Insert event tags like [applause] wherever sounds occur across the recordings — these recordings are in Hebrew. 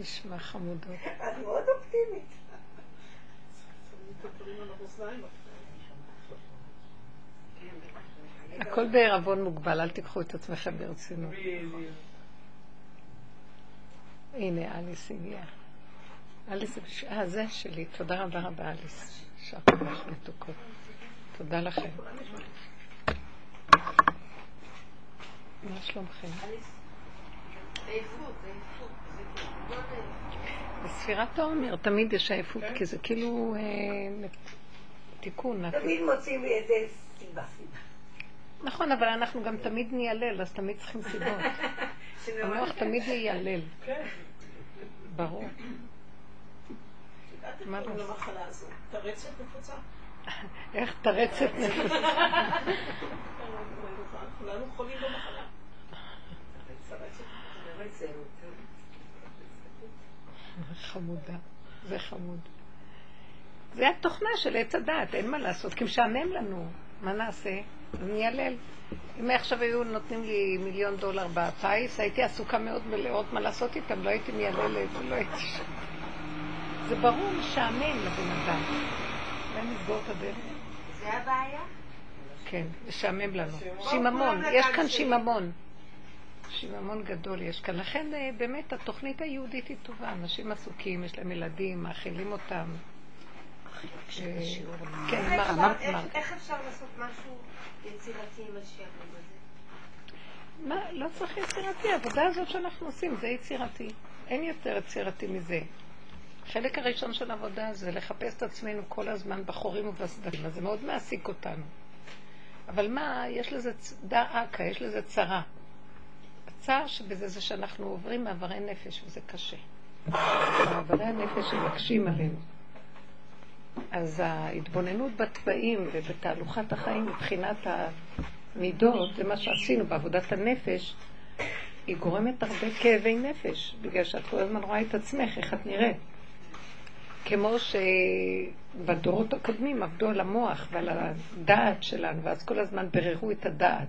נשמע חמודות? את מאוד אופטימית. הכל בערבון מוגבל, אל תיקחו את עצמכם ברצינות. הנה, אליס הגיעה. אליס, אה, זה שלי. תודה רבה רבה, אליס. שאפו לך מתוקות. תודה לכם. מה שלומכם? בספירת העומר תמיד יש עייפות, כי זה כאילו אה, תיקון. תמיד מוצאים לי איזה סיבה. נכון, אבל אנחנו גם תמיד ניילל, אז תמיד צריכים סיבות. המוח תמיד יילל. ברור. מה לעשות? תרצת נפוצה. איך תרצת נפוצה? כולנו חולים במחלה. חמודה, זה חמוד. זה התוכנה של עץ הדעת, אין מה לעשות, כי משעמם לנו, מה נעשה? אז ניילל. אם עכשיו היו נותנים לי מיליון דולר בפיס, הייתי עסוקה מאוד בלראות מה לעשות איתם, לא הייתי מייללת ולא הייתי שם. זה ברור, משעמם לבן אדם. אולי נסגור את הדרך. זה הבעיה? כן, משעמם לנו. שיממון, יש כאן שיממון. שיממון גדול יש כאן. לכן אה, באמת התוכנית היהודית היא טובה. אנשים עסוקים, יש להם ילדים, מאכילים אותם. אה, כן, איך אפשר לעשות משהו יצירתי עם השעבוד הזה? מה, לא צריך יצירתי, העבודה הזאת שאנחנו עושים זה יצירתי. אין יותר יצירתי מזה. החלק הראשון של העבודה זה לחפש את עצמנו כל הזמן בחורים ובסדקים, אז זה מאוד מעסיק אותנו. אבל מה, יש לזה דא עקא, יש לזה צרה. הצער שבזה זה שאנחנו עוברים מעברי נפש, וזה קשה. מעברי הנפש שמקשים עלינו. אז ההתבוננות בתוואים ובתהלוכת החיים מבחינת המידות, זה מה שעשינו בעבודת הנפש, היא גורמת הרבה כאבי נפש, בגלל שאת כל הזמן רואה את עצמך, איך את נראית. כמו שבדורות הקודמים עבדו על המוח ועל הדעת שלנו, ואז כל הזמן בררו את הדעת.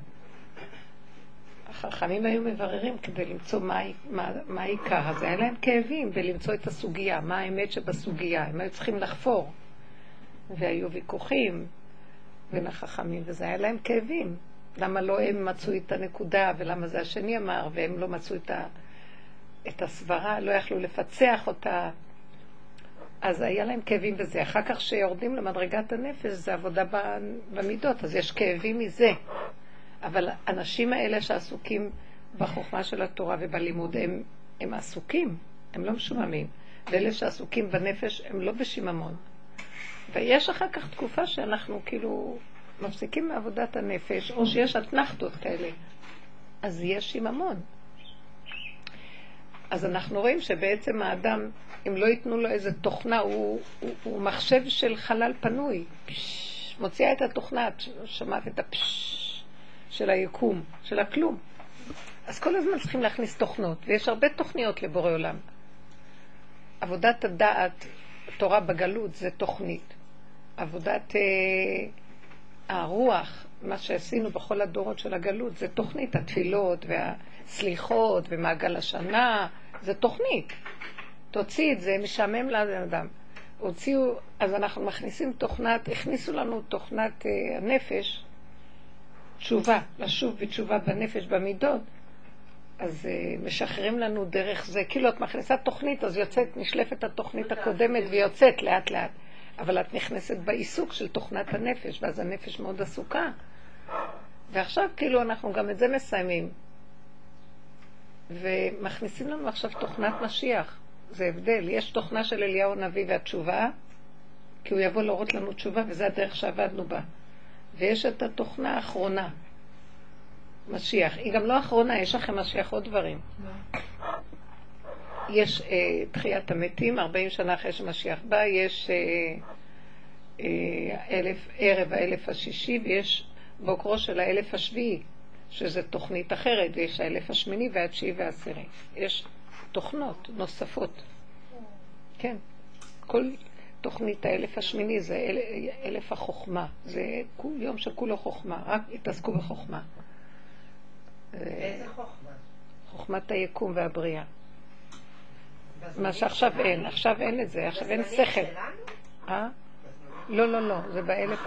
החכמים היו מבררים כדי למצוא מה, העיקר, אז היה להם כאבים ולמצוא את הסוגיה, מה האמת שבסוגיה, הם היו צריכים לחפור. והיו ויכוחים בין החכמים, וזה היה להם כאבים. למה לא הם מצאו את הנקודה, ולמה זה השני אמר, והם לא מצאו את, ה, את הסברה, לא יכלו לפצח אותה. אז היה להם כאבים בזה. אחר כך כשיורדים למדרגת הנפש, זה עבודה במידות, אז יש כאבים מזה. אבל האנשים האלה שעסוקים בחוכמה של התורה ובלימוד, הם, הם עסוקים, הם לא משוממים. ואלה שעסוקים בנפש, הם לא בשיממון. ויש אחר כך תקופה שאנחנו כאילו מפסיקים מעבודת הנפש, או שיש אתנחתות כאלה. אז יש שיממון. אז אנחנו רואים שבעצם האדם, אם לא ייתנו לו איזה תוכנה, הוא, הוא, הוא מחשב של חלל פנוי. פש, מוציאה את התוכנה, שמעת את הפש של היקום, של הכלום. אז כל הזמן צריכים להכניס תוכנות, ויש הרבה תוכניות לבורא עולם. עבודת הדעת, תורה בגלות, זה תוכנית. עבודת אה, הרוח, מה שעשינו בכל הדורות של הגלות, זה תוכנית, התפילות והסליחות ומעגל השנה, זה תוכנית. תוציא את זה, משעמם לאדם. הוציאו, אז אנחנו מכניסים תוכנת, הכניסו לנו תוכנת אה, הנפש, תשובה, לשוב בתשובה בנפש, במידות, אז uh, משחררים לנו דרך זה. כאילו את מכניסה תוכנית, אז יוצאת, נשלפת התוכנית הקודמת ויוצאת לאט לאט. אבל את נכנסת בעיסוק של תוכנת הנפש, ואז הנפש מאוד עסוקה. ועכשיו כאילו אנחנו גם את זה מסיימים. ומכניסים לנו עכשיו תוכנת משיח. זה הבדל. יש תוכנה של אליהו הנביא והתשובה, כי הוא יבוא להראות לנו תשובה, וזה הדרך שעבדנו בה. ויש את התוכנה האחרונה, משיח. היא גם לא אחרונה, יש לכם משיח עוד דברים. יש אה, תחיית המתים, 40 שנה אחרי שמשיח בא, יש אה, אה, אלף, ערב האלף השישי, ויש בוקרו של האלף השביעי, שזה תוכנית אחרת, ויש האלף השמיני והתשיעי והעשירי. יש תוכנות נוספות. כן. כל תוכנית האלף השמיני זה אל, אלף החוכמה. זה יום שכולו חוכמה, רק התעסקו בחוכמה. איזה חוכמה? חוכמת היקום והבריאה. מה שעכשיו אין, עכשיו אין את זה, עכשיו אין שכל. אה? לא, לא, לא, זה באלף,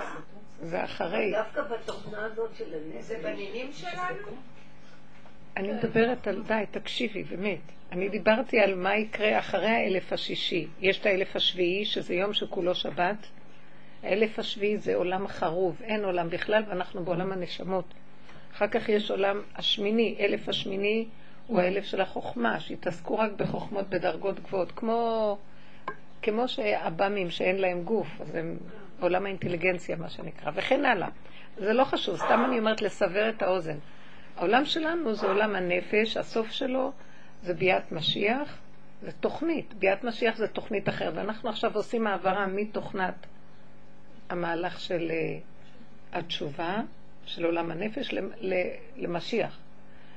זה אחרי. דווקא בתוכנה הזאת של הנס. זה בנינים שלנו? אני מדברת על, די, תקשיבי, באמת. אני דיברתי על מה יקרה אחרי האלף השישי. יש את האלף השביעי, שזה יום שכולו שבת. האלף השביעי זה עולם חרוב, אין עולם בכלל, ואנחנו בעולם הנשמות. אחר כך יש עולם השמיני, אלף השמיני הוא האלף של החוכמה, שהתעסקו רק בחוכמות בדרגות גבוהות, כמו, כמו שהב"מים שאין להם גוף, אז הם עולם האינטליגנציה, מה שנקרא, וכן הלאה. זה לא חשוב, סתם אני אומרת לסבר את האוזן. העולם שלנו זה עולם הנפש, הסוף שלו זה ביאת משיח, זה תוכנית. ביאת משיח זה תוכנית אחרת, ואנחנו עכשיו עושים העברה מתוכנת המהלך של uh, התשובה, של עולם הנפש, למשיח.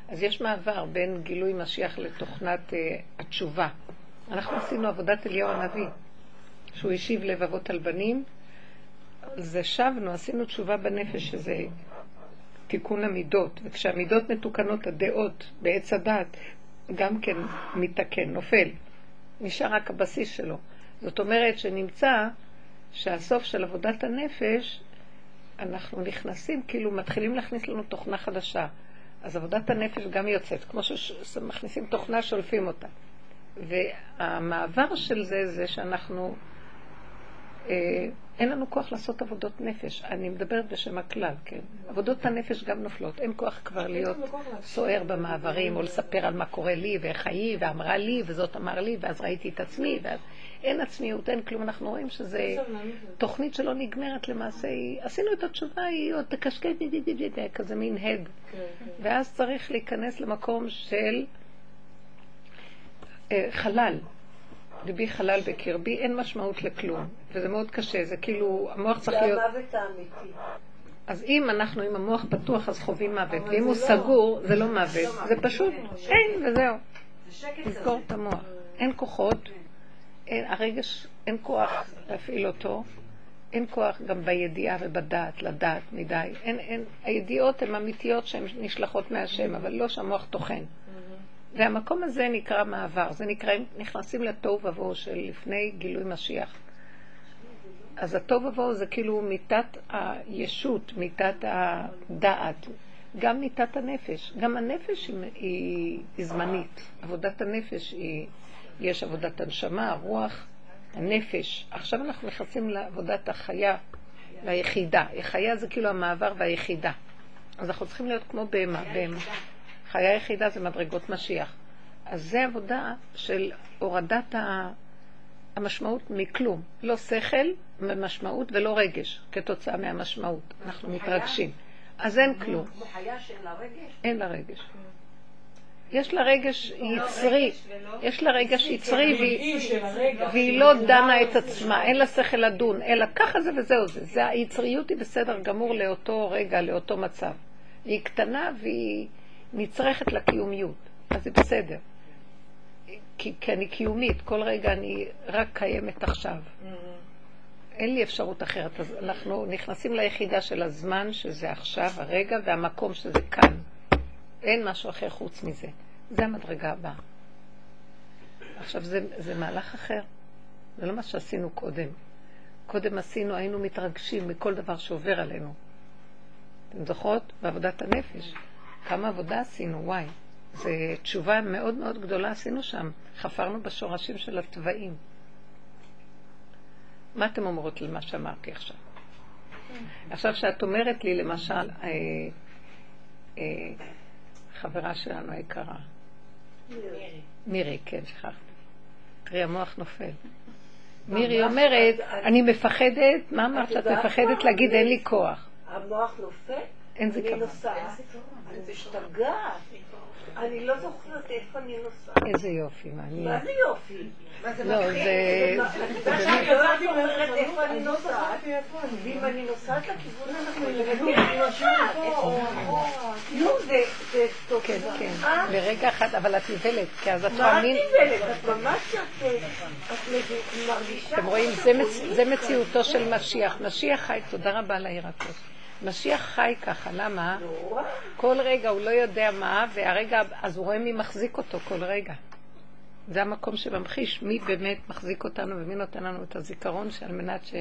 אז יש מעבר בין גילוי משיח לתוכנת uh, התשובה. אנחנו עשינו עבודת אליהו הנביא, שהוא השיב לבבות על בנים. זה שבנו, עשינו תשובה בנפש, שזה תיקון המידות. וכשהמידות מתוקנות, הדעות בעץ הדת גם כן מתקן, נופל. נשאר רק הבסיס שלו. זאת אומרת שנמצא שהסוף של עבודת הנפש, אנחנו נכנסים, כאילו מתחילים להכניס לנו תוכנה חדשה. אז עבודת הנפש גם יוצאת, כמו שמכניסים תוכנה, שולפים אותה. והמעבר של זה, זה שאנחנו, אין לנו כוח לעשות עבודות נפש. אני מדברת בשם הכלל, כן. עבודות הנפש גם נופלות. אין כוח כבר להיות סוער במעברים, או לספר על מה קורה לי, ואיך היא, ואמרה לי, וזאת אמר לי, ואז ראיתי את עצמי, ואז אין עצמיות, אין כלום. אנחנו רואים שזו תוכנית שלא נגמרת למעשה. עשינו את התשובה, היא עוד תקשקש, כזה מין הד. כן, כן. ואז צריך להיכנס למקום של אה, חלל. ליבי חלל בקרבי, אין משמעות לכלום, וזה מאוד קשה, זה כאילו, המוח צריך להיות... זה המוות האמיתי. אז אם אנחנו עם המוח פתוח, אז חווים מוות, ואם הוא לא. סגור, זה לא מוות, זה פשוט אין, וזהו. תזכור את המוח. אין כוחות, הרגש, אין כוח להפעיל אותו, אין כוח גם בידיעה ובדעת, לדעת מדי. אין, אין, הידיעות הן אמיתיות שהן נשלחות מהשם, אבל לא שהמוח טוחן. והמקום הזה נקרא מעבר, זה נקרא, נכנסים לתוהו ובוהו של לפני גילוי משיח. אז התוהו ובוהו זה כאילו מיתת הישות, מיתת הדעת, גם מיתת הנפש. גם הנפש היא, היא, היא זמנית, עבודת הנפש היא, יש עבודת הנשמה, הרוח, הנפש. עכשיו אנחנו נכנסים לעבודת החיה, ליחידה. החיה זה כאילו המעבר והיחידה. אז אנחנו צריכים להיות כמו בהמה, בהמה. חיה יחידה זה מדרגות משיח. אז זה עבודה של הורדת המשמעות מכלום. לא שכל ומשמעות ולא רגש כתוצאה מהמשמעות. אנחנו מתרגשים. אז אין כלום. כמו חיה שאין לה רגש? אין לה רגש. יש לה רגש יצרי, יש לה רגש יצרי והיא לא דנה את עצמה, אין לה שכל לדון, אלא ככה זה וזהו זה. היצריות היא בסדר גמור לאותו רגע, לאותו מצב. היא קטנה והיא נצרכת לקיומיות, אז זה בסדר. כי, כי אני קיומית, כל רגע אני רק קיימת עכשיו. אין לי אפשרות אחרת. אז אנחנו נכנסים ליחידה של הזמן, שזה עכשיו, הרגע, והמקום שזה כאן. אין משהו אחר חוץ מזה. זה המדרגה הבאה. עכשיו, זה, זה מהלך אחר. זה לא מה שעשינו קודם. קודם עשינו, היינו מתרגשים מכל דבר שעובר עלינו. אתם זוכרות? בעבודת הנפש. כמה עבודה עשינו, וואי. זו תשובה מאוד מאוד גדולה עשינו שם. חפרנו בשורשים של התוואים. מה אתם אומרות למה שאמרתי עכשיו? עכשיו שאת אומרת לי, למשל, אה, אה, חברה שלנו היקרה. מירי. מירי, כן, שכחתי. תראי, המוח נופל. מירי אומרת, אני מפחדת, מה אמרת שאת מפחדת להגיד אין לי כוח? המוח נופל? אין זה כמה. אני משתגעת. אני לא זוכרת איפה אני נוסעת. איזה יופי, מעניין. מה זה יופי? לא, זה... אני לא זוכרת איפה אני נוסעת, ואם אני נוסעת לכיוון אני נוסעת. נו, זה טוב. כן, כן. לרגע אחד, אבל את נבלת, כי אז את מאמין... מה את נבלת? את ממש את מרגישה... אתם רואים, זה מציאותו של משיח. משיח חי, תודה רבה על הירקות. משיח חי ככה, למה? כל רגע הוא לא יודע מה, והרגע, אז הוא רואה מי מחזיק אותו כל רגע. זה המקום שממחיש מי באמת מחזיק אותנו ומי נותן לנו את הזיכרון שעל מנת ש...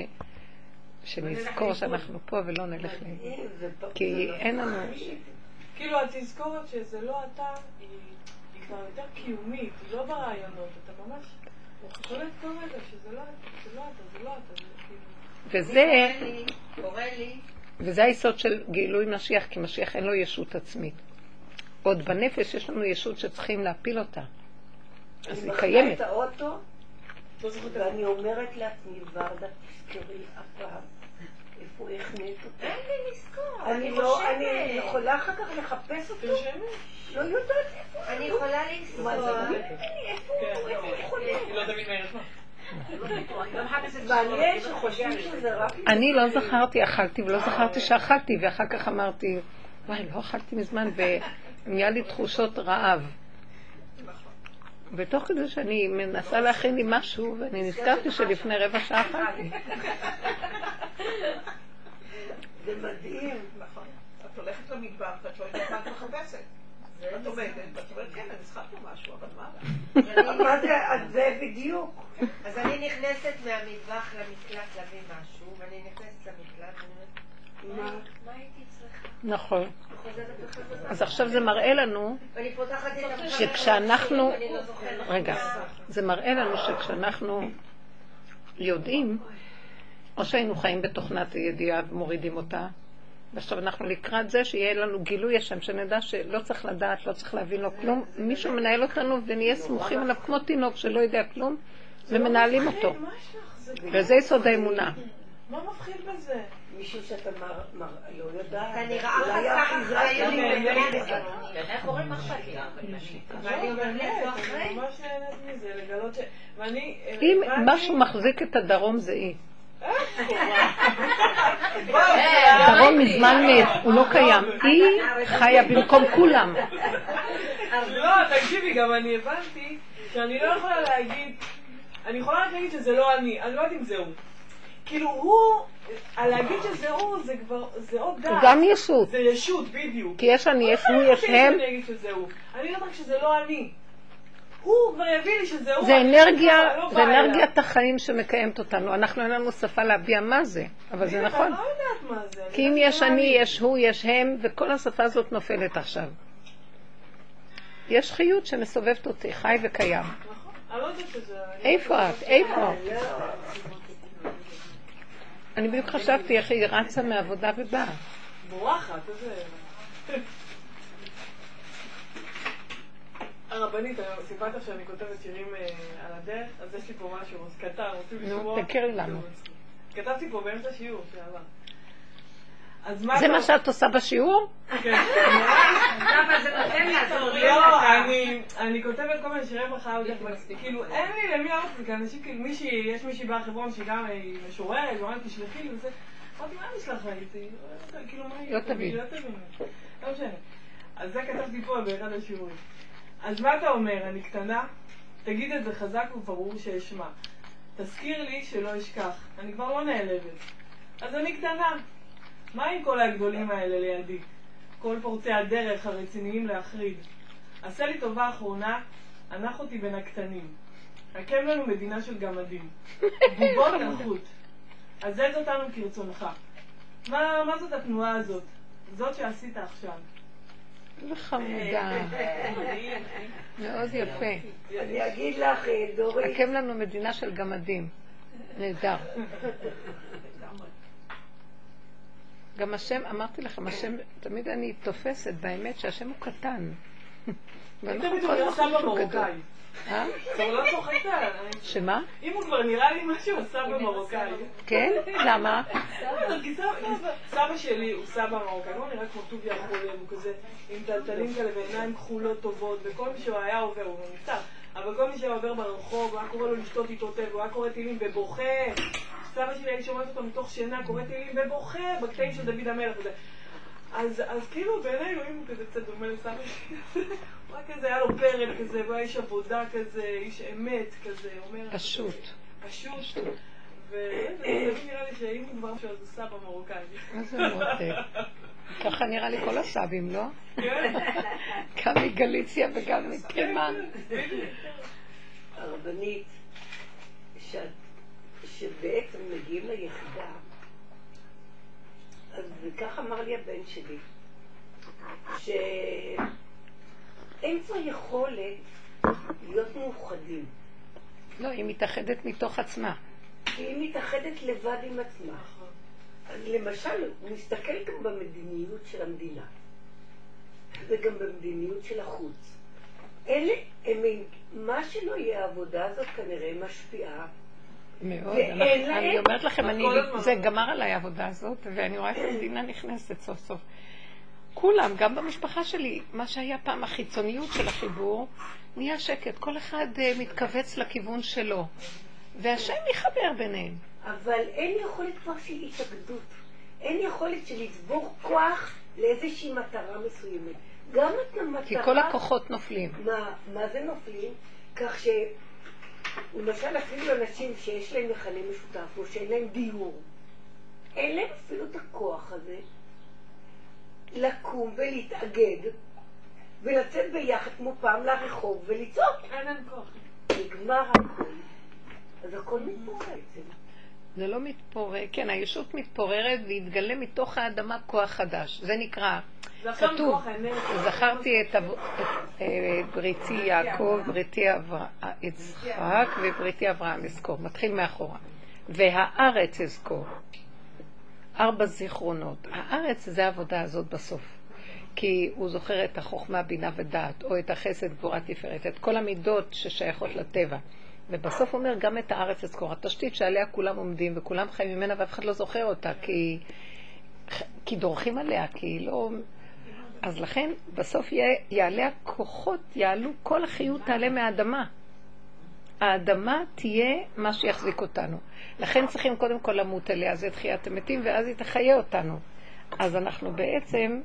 שנזכור שאנחנו פה ולא נלך ל... כי אין לנו... כאילו התזכורת שזה לא אתה, היא היא כבר יותר קיומית, היא לא ברעיונות, אתה ממש קולט כל רגע שזה לא אתה, זה לא אתה, זה לא אתה, זה כאילו... וזה, קורא לי, וזה היסוד של גילוי משיח, כי משיח אין לו ישות עצמית. עוד בנפש יש לנו ישות שצריכים להפיל אותה. אז היא אני קיימת. מחנה את האוטו, לא ואני אומרת לעצמי, ורדה, תזכרי אף פעם איפה החנית אותי. אין לי לזכור, אני אני לא, אני. יכולה אחר כך לחפש אותו. לא יודעת איפה אני הוא. יכולה. זה, איפה הוא, איפה הוא מעניין שחושבים שזה רק... אני לא זכרתי, אכלתי ולא זכרתי שאכלתי, ואחר כך אמרתי, וואי, לא אכלתי מזמן, ונהיה לי תחושות רעב. ותוך כדי שאני מנסה להכין לי משהו, ואני נזכרתי שלפני רבע שעה אכלתי. זה מדהים. נכון. את הולכת למדבר ואת לא יודעת מה את מחפשת. את עומדת ואת אומרת, כן, אני צריכה פה משהו, אבל מה [laughs] זה בדיוק. אז אני נכנסת מהמטבח למקלט להביא משהו, ואני נכנסת למקלט, ואני אומרת, מה? הייתי צריכה? נכון. אז עכשיו זה מראה לנו, שכשאנחנו- לא. רגע, זה מראה לנו שכשאנחנו יודעים, או שהיינו חיים בתוכנת הידיעה ומורידים אותה, ועכשיו אנחנו לקראת זה שיהיה לנו גילוי השם, שנדע שלא צריך לדעת, לא צריך להבין לו כלום, מישהו מנהל אותנו ונהיה סמוכים עליו כמו תינוק שלא יודע כלום, ומנהלים אותו. וזה יסוד האמונה. מה מפחיד בזה? מישהו שאתה מר- לא יודעת. אתה נראה חסר אחריות. כן, כן. לא. אה, אם משהו מחזיק את הדרום זה היא. וואו, הדרום מזמן מת, הוא לא קיים. היא חיה במקום כולם. לא, תקשיבי, גם אני הבנתי שאני לא יכולה להגיד, אני יכולה רק להגיד שזה לא אני, אני לא יודעת אם זה הוא. כאילו הוא, על להגיד שזה הוא, זה כבר, זה עוד דעת. הוא גם ישות. זה ישות, בדיוק. כי יש אני, יש הוא, יש הם. אני אגיד שזה הוא. אני יודעת רק שזה לא אני. הוא כבר יביא לי שזה הוא. זה אני אנרגיה, לא זה. אנרגיית החיים שמקיימת אותנו. אנחנו אין לנו שפה להביע מה זה, אבל זה אני נכון. לא יודעת מה זה. כי אם יש אני, יש הוא, יש הם, וכל השפה הזאת נופלת עכשיו. יש חיות שמסובבת אותי, חי וקיים. לא איפה את? איפה? אני בדיוק חשבתי איך היא רצה מעבודה ובאה. בורחת, איזה... הרבנית, סיפרת שאני כותבת שירים אה, על הדרך, אז יש לי פה משהו קטן, רוצים נו, לשמוע? תכירי לנו. כתבתי פה באמצע שיעור שעבר. זה מה שאת עושה בשיעור? כן. לא, אני- אני כותבת כל מיני שירי ברכה, עוד איך- כאילו אין לי למי לעלות כי אנשים כאילו מישהי, יש מישהי בחברון שהיא גם אה, משוררת, ואומרת תשלחי לי וזה, אמרתי מה אני אשלח לה איתי? כאילו מה היא לא. לא תבין, לא משנה. אז זה כתבתי פה באחד השיעורים. אז מה אתה אומר, אני קטנה? תגיד את זה חזק וברור שאשמע. תזכיר לי שלא אשכח, אני כבר לא נעלבת. אז אני קטנה. מה עם כל הגדולים האלה לידי? כל פורצי הדרך הרציניים להחריד. עשה לי טובה אחרונה, הנח אותי בין הקטנים. הקם לנו מדינה של גמדים. בובות [laughs] נחות. עזז אותנו כרצונך. מה, מה זאת התנועה הזאת? זאת שעשית עכשיו. איזה חמודה. מאוד יפה. אני אגיד לך, אה, דורית, הקם לנו מדינה של גמדים. נהדר. גם השם, אמרתי לכם, השם, תמיד אני תופסת באמת שהשם הוא קטן. [laughs] ואנחנו תמיד כל סבא חושבים שהוא גדול. אה? לא. שמה? אם הוא כבר נראה לי משהו, אז סבא מרוקאי. כן? למה? סבא- שלי הוא סבא מרוקאי, הוא נראה כמו טוביה החולם, הוא כזה עם טלטלים כאלה ועיניים כחולות טובות, וכל מי שהוא היה עובר, הוא נפטר, אבל כל מי שהיה עובר ברחוב, הוא היה קורא לו לשתות איתו תה, והוא היה קורא תהילים ובוכה. סבא שלי, הייתי שומעת אותו מתוך שינה, קורא תהילים ובוכה, בקטעים של דוד המלך וזה. אז, אז כאילו בעיני אלוהים הוא כזה קצת דומה לסבא שלי, הוא היה כזה, היה לו פרק כזה, והוא היה איש עבודה כזה, איש אמת כזה, אומר... פשוט. פשוט. ותמיד נראה לי שאם הוא כבר משהו אז הוא סבא מרוקאי. איזה מותק. [laughs] ככה נראה לי כל הסבים, לא? גם מגליציה וגם מתימן. הרבנית, שבעצם מגיעים ליחידה, אז כך אמר לי הבן שלי, שאין כבר יכולת להיות מאוחדים. לא, היא מתאחדת מתוך עצמה. היא מתאחדת לבד עם עצמה. אז למשל, הוא מסתכל גם במדיניות של המדינה, וגם במדיניות של החוץ. אלה, הם, מה שלא יהיה, העבודה הזאת כנראה משפיעה. מאוד. להם- אני אומרת לכם, אני. זה גמר עליי העבודה הזאת, ואני רואה את המדינה נכנסת סוף סוף. כולם, גם במשפחה שלי, מה שהיה פעם החיצוניות של החיבור, נהיה שקט. כל אחד אה, מתכווץ לכיוון שלו. והשם יחבר ביניהם. אבל אין יכולת כבר של התאגדות. אין יכולת של לצבור כוח לאיזושהי מטרה מסוימת. גם את המטרה... כי כל הכוחות נופלים. מה, מה זה נופלים? כך ש... למשל אפילו אנשים שיש להם מכנה משותף או שאין להם דיור, אין להם אפילו את הכוח הזה לקום ולהתאגד ולצאת ביחד כמו פעם לרחוב ולצעוק. אין אין כוח. נגמר הכל. אז הכל מתפורר בעצם. זה לא מתפורר, כן, הישות מתפוררת והתגלה מתוך האדמה כוח חדש. זה נקרא, כתוב. זכרתי את אה, בריתי יעקב, בריתי אברה- יצחק ובריתי אברהם אזכור. מתחיל מאחורה. והארץ אזכור. ארבע זיכרונות. הארץ זה העבודה הזאת בסוף. כי הוא זוכר את החוכמה, בינה ודעת, או את החסד, גבורה, תפארת, את כל המידות ששייכות לטבע. ובסוף אומר גם את הארץ אזכור, התשתית שעליה כולם עומדים וכולם חיים ממנה ואף אחד לא זוכר אותה, כי, כי דורכים עליה, כי היא לא... אז לכן בסוף יעלה הכוחות, יעלו, כל החיות תעלה מהאדמה. האדמה תהיה מה שיחזיק אותנו. לכן צריכים קודם כל למות עליה, זה תחיית המתים, ואז היא תחיה אותנו. אז אנחנו בעצם,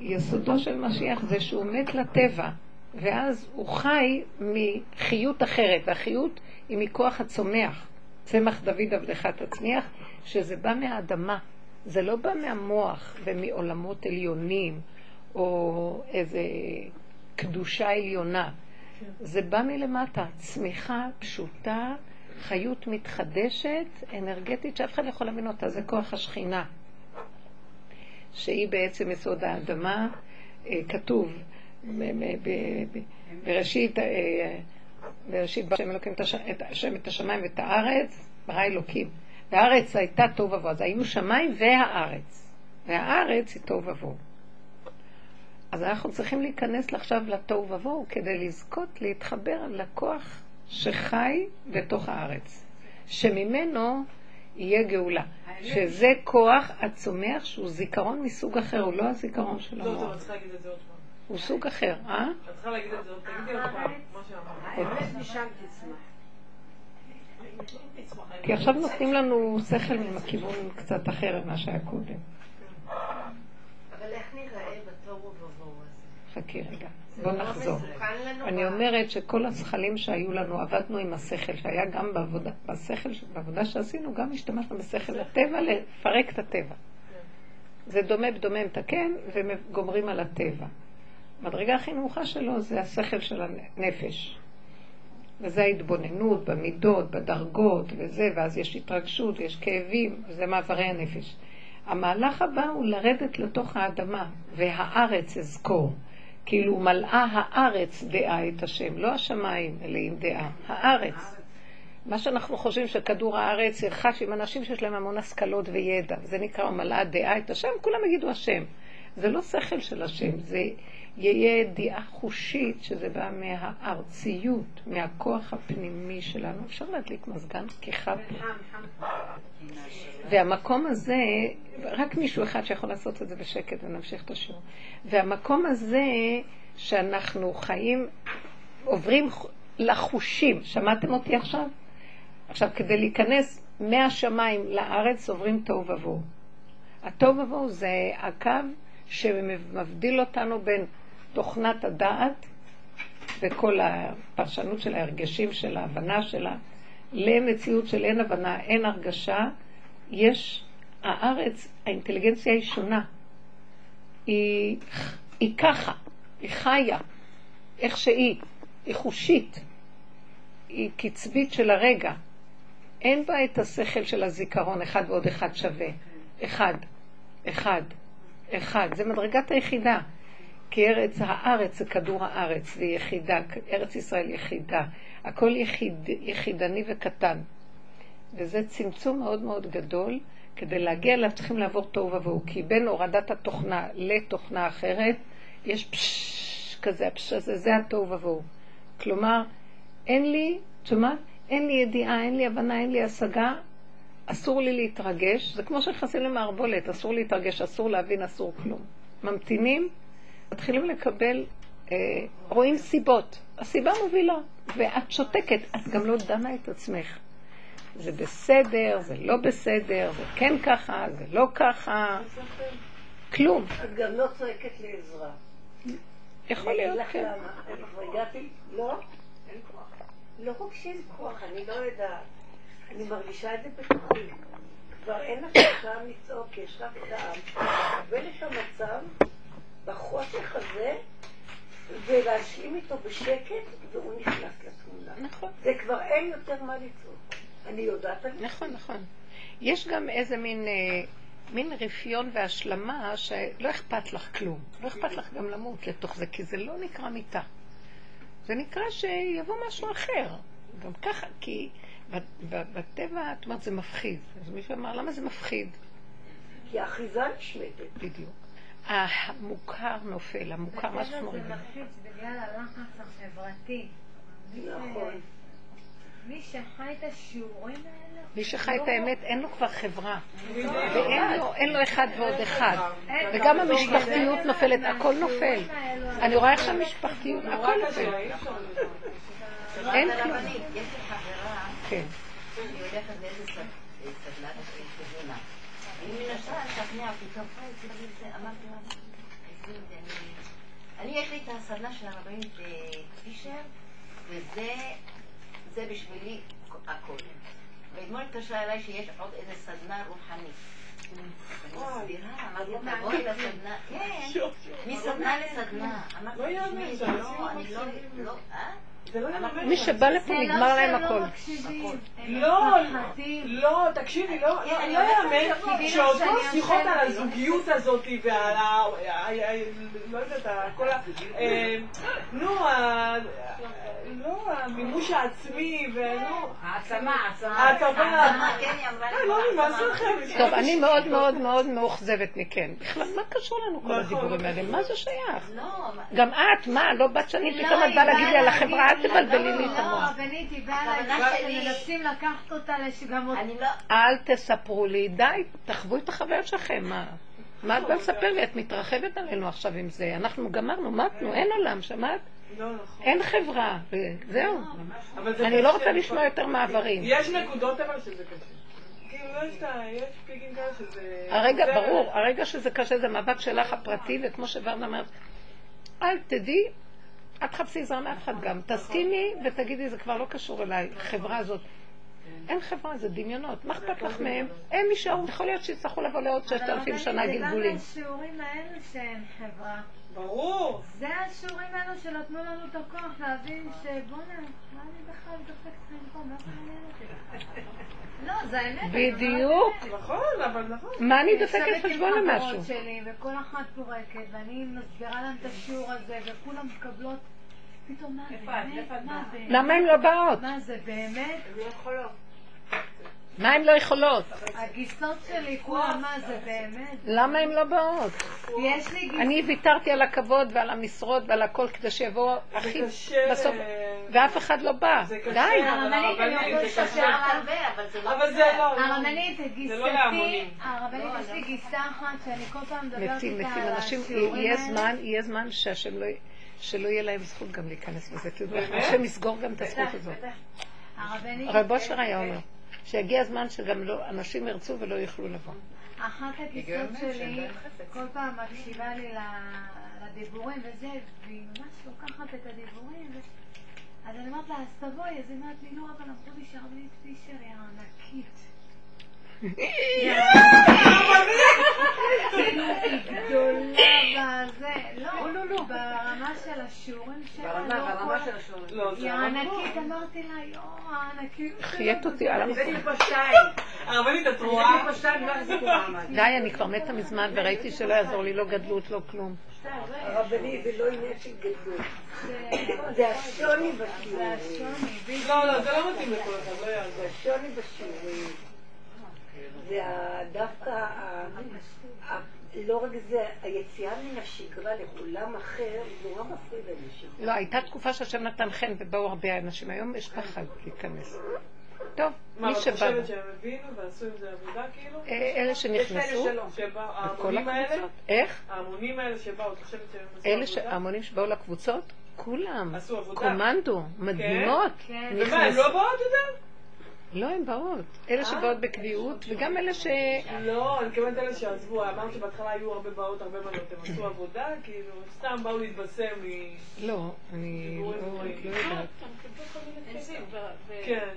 יסודו של משיח זה שהוא מת לטבע, ואז הוא חי מחיות אחרת, והחיות היא מכוח הצומח. צמח דוד עבדך תצמיח, שזה בא מהאדמה, זה לא בא מהמוח ומעולמות עליונים, או איזה קדושה עליונה. זה בא מלמטה, צמיחה פשוטה, חיות מתחדשת, אנרגטית, שאף אחד לא יכול להבין אותה, זה כוח השכינה, שהיא בעצם יסוד האדמה. אה, כתוב בראשית, אה, בראשית ברא השם אלוקים את הש- את השם את השמיים ואת הארץ, ברא אלוקים. והארץ הייתה תוהו ובוהו, אז היו שמיים והארץ. והארץ היא תוהו ובוהו. אז אנחנו צריכים להיכנס עכשיו לתוהו ובוהו כדי לזכות להתחבר לכוח שחי בתוך הארץ, שממנו יהיה גאולה. שזה כוח הצומח שהוא זיכרון מסוג אחר, הוא לא הזיכרון של לא, טוב, המוח, את צריכה להגיד את זה עוד. הוא סוג אחר, אה? את צריכה להגיד את זה תגידי עוד פעם, מה שאמרת. האמת משם תצמח. כי עכשיו נותנים לנו שכל מכיוון קצת אחר ממה שהיה קודם. אבל איך נראה בתוהו ובוהו הזה? חכי רגע, בוא לא נחזור. אני אומרת שכל הזכלים שהיו לנו, עבדנו עם השכל, שהיה גם בעבודה, בשכל, בעבודה שעשינו, גם השתמשנו בשכל הטבע לפרק את הטבע. זה דומה בדומה מתקן, וגומרים על הטבע. המדרגה הכי נמוכה שלו זה השכל של הנפש. וזה ההתבוננות במידות, בדרגות וזה, ואז יש התרגשות, יש כאבים, וזה מעברי הנפש. המהלך הבא הוא לרדת לתוך האדמה, והארץ אזכור. כאילו מלאה הארץ דעה את השם, לא השמיים מלאים דעה, הארץ. מה שאנחנו חושבים שכדור הארץ ירחש עם אנשים שיש להם המון השכלות וידע, זה נקרא מלאה דעה את השם, כולם יגידו השם. זה לא שכל של השם, זה יהיה ידיעה חושית שזה בא מהארציות, מהכוח הפנימי שלנו. אפשר להדליק מזגן כיכב והמקום הזה, רק מישהו אחד שיכול לעשות את זה בשקט ונמשיך את השיעור. והמקום הזה שאנחנו חיים, עוברים לחושים, שמעתם אותי עכשיו? עכשיו, כדי להיכנס מהשמיים לארץ עוברים תוהו ובוהו. התוהו ובוהו זה הקו שמבדיל אותנו בין תוכנת הדעת וכל הפרשנות של ההרגשים של ההבנה שלה למציאות של אין הבנה, אין הרגשה. יש, הארץ, האינטליגנציה היא שונה. היא, היא ככה, היא חיה, איך שהיא, היא חושית. היא קצבית של הרגע. אין בה את השכל של הזיכרון, אחד ועוד אחד שווה. אחד, אחד, אחד. זה מדרגת היחידה. כי ארץ הארץ זה כדור הארץ, והיא יחידה, ארץ ישראל יחידה. הכל יחיד, יחידני וקטן. וזה צמצום מאוד מאוד גדול. כדי להגיע אליו צריכים לעבור תוהו ובוהו, כי בין הורדת התוכנה לתוכנה אחרת, יש פשש כזה, הפשש הזה, זה התוהו ובוהו. כלומר, אין לי, תשמע, אין לי ידיעה, אין לי הבנה, אין לי השגה, אסור לי להתרגש. זה כמו שנכנסים למערבולת, אסור להתרגש, אסור להבין, אסור כלום. ממתינים, מתחילים לקבל, אה, רואים סיבות. הסיבה מובילה, ואת שותקת, את גם לא דנה את עצמך. זה בסדר, זה לא בסדר, זה כן ככה, זה לא ככה, כלום. את גם לא צועקת לעזרה. יכול אני אגיד להיות, לך כן. למה. הגעתי, לא. לא רק שאין כוח, אני לא יודעת. אני מרגישה את זה בתוכי. כבר אין לך טעם לצעוק, יש רק טעם. לקבל את המצב בחושך הזה ולהשלים איתו בשקט, והוא נכנס לתמונה. נכון. זה כבר אין יותר מה לצעוק. אני יודעת על זה. נכון, נכון. יש גם איזה מין, אה, מין רפיון והשלמה שלא אכפת לך כלום. לא אכפת לך גם למות לתוך זה, כי זה לא נקרא מיתה. זה נקרא שיבוא משהו אחר. גם ככה, כי בטבע, את אומרת, זה מפחיד. אז מישהו אמר, למה זה מפחיד? כי האחיזה נשמטת. בדיוק. המוכר נופל, המוכר, מה שאנחנו בטבע זה אומרים. מלחיץ בגלל הלחץ החברתי. נכון. מי שחי את השיעורים האלה... מי שחי את לא- האמת, אין לו כבר חברה. בדיוק. ואין לו, אין לו אחד ועוד אחד. וגם המשפחתיות נופלת, הכל נופל. אני רואה איך שהמשפחתיות, נורא הכל נופל. אין כלום. רבנית, יש לי חברה כן. שהיא הולכת לאיזה סד- סדנת קדימה. היא מנסה לשכנע אותי, טוב, בואי, תראי את זה. אמרתי לה, "עזבי את זה, אני- יש לי את הסדנה של הרבנית אה, פישר, וזה זה בשבילי הכל. ואתמול התקשרה אליי שיש עוד איזה סדנה רוחנית. אני מסבירה, אמרתי, תבואי לסדנה, כן, [laughs] מסדנה לסדנה. אמרתי, לא יאמן, תשמעי, לא לא, אני לא, לא, אה? זה לא. מי שבא לפה זה לא נגמר להם הכל. לא לא, תקשיבי, לא, לא יאמן. שאותו שאני שיחות. על הזוגיות הזאת ועל ה... לא יודעת, כל ה... אה, נו, לא, המימוש העצמי ולא... העצמה, העצמה. העצמה, כן, היא אמרה לי, אה, לא, נמאס לכם. טוב, אני מאוד מאוד מאוד מאוכזבת מכן. בכלל, מה קשור לנו כל נכון. הדיבורים האלה? מה זה שייך? מה- גם את, מה, לא בת שנים, פתאום את באה להגיד לי על החברה, תבלבלי לי לא, את המוח. הרבנית היא שלי- שמנסים לקחת אותה לשגם אני לא... אל תספרו לי, די, תחוו את החוויות שלכם, מה? מה את באה לספר לי? את מתרחבת עלינו עכשיו עם זה. אנחנו גמרנו, מתנו, אין עולם, שמעת? לא, נכון. אין חברה, וזהו. אבל זה אני לא. רוצה לשמוע יותר מעברים. יש נקודות אבל שזה קשה. כאילו, לא. הרגע, ברור, הרגע שזה קשה זה מאבק שלך הפרטי, וכמו שוורדה אומרת, אל תדעי, אל תחפשי עזרה מאף אחד גם. תסכימי ותגידי, זה כבר לא קשור אליי, החברה הזאת. אין חברה, זה דמיונות. מה אכפת לך מהם? הם יישארו, יכול להיות שיצטרכו לבוא לעוד ששת אלפים שנה גלגולים. זה גם השיעורים האלו שאין חברה. ברור. זה השיעורים האלו שנתנו לנו את הכוח להבין שבואנה, מה אני בכלל דופקת פה? מה זה מעניין אותי? [laughs] לא, זה האמת. בדיוק. נכון, אבל נכון. מה אני דופקת חשבון למשהו? שלי, וכל אחת פורקת, ואני מסבירה להם את השיעור הזה, וכולם מקבלות, פתאום מה את מה? באמת? למה הן לא באות? מה זה באמת? לא יכולות. מה הן לא יכולות? הגיסות שלי, כולם, מה זה באמת? למה הן לא באות? יש לי גיסות. אני ויתרתי על הכבוד ועל המשרות ועל הכל כדי שיבואו הכי בסוף, אה, ואף אחד לא בא. די. אבל הרבנית, אני לשתף קשה. הרבה, אבל זה לא... אבל זה לא... הרבנית, גיסתי, לא להמונים. הרבנית, יש לי גיסה אחת שאני כל פעם מדברת מתים, איתה מתים על אנשים, השיעורים יהיה האלה. זמן, יהיה זמן שהשם לא, שלא יהיה להם זכות גם להיכנס בזה. תדעו? השם יסגור גם את הזכות הזאת. הרבנית, רב אושר היה אומר, שיגיע הזמן שגם לא, אנשים ירצו ולא יוכלו לבוא. אחת הגיסות שלי כל פעם מקשיבה לי לדיבורים וזה, והיא ממש לוקחת את הדיבורים. אז אני אומרת לה, אז תבואי, אז היא אומרת לי, לא, אבל אמרו לי שהרבנית פישר היא ענקית. גדולה בזה, לא, לא, לא, ברמה של השיעורים שלה, ברמה, ברמה כל- של השיעורים. היא זה הענקית, אמרתי לה, יואו, הענקית. חיית אותי על המקום. הבאתי לפה שתיים. הרבנית, את הבאתי רואה? לפה שתיים, לא החזיקו מעמד. די, אני כבר מתה מזמן וראיתי שלא יעזור לי לא גדלות, לא כלום. הרבני זה לא עניין של גדלות. זה השוני בשיעורים. לא, לא, זה לא מתאים לכל אחד, לא יעזור. זה השוני בשיעורים. זה דווקא, לא רק זה, היציאה מן השגרה לעולם אחר, נורא מפריד אנשים. לא, הייתה תקופה שהשם נתן חן ובאו הרבה אנשים. היום יש פחד להיכנס. טוב, מה, מי את שבא. חושבת שהם הבינו ועשו עם זה עבודה כאילו? אה, אלה שנכנסו, ההמונים האלה? הקבוצות. איך? ההמונים האלה שבאו, את חושבת שהם עשו אלה, עבודה? ש- ההמונים שבאו לקבוצות, כולם. עשו עבודה. קומנדו, מדהימות. כן. ומה, הן לא באות יותר? לא, הן באות. אלה שבאות בקביעות, וגם אלה ש... לא, אני מתכוונת אלה שעזבו, אמרת שבהתחלה היו הרבה באות, הרבה בנות, הם עשו עבודה, כאילו, סתם באו להתבשם מ... לא, אני לא לא יודעת. כן.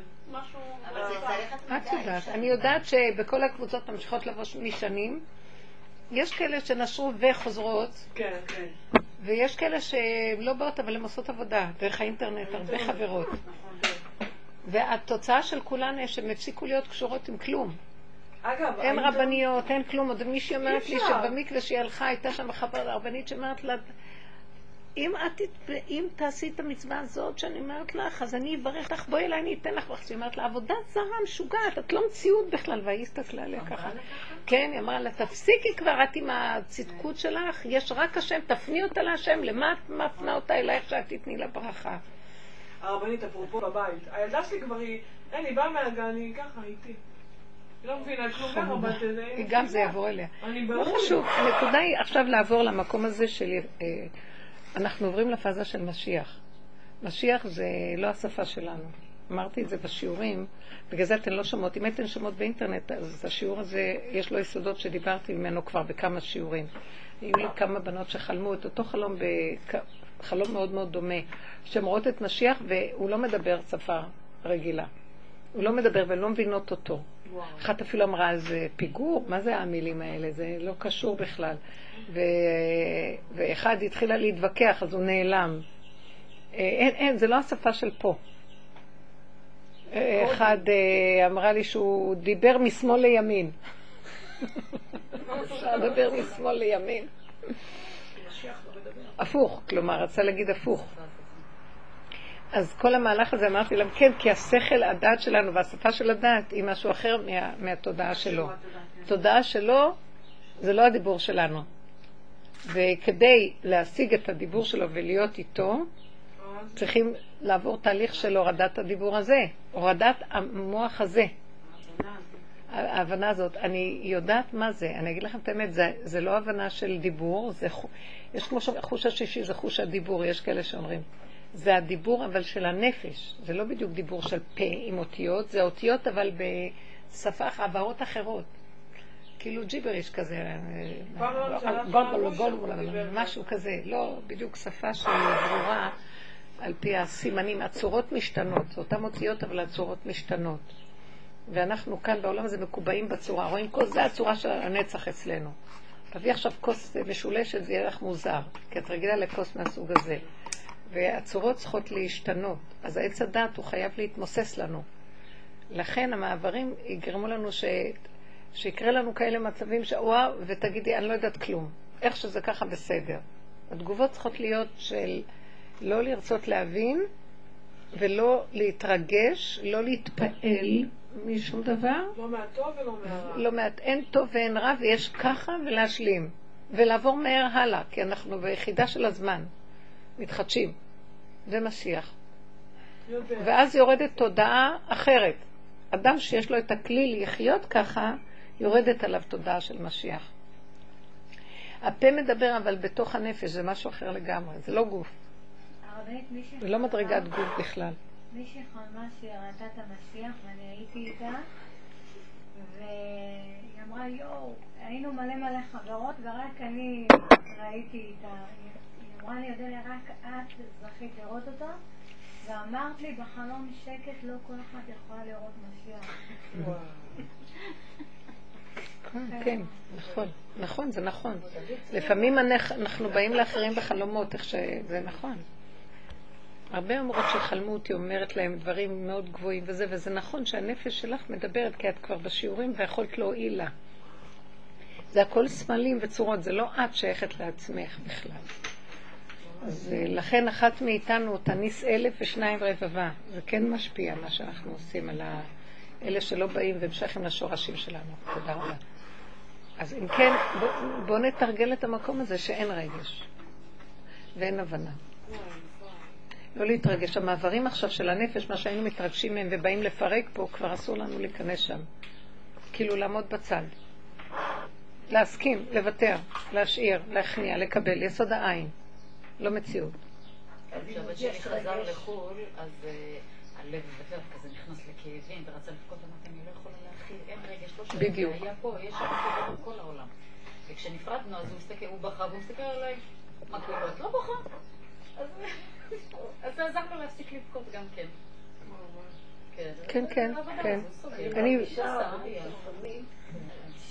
אבל זה צריך את את יודעת, אני יודעת שבכל הקבוצות ממשיכות לבוא משנים. יש כאלה שנשרו וחוזרות, כן, כן. ויש כאלה שלא באות אבל הן עושות עבודה דרך האינטרנט, הרבה חברות. והתוצאה של כולן שהן הפסיקו להיות קשורות עם כלום. אגב, אין רבניות, אין כלום. עוד מישהי אומרת לי. שבמקווה שהיא הלכה, הייתה שם חברה רבנית שאומרת לה, אם את אם תעשי את המצווה הזאת שאני אומרת לך, אז אני אברך לך, בואי אליי, אני אתן לך ברכה. היא אומרת לה, עבודה זרה משוגעת, את לא מציאות בכלל. והיא הסתכלה עליה ככה. כן, היא אמרה לה, תפסיקי כבר, את עם הצדקות שלך, יש רק השם, תפני אותה להשם, למה את מפנה אותה אלייך שאת תתני לה ברכה? הרבנית, אפרופו בבית, הילדה שלי כבר היא, אין, היא באה מהגן, היא ככה, איתי. היא לא מבינה כלום, ככה בת... היא גם זה יעבור אליה. לא. חשוב, הנקודה היא עכשיו לעבור למקום הזה של... אה, אנחנו עוברים לפאזה של משיח. משיח זה לא השפה שלנו. אמרתי את זה בשיעורים, בגלל זה אתן לא שומעות. אם אתן שומעות באינטרנט, אז השיעור הזה, יש לו יסודות שדיברתי ממנו כבר בכמה שיעורים. היו לי כמה בנות שחלמו את אותו חלום. חלום מאוד מאוד דומה, שהן רואות את משיח והוא לא מדבר שפה רגילה. הוא לא מדבר והן לא מבינות אותו. וואו. אחת אפילו אמרה, זה פיגור? מה זה המילים האלה? זה לא קשור בכלל. ו... ואחד התחילה להתווכח, אז הוא נעלם. אה, אין, אין, זה לא השפה של פה. אה, אחד אה, אמרה לי שהוא דיבר משמאל לימין. [laughs] אפשר לדבר משמאל לימין. הפוך, כלומר, רצה להגיד הפוך. אז כל המהלך הזה אמרתי להם, כן, כי השכל, הדעת שלנו והשפה של הדעת היא משהו אחר מה, מהתודעה שלו. תודעה שלו זה לא הדיבור שלנו. וכדי להשיג את הדיבור שלו ולהיות איתו, צריכים לעבור תהליך של הורדת הדיבור הזה, הורדת המוח הזה. ההבנה הזאת, אני יודעת מה זה, אני אגיד לכם את האמת, זה, זה לא הבנה של דיבור, זה, יש כמו שחוש השישי זה חוש הדיבור, יש כאלה שאומרים. זה הדיבור אבל של הנפש, זה לא בדיוק דיבור של פה עם אותיות, זה אותיות אבל בשפה, הבהרות אחרות. כאילו ג'יבריש כזה, אה, לא שלח גולגול, גולגול, משהו כזה, לא בדיוק שפה שהיא ברורה על פי הסימנים, הצורות משתנות, זה אותן אותיות אבל הצורות משתנות. ואנחנו כאן בעולם הזה מקובעים בצורה, רואים כוס, זה הצורה של הנצח אצלנו. תביא עכשיו כוס משולשת, זה יהיה לך מוזר, כי את רגילה לכוס מהסוג הזה. והצורות צריכות להשתנות, אז העץ הדת הוא חייב להתמוסס לנו. לכן המעברים יגרמו לנו ש... שיקרה לנו כאלה מצבים שוואו, ותגידי, אני לא יודעת כלום. איך שזה ככה בסדר. התגובות צריכות להיות של לא לרצות להבין ולא להתרגש, לא להתפעל משום דבר. לא מהטוב ולא מהרע. לא מעט, אין טוב ואין רע, ויש ככה ולהשלים. ולעבור מהר הלאה, כי אנחנו ביחידה של הזמן. מתחדשים. ומשיח. יודע. ואז יורדת תודעה אחרת. אדם שיש לו את הכלי לחיות ככה, יורדת עליו תודעה של משיח. הפה מדבר אבל בתוך הנפש, זה משהו אחר לגמרי, זה לא גוף, זה לא מדרגת גוף בכלל. מישהי חלמה שהיא ראתה את המשיח ואני הייתי איתה והיא אמרה יואו, היינו מלא מלא חברות ורק אני ראיתי את ה... היא אמרה לי, אודליה, רק את זכית לראות אותו ואמרת לי בחלום שקט, לא כל אחת יכולה לראות משיח. כן, כן, נכון, נכון, זה נכון. לפעמים אנחנו- אנחנו באים לאחרים בחלומות, איך שזה נכון. הרבה אומרות שחלמו אותי, אומרת להם דברים מאוד גבוהים וזה, וזה נכון שהנפש שלך מדברת, כי את כבר בשיעורים ויכולת להועיל לה. זה הכל סמלים וצורות, זה לא את שייכת לעצמך בכלל. אז אה, לכן אחת מאיתנו תניס אלף ושניים רבבה. זה כן משפיע מה שאנחנו עושים על. אלה שלא באים והם שייכים לשורשים שלנו. תודה רבה. אז אם כן, בוא, בוא נתרגל את המקום הזה שאין רגש ואין הבנה. לא להתרגש. המעברים עכשיו של הנפש, מה שהיינו מתרגשים מהם ובאים לפרק פה, כבר אסור לנו להיכנס שם. כאילו לעמוד בצד. להסכים, לוותר, להשאיר, להכניע, לקבל, יסוד העין. לא מציאות. כשהבת שלי חזר לחו"ל, אז אה, הלב ודרך כזה נכנס לכאבים, ורצה לבכות, אמרתי, אני לא יכולה להכיל, אין רגש, לא. זה היה פה, יש שם בכל העולם. וכשנפרדנו, אז הוא מסתכל, הוא בכה, והוא מסתכל עליי, מה קורה? את לא בוכה? אז- זה עזר לו להפסיק לבכות גם כן. כן, כן, כן, כן. אני- הרבה היה. לפעמים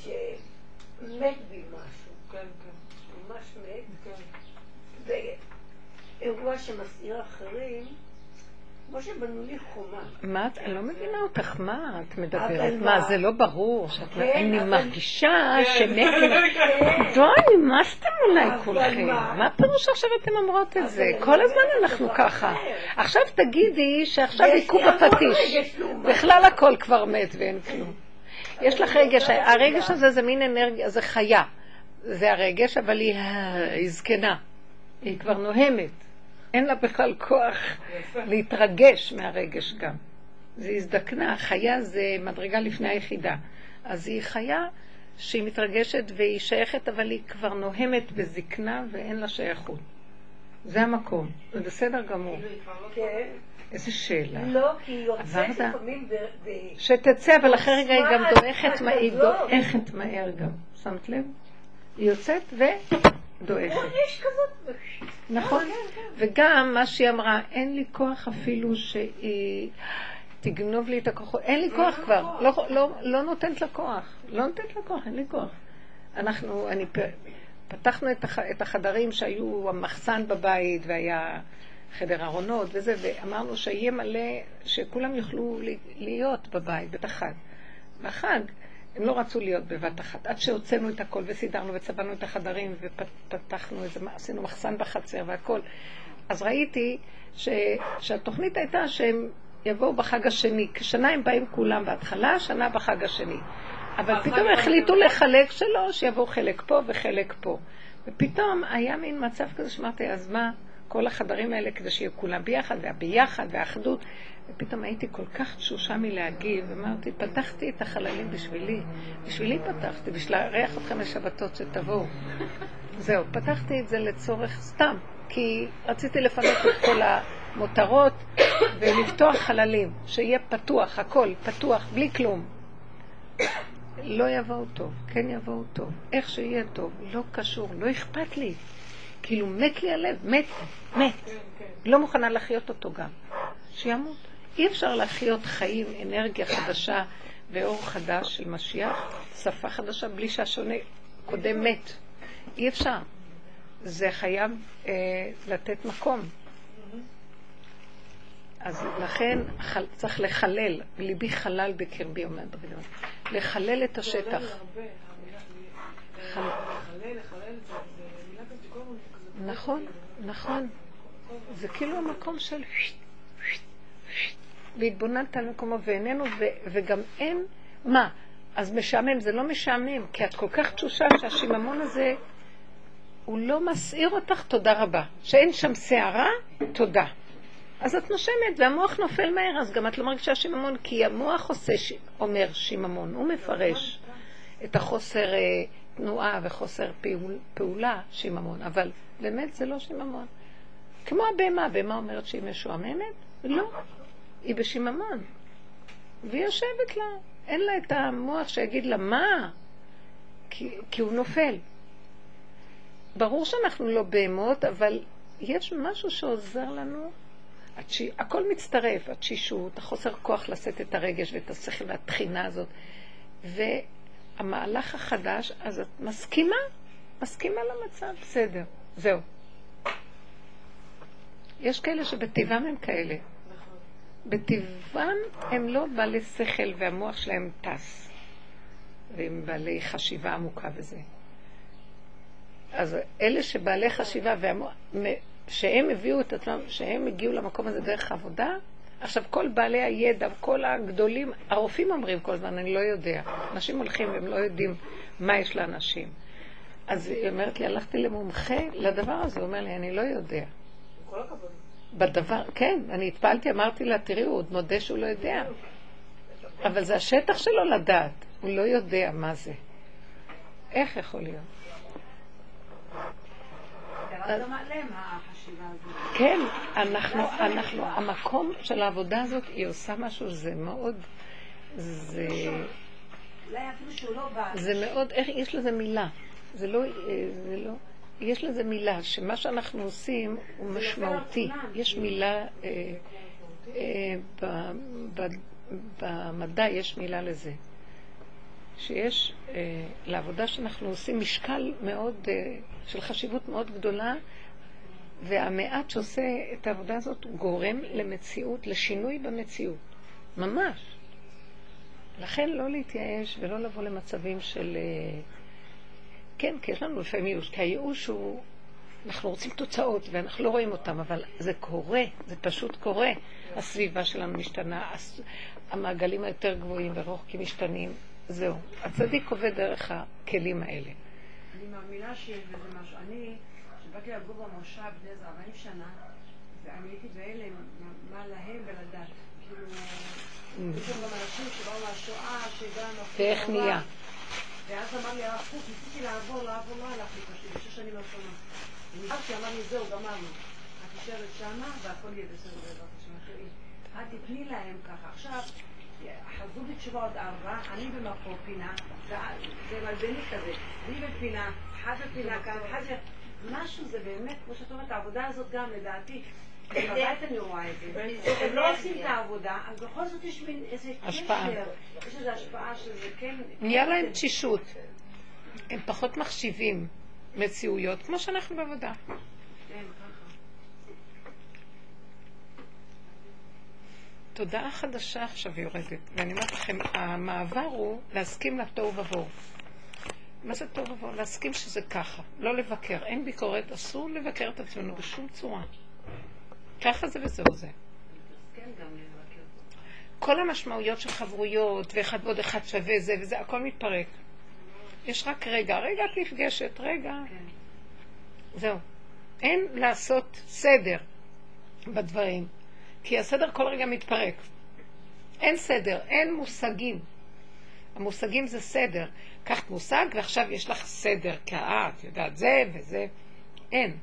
שמת בי משהו, כן, כן, ממש מת, כן. ואירוע שמסעיר אחרים, כמו שבנו לי חומה. מה את, אני לא מבינה אותך, מה את מדברת? מה? זה לא ברור? כן, אני מרגישה כן. שמת... [laughs] כן, די, נמאסתם אולי כולכם. מה? הפירוש עכשיו אתם אומרות את זה? כל הזמן אנחנו ככה. עכשיו תגידי שעכשיו היכו בפטיש. בכלל הכל כבר מת ואין כלום. יש לך רגש, הרגש הזה זה מין אנרגיה, זה חיה. זה הרגש, אבל היא היא זקנה. היא כבר נוהמת. אין לה בכלל כוח להתרגש מהרגש גם. זה הזדקנה, חיה זה מדרגה לפני היחידה. אז היא חיה שהיא מתרגשת והיא שייכת, אבל היא כבר נוהמת בזקנה ואין לה שייכות. זה המקום, זה בסדר גמור. כאילו, לא כן. איזה שאלה. לא, כי היא יוצאת? לפעמים ב... שתצא, אבל אחרי רגע היא גם דועכת, היא מהר גם. שמת לב? היא יוצאת ודועכת. יש כזאת... נכון. וגם מה שהיא אמרה, אין לי כוח אפילו שהיא תגנוב לי את הכוחות, אין לי כוח כבר, לא, לא, לא נותנת לה כוח, לא נותנת לה כוח, אין לי כוח. אנחנו, אני, פתחנו את, הח, את החדרים שהיו המחסן בבית והיה חדר ארונות וזה, ואמרנו שיהיה מלא, שכולם יוכלו להיות בבית, בית החג. בחג הם לא רצו להיות בבת אחת, עד שהוצאנו את הכל וסידרנו וצבענו את החדרים ופתחנו איזה, עשינו מחסן בחצר והכל. אז ראיתי ש, שהתוכנית הייתה שהם יבואו בחג השני. כשנה הם באים כולם בהתחלה, שנה בחג השני. אבל פתאום החליטו נגמר. לחלק שלו, שיבואו חלק פה וחלק פה. ופתאום היה מין מצב כזה שאמרתי, אז מה, כל החדרים האלה כדי שיהיו כולם ביחד, והביחד, והאחדות. ופתאום הייתי כל כך תשושה מלהגיב, אמרתי, פתחתי את החללים בשבילי. בשבילי פתחתי, בשביל לארח אתכם לשבתות שתבואו. [laughs] זהו, פתחתי את זה לצורך סתם, כי רציתי לפנות את כל המותרות ולפתוח חללים, שיהיה פתוח, הכל פתוח, בלי כלום. לא יבואו טוב, כן יבואו טוב, איך שיהיה טוב, לא קשור, לא אכפת לי. כאילו מת לי הלב, מת, מת. לא מוכנה להחיות אותו גם. שימות. אי אפשר להחיות חיים, אנרגיה חדשה ואור חדש של משיח, שפה חדשה, בלי שהשונה קודם מת. אי אפשר. זה חייב אה, לתת מקום. אז לכן חל, צריך לחלל, וליבי חלל בקרבי, אומר דוד. לחלל את השטח. נכון, נכון. זה כאילו המקום של... והתבוננת על מקומו ואיננו, ו- וגם אין... מה? אז משעמם, זה לא משעמם, כי את כל כך תשושה שהשיממון הזה, הוא לא מסעיר אותך, תודה רבה. שאין שם סערה, תודה. אז את נושמת, והמוח נופל מהר, אז גם את לא מרגישה שיממון, כי המוח עושה, ש... אומר שיממון, הוא מפרש את החוסר אה, תנועה וחוסר פעול, פעולה, שיממון, אבל באמת זה לא שיממון. כמו הבהמה, הבהמה אומרת שהיא משועממת? לא, היא בשיממון. והיא יושבת לה, אין לה את המוח שיגיד לה מה, כי, כי הוא נופל. ברור שאנחנו לא בהמות, אבל יש משהו שעוזר לנו. התש... הכל מצטרף, התשישות, החוסר כוח לשאת את הרגש ואת השכל והתחינה הזאת. והמהלך החדש, אז את מסכימה, מסכימה למצב, בסדר, זהו. יש כאלה שבטבעם הם כאלה. בטבעם הם לא בעלי שכל והמוח שלהם טס. והם בעלי חשיבה עמוקה וזה. אז אלה שבעלי חשיבה, והמוח, שהם הביאו את עצמם, שהם הגיעו למקום הזה דרך עבודה, עכשיו כל בעלי הידע, כל הגדולים, הרופאים אומרים כל הזמן, אני לא יודע. אנשים הולכים והם לא יודעים מה יש לאנשים. אז היא אומרת לי, הלכתי למומחה לדבר הזה, הוא אומר לי, אני לא יודע. כל הכבוד. בדבר, כן, אני התפעלתי, אמרתי לה, תראי, הוא עוד מודה שהוא לא יודע. אבל זה השטח שלו לדעת, הוא לא יודע מה זה. איך יכול להיות? כן, אנחנו, אנחנו, המקום של העבודה הזאת, היא עושה משהו, זה מאוד, זה, זה מאוד, איך, יש לזה מילה. זה לא, זה לא, יש לזה מילה, שמה שאנחנו עושים הוא משמעותי. יש מילה, אה, אה, ב, ב, במדע יש מילה לזה. שיש אה, לעבודה שאנחנו עושים משקל מאוד, אה, של חשיבות מאוד גדולה, והמעט שעושה את העבודה הזאת גורם למציאות, לשינוי במציאות. ממש. לכן לא להתייאש ולא לבוא למצבים של... אה, כן, כי יש לנו לפעמים ייאוש, כי הייאוש הוא... אנחנו רוצים תוצאות ואנחנו לא רואים אותן, אבל זה קורה, זה פשוט קורה. הסביבה שלנו משתנה, המעגלים היותר גבוהים ורוחקים משתנים. זהו. הצדיק עובד דרך הכלים האלה. אני מאמינה שיש בזה משהו. אני, כשבאתי לגור במושב בני איזה 40 שנה, ואני הייתי בהלם מה להם ולדת. כאילו, יש שם גם אנשים שבאו מהשואה, שגם... ואיך נהיה? ואז אמר לי הרב קוק, ניסיתי לעבור, לעבור, לא הלך לי פשוט, בשש שנים הראשונות. ונשארתי, אמר לי, זהו, גמרנו. את נשארת שמה, והכל יהיה בסדר בעזרת השם. את תתני להם ככה. עכשיו... חזרו בתשובה עוד ארבע, אני במקום פינה, זה מלבני כזה, אני בפינה, אחד בפינה כאן, אחד. משהו זה באמת, כמו שאת אומרת, העבודה הזאת גם לדעתי, בוודאי אני רואה את זה. הם לא עושים את העבודה, אז בכל זאת יש מין איזה קשר, יש איזו השפעה שזה כן... נהיה להם תשישות. הם פחות מחשיבים מציאויות, כמו שאנחנו בעבודה. כן, תודעה חדשה עכשיו יורדת, ואני אומרת לכם, המעבר הוא להסכים לתוהו ובוהו. מה זה תוהו ובוהו? להסכים שזה ככה, לא לבקר. אין ביקורת, אסור לבקר את עצמנו בשום צורה. ככה זה וזהו זה. כל המשמעויות של חברויות, ואחד ועוד אחד שווה זה וזה, הכל מתפרק. יש רק רגע, רגע את נפגשת, רגע. זהו. אין לעשות סדר בדברים. כי הסדר כל רגע מתפרק. אין סדר, אין מושגים. המושגים זה סדר. קחת מושג ועכשיו יש לך סדר, כי את יודעת זה וזה. אין.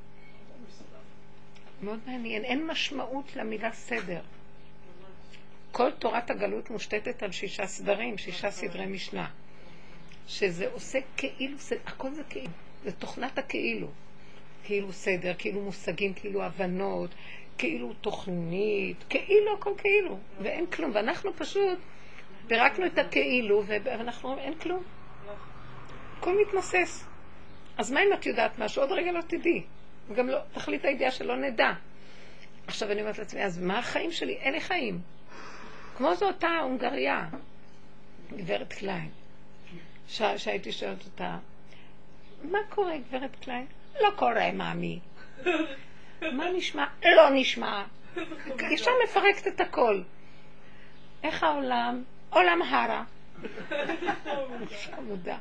מאוד מעניין. אין משמעות למילה סדר. כל תורת הגלות מושתתת על שישה סדרים, שישה סדרי משנה. שזה עושה כאילו, הכל זה כאילו, זה תוכנת הכאילו. כאילו סדר, כאילו מושגים, כאילו הבנות, כאילו תוכנית, כאילו הכל כאילו, ואין כלום. ואנחנו פשוט פירקנו את הכאילו, ואנחנו אומרים, אין כלום. הכל מתמוסס. אז מה אם את יודעת משהו? עוד רגע לא תדעי. וגם לא, תכלית הידיעה שלא נדע. עכשיו אני אומרת לעצמי, אז מה החיים שלי? אין לי חיים. כמו זו אותה הונגריה, גברת קליין, שהייתי שואלת אותה, מה קורה, גברת קליין? לא קורה, מאמי. מה נשמע? לא נשמע. אישה מפרקת את הכל. איך העולם? עולם הרע. חמודה.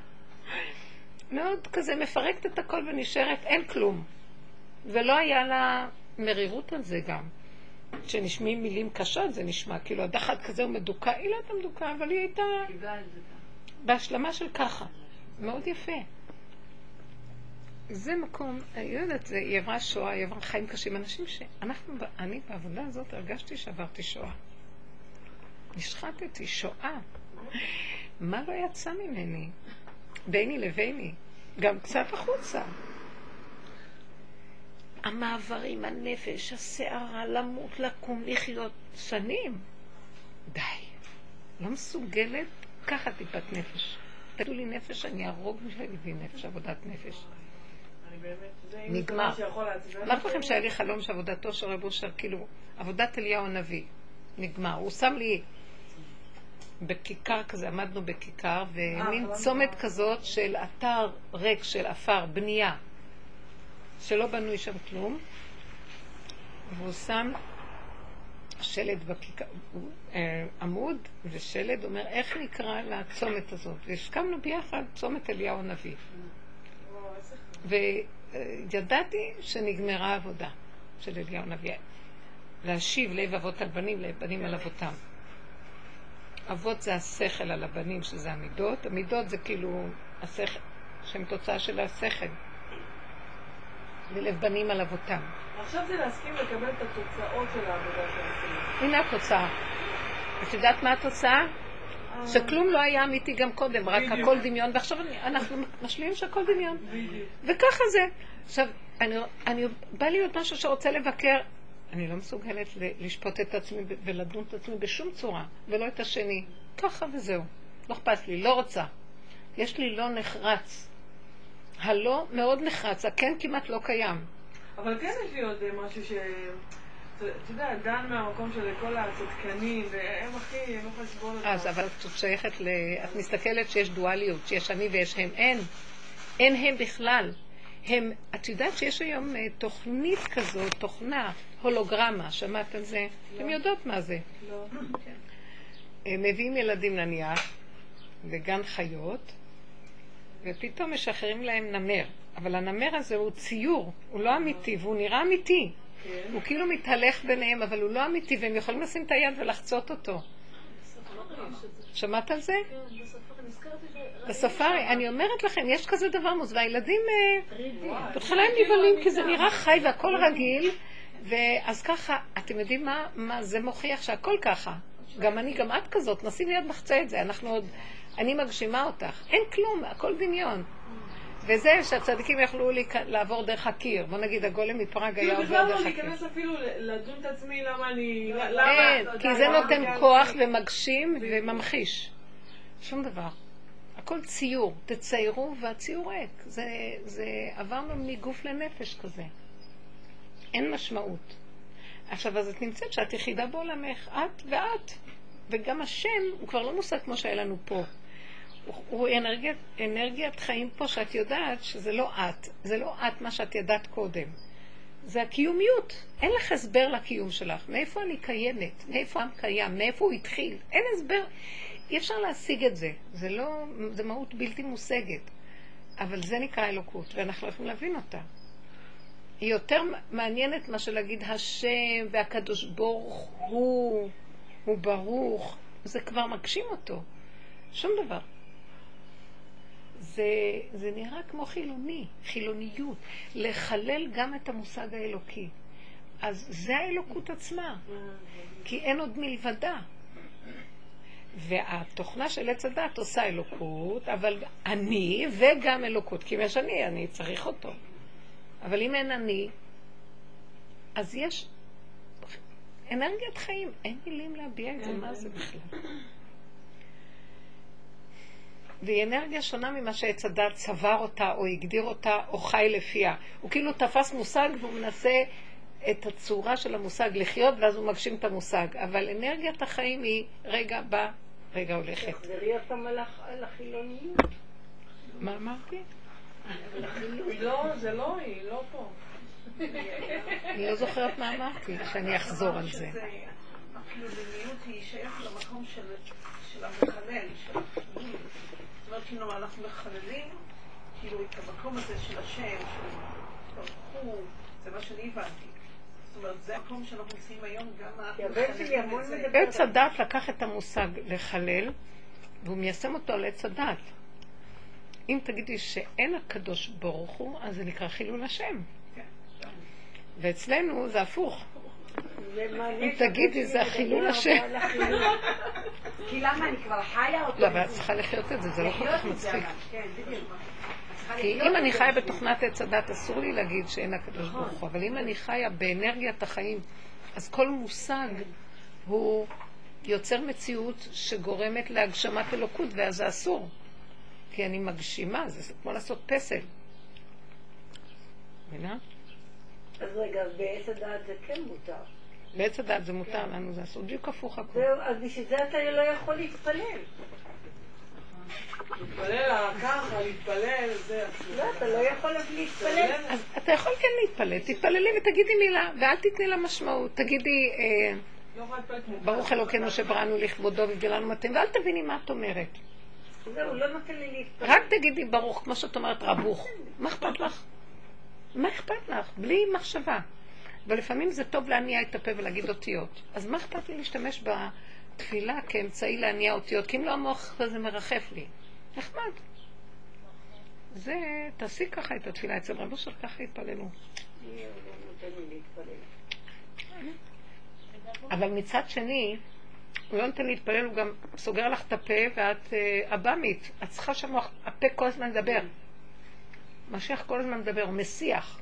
מאוד כזה מפרקת את הכל ונשארת, אין כלום. ולא היה לה מרירות על זה גם. כשנשמעים מילים קשות זה נשמע, כאילו הדחת כזה הוא מדוכא, היא לא הייתה מדוכא, אבל היא הייתה בהשלמה של ככה. מאוד יפה. זה מקום, אני לא יודעת, היא עברה שואה, היא עברה חיים קשים. אנשים שאנחנו, אני בעבודה הזאת הרגשתי שעברתי שואה. נשחטתי, שואה. מה לא יצא ממני? ביני לביני. גם קצת החוצה. המעברים, הנפש, הסערה, למות, לקום, לחיות שנים. די. לא מסוגלת ככה טיפת נפש. תגידו לי נפש, אני אהרוג בשביל להביא נפש, עבודת נפש. נגמר. אמרתי. לכם שהיה לי חלום שעבודתו של רב אושר, כאילו, עבודת אליהו הנביא. נגמר. הוא שם לי בכיכר כזה, עמדנו בכיכר, ומין חלמת. צומת כזאת של אתר ריק של עפר, בנייה, שלא בנוי שם כלום, והוא שם שלט בכיכר, אה, עמוד ושלט, אומר, איך נקרא לצומת הזאת? והסכמנו ביחד, צומת אליהו הנביא. וידעתי שנגמרה העבודה של אליהו הנביא. להשיב לב אבות על בנים, לב בנים על אבותם. אבות זה השכל על הבנים, שזה המידות. המידות זה כאילו השכל, שהם תוצאה של השכל. ללב בנים על אבותם. עכשיו זה להסכים לקבל את התוצאות של העבודה שעשינו. הנה התוצאה. את יודעת מה התוצאה? שכלום לא היה אמיתי גם קודם, רק בדיוק. הכל דמיון, ועכשיו אנחנו משלימים שהכל דמיון. בדיוק. וככה זה. עכשיו, אני, אני, בא לי עוד משהו שרוצה לבקר. אני לא מסוגלת לשפוט את עצמי ולדון את עצמי בשום צורה, ולא את השני. ככה וזהו. לא אכפת לי, לא רוצה. יש לי לא נחרץ. הלא מאוד נחרץ, הכן כמעט לא קיים. אבל כן יש לי עוד אה, משהו ש... אתה יודע, דן מהמקום של כל הצדקנים, והם הכי, הם לא יכולים לסבול אז. אבל את שייכת ל... את מסתכלת שיש דואליות, שיש אני ויש הם. אין. אין הם בכלל. הם, את יודעת שיש היום אה, תוכנית כזאת, תוכנה, הולוגרמה, שמעת על זה? אתם יודעות מה זה. לא. הם מביאים ילדים נניח, לגן חיות, ופתאום משחררים להם נמר. אבל הנמר הזה הוא ציור, הוא לא אמיתי, והוא נראה אמיתי. כן. הוא כאילו מתהלך ביניהם, אבל הוא לא אמיתי, והם יכולים לשים את היד ולחצות אותו. שמעת על זה? בספארי, אני אומרת לכם, יש כזה דבר מוז, והילדים, אה, בהתחלה הם נבהלים כי זה נראה חי והכל רגיל, ואז ככה, אתם יודעים מה, זה מוכיח שהכל ככה. גם אני, גם את כזאת, נסי מיד נחצה את זה, אנחנו עוד, אני מגשימה אותך. אין כלום, הכל דמיון. וזה שהצדיקים יכלו לעבור דרך הקיר. בוא נגיד, הגולם מפראג היה כאילו עובר בכלל לא דרך הקיר. להיכנס אפילו לדון את עצמי למה אני... למה... אין, כי זה נותן כוח ומגשים וממחיש. שום דבר. הכל ציור. תציירו והציור ריק. זה, זה עברנו מגוף לנפש כזה. אין משמעות. עכשיו, אז את נמצאת שאת יחידה בעולמך, את ואת. וגם השם הוא כבר לא מושג כמו שהיה לנו פה. הוא, אנרגיית, אנרגיית חיים פה שאת יודעת שזה לא את. זה לא את מה שאת ידעת קודם. זה הקיומיות. אין לך הסבר לקיום שלך. מאיפה אני קיימת? מאיפה העם קיים? מאיפה הוא התחיל? אין הסבר. אי אפשר להשיג את זה. זה לא, זה מהות בלתי מושגת. אבל זה נקרא אלוקות, ואנחנו לא יכולים להבין אותה. היא יותר מעניינת מאשר להגיד השם והקדוש ברוך הוא, הוא ברוך. זה כבר מגשים אותו. שום דבר. זה, זה נראה כמו חילוני, חילוניות, לחלל גם את המושג האלוקי. אז זה האלוקות עצמה, כי אין עוד מלבדה. והתוכנה של עץ הדת עושה אלוקות, אבל אני וגם אלוקות, כי אם יש אני, אני צריך אותו. אבל אם אין אני, אז יש אנרגיית חיים, אין מילים להביע את זה, מה זה בכלל? והיא אנרגיה שונה ממה שעץ הדת צבר אותה, או הגדיר אותה, או חי לפיה. הוא כאילו תפס מושג והוא מנסה את הצורה של המושג לחיות, ואז הוא מגשים את המושג. אבל אנרגיית החיים היא רגע בא, רגע הולכת. תחזרי על הח- על החילוניות. מה אמרתי? לא, זה לא היא, לא פה. אני לא זוכרת מה אמרתי, שאני אחזור על זה. החילוניות היא שייכת למקום של של המחלל, של החילול. אומרת, כאילו, אנחנו מחללים כאילו את המקום הזה של השם, של ברוך הוא, זה מה שאני הבנתי. זאת אומרת, זה המקום שאנחנו נמצאים היום, גם. מדבר עץ הדת לקח את המושג לחלל, והוא מיישם אותו על עץ הדת. אם תגידי שאין הקדוש ברוך הוא, אז זה נקרא חילול השם. כן. ואצלנו זה הפוך. אם תגידי, זה החילול השם. כי למה אני כבר חיה אותו? לא, אבל את צריכה לחיות את זה, זה לא כל כך מצחיק. כן. כי אם אני חיה בתוכנת עץ הדת, אסור לי להגיד שאין הקדוש ברוך הוא, אבל אם אני חיה באנרגיית החיים, אז כל מושג הוא יוצר מציאות שגורמת להגשמת אלוקות, ואז זה אסור. כי אני מגשימה, זה כמו לעשות פסל. מבינה? אז רגע, בעץ הדעת זה כן מותר. בעץ הדת זה מותר לנו, זה אסור. בדיוק הפוך הכל. זהו, אז בשביל זה אתה לא יכול להתפלל. להתפלל ככה, להתפלל, זה אסור. לא, אתה לא יכול להתפלל. אז אתה יכול כן להתפלל, תתפללי ותגידי מילה, ואל תתני לה משמעות. תגידי, אה, לא ברוך אלוקינו שבראנו לכבודו והבדלנו מתאים, ואל תביני מה את אומרת. זהו, לא נותן לי להתפלל. רק תגידי ברוך, כמו שאת אומרת רבוך. מה אכפת לך? מה אכפת לך? בלי מחשבה. ולפעמים זה טוב להניע את הפה ולהגיד אותיות. אז מה אכפת לי להשתמש בתפילה כאמצעי להניע אותיות? כי אם לא המוח הזה מרחף לי. נחמד. זה, תעשי ככה את התפילה אצל רבו של ככה יתפללו. אבל מצד שני, הוא לא נותן להתפלל, הוא גם סוגר לך את הפה ואת אה, עב"מית. את צריכה שהמוח, הפה כל הזמן לדבר. משיח כל הזמן מדבר, הוא מסיח.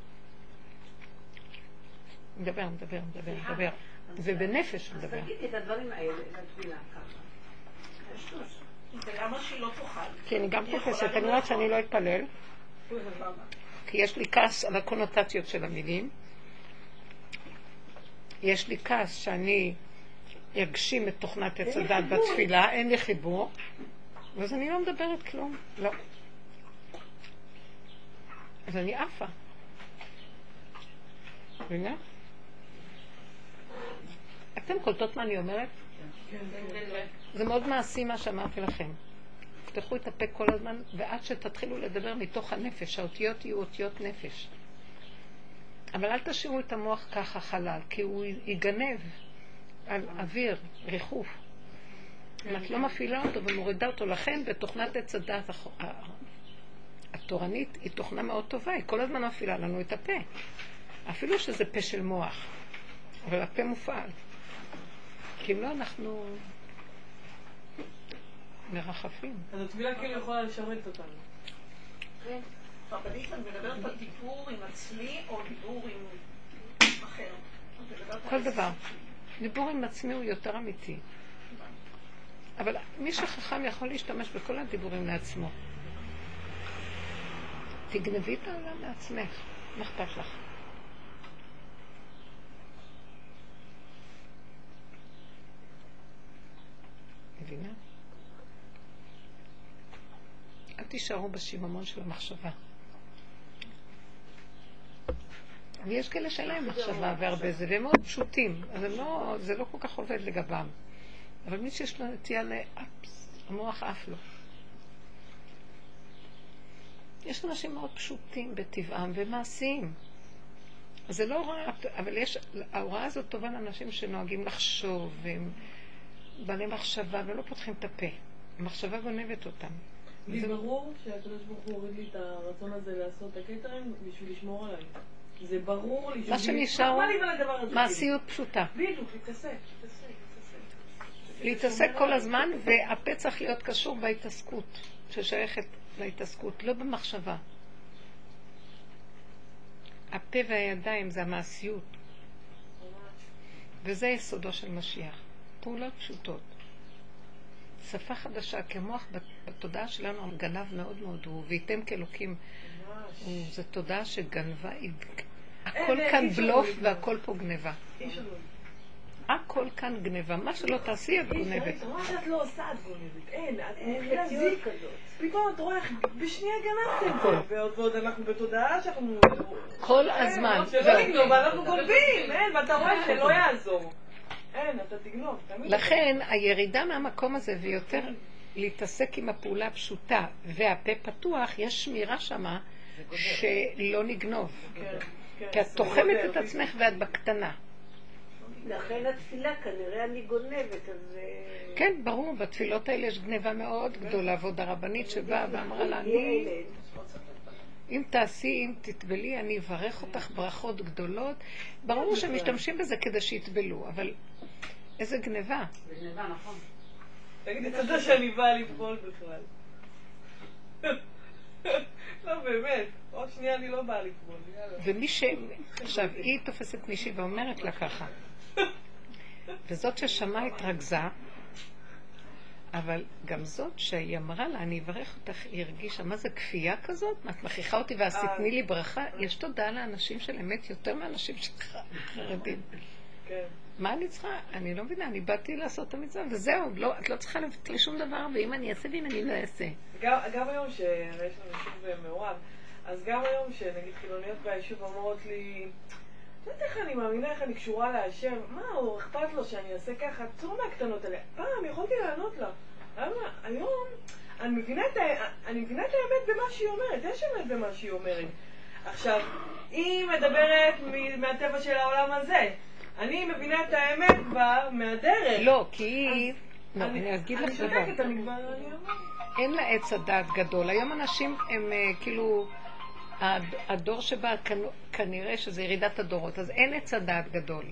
מדבר, מדבר, מדבר, מדבר. ובנפש הוא אז מדבר. תגידי את הדברים האלה לתפילה ככה. ולמה שהיא לא תאכל? כי אני גם תופסת, אני אומרת. שאני לא אתפלל? כי יש לי כעס על הקונוטציות של המילים. יש לי כעס שאני אגשים את תוכנת עץ הדת בתפילה, אין לי חיבור, אז אני לא מדברת כלום, לא. אז אני עפה. מבינה? אתם קולטות מה אני אומרת? זה מאוד מעשי מה שאמרתי לכם. תפתחו את הפה כל הזמן, ועד שתתחילו לדבר מתוך הנפש, האותיות יהיו אותיות נפש. אבל אל תשאירו את המוח ככה חלל, כי הוא יגנב על אוויר, ריחוף. אם את לא מפעילה אותו ומורידה אותו, לכן בתוכנת עץ הדת הח- ה- התורנית היא תוכנה מאוד טובה, היא כל הזמן מפעילה לנו את הפה. אפילו שזה פה של מוח, אבל הפה מופעל. כי אם לא, אנחנו מרחפים. אז התפילה כאילו יכולה לשרת אותנו. כן. הרבנית, את מדברת על דיבור עם עצמי או דיבור עם אחר? כל. דבר. דיבור עם עצמי הוא יותר אמיתי. אבל מי שחכם יכול להשתמש בכל הדיבורים לעצמו. תגנבי את העולם לעצמך, מה אכפת לך? מבינה? אל תישארו בשיממון של המחשבה. ויש כאלה שאין להם מחשבה והרבה זה, והם מאוד פשוטים, אז לא, זה לא כל כך עובד לגבם. אבל מי שיש לו נטייה לאפס, המוח עף לו. יש אנשים מאוד פשוטים בטבעם ומעשיים. זה לא הוראה, אבל יש, ההוראה הזאת טובה לאנשים שנוהגים לחשוב, והם בעלי מחשבה, ולא פותחים את הפה. המחשבה גונבת אותם. לי זה- ברור שהקדוש ברוך הוא הוריד לי את הרצון הזה לעשות את הקטרים בשביל לשמור עליי. זה ברור לי. מה שנשאר הזה? מעשיות פשוטה. בדיוק, להתעסק, להתעסק, להתעסק. להתעסק כל הזמן, והפה צריך להיות קשור בהתעסקות, ששייכת להתעסקות, לא במחשבה. הפה והידיים זה המעשיות, וזה יסודו של משיח. פעולות פשוטות. שפה חדשה, כי המוח בת- בתודעה שלנו גנב מאוד מאוד הוא, וייתם כאלוקים. זו תודעה שגנבה, הכל כאן בלוף. והכל פה גניבה. לא. הכל כאן גניבה. מה שלא תעשי את גונבת. את רואה שאת לא עושה את גונבת. אין, את אין מתחילה. כזאת. פתאום את רואה איך בשנייה גנבתם פה, ועוד ועוד אנחנו בתודעה שאנחנו... כל הזמן. שלא זהו. נגנוב, ואנחנו גונבים, אין, ואתה רואה שלא יעזור. אין, אתה תגנוב, תמיד. לכן הירידה מהמקום הזה ויותר להתעסק עם הפעולה הפשוטה והפה פתוח, יש שמירה שמה שלא נגנוב. כן, כן, כי את תוחמת את עצמך ואת בקטנה. לכן התפילה כנראה אני גונבת, אז... אה, כן, ברור, בתפילות האלה יש גניבה מאוד גדולה, ועוד הרבנית שבאה ואמרה לה, אני. אם תעשי, אם תטבלי, אני אברך אותך ברכות גדולות. ברור שמשתמשים בזה כדי שיטבלו, אבל איזה גניבה. זה גניבה, נכון. תגידי תודה שאני באה לטבול בכלל. [laughs] לא, באמת. עוד שנייה אני לא באה לפגול, יאללה. ומי ש... עכשיו, היא תופסת מישהי ואומרת לה ככה. [laughs] וזאת ששמעה התרכזה, אבל גם זאת שהיא אמרה לה, אני אברך אותך, היא הרגישה, מה זה כפייה כזאת? את מכריחה אותי אה. תתני לי ברכה? יש תודה לאנשים של אמת יותר מאנשים של ח- חרדים. כן. מה אני צריכה? אני לא מבינה, אני באתי לעשות את המצווה, וזהו, לא, את לא צריכה לי שום דבר, ואם אני אעשה ואם אני לא אעשה. גם, גם היום שיש לנו יישוב מעורב, אז גם היום שנגיד חילוניות ביישוב אומרות לי, את יודעת איך אני מאמינה, איך אני קשורה להשם, מה, הוא אכפת לו שאני אעשה ככה, צור מהקטנות האלה. פעם יכולתי לענות לה. למה? היום אני מבינה, את ה... אני מבינה את האמת במה שהיא אומרת, יש אמת במה שהיא אומרת. עכשיו, היא מדברת מהטבע של העולם הזה. אני מבינה את האמת כבר מהדרך. לא, כי היא... לא, אני אגיד לך אני דבר. שותקת, אני כבר... אני אומרת. אין לה עץ הדעת גדול. היום אנשים הם אה, כאילו, הדור שבא כנ- כנראה שזה ירידת הדורות, אז אין עץ הדעת גדול.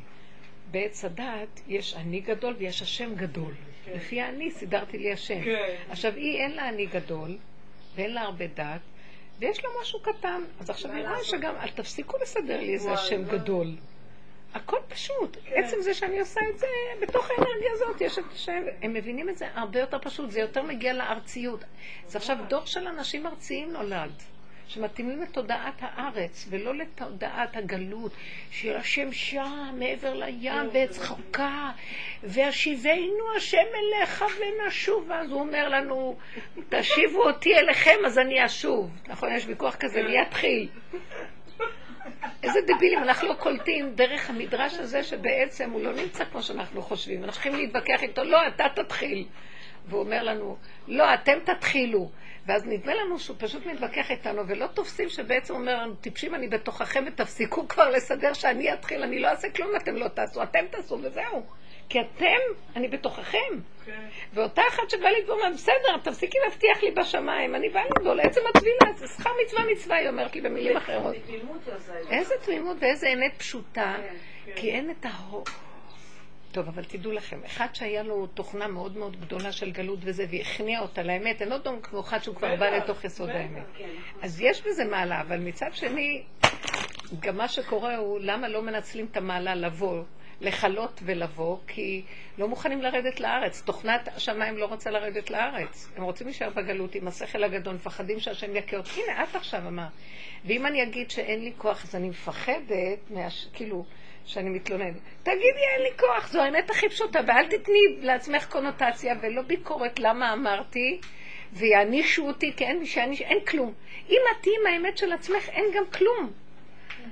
בעץ הדעת יש אני גדול ויש השם גדול. כן. לפי האני סידרתי לי השם. כן. עכשיו, היא אין לה אני גדול, ואין לה הרבה דעת, ויש לה משהו קטן. אז עכשיו היא רואה שגם, אל תפסיקו לסדר לי איזה השם. גדול. הכל פשוט. כן. עצם זה שאני עושה את זה, בתוך האנרגיה הזאת יש את השם. הם מבינים את זה הרבה יותר פשוט, זה יותר מגיע לארציות. זה עכשיו דור של אנשים ארציים נולד. שמתאימים לתודעת הארץ, ולא לתודעת הגלות, של השם שם, מעבר לים, בעץ חוקה, והשיבנו השם אליך ונשוב. ואז הוא אומר לנו, תשיבו אותי אליכם, אז אני אשוב. נכון, יש ויכוח כזה, מי יתחיל? איזה דבילים, אנחנו לא קולטים דרך המדרש הזה שבעצם הוא לא נמצא כמו שאנחנו חושבים. אנחנו צריכים להתווכח איתו, לא, אתה תתחיל. והוא אומר לנו, לא, אתם תתחילו. ואז נדמה לנו שהוא פשוט מתווכח איתנו, ולא תופסים שבעצם אומר לנו, טיפשים, אני בתוככם ותפסיקו כבר לסדר שאני אתחיל, אני לא אעשה כלום, אתם לא תעשו, אתם תעשו וזהו. כי אתם, אני בתוככם. כן. ואותה אחת שבאה לגבול, אומרת, בסדר, תפסיקי להבטיח לי בשמיים, אני באה לגבול, עצם הטבילה, זה שכר מצווה מצווה, היא אומרת לי במילים אחרות. איזה תמימות ואיזה אמת פשוטה, כן, כי אין את ההוא. טוב, אבל תדעו לכם, אחד שהיה לו תוכנה מאוד מאוד גדולה של גלות וזה, והכניע אותה לאמת, אין עוד דום כמו אחד שהוא כבר בא לתוך יסוד. האמת. כן, אז יש בזה מעלה, אבל מצד שני, גם מה שקורה הוא, למה לא מנצלים את המעלה לבוא, לכלות ולבוא, כי לא מוכנים לרדת לארץ. תוכנת השמיים לא רוצה לרדת לארץ. הם רוצים להישאר בגלות עם השכל הגדול, מפחדים שהשם יכה אותי. הנה, את עכשיו אמרת. ואם אני אגיד שאין לי כוח, אז אני מפחדת, מהש... כאילו, שאני מתלוננת. תגידי, אין לי כוח, זו האמת הכי פשוטה, ואל תתני לעצמך קונוטציה ולא ביקורת למה אמרתי, ויענישו אותי, כי אין שיעניש, אין כלום. אם את תהיי עם האמת של עצמך, אין גם כלום.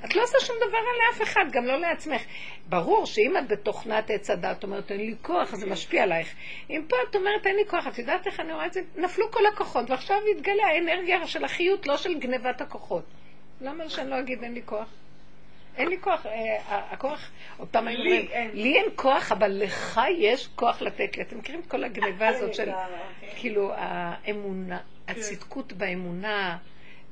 את לא עושה שום דבר על אף אחד, גם לא לעצמך. ברור שאם את בתוכנת עץ הדת אומרת, אין לי כוח, זה משפיע עלייך. אם פה את אומרת, אין לי כוח, את יודעת איך אני רואה את זה? נפלו כל הכוחות, ועכשיו יתגלה האנרגיה של החיות, לא של גנבת הכוחות. למה שאני לא אגיד אין לי כוח? אין לי כוח, אה, הכוח, עוד פעם אומרים, אין. לי אין כוח, אבל לך יש כוח לתת לי. אתם מכירים את כל הגניבה הזאת של, כאילו, האמונה, הצדקות באמונה.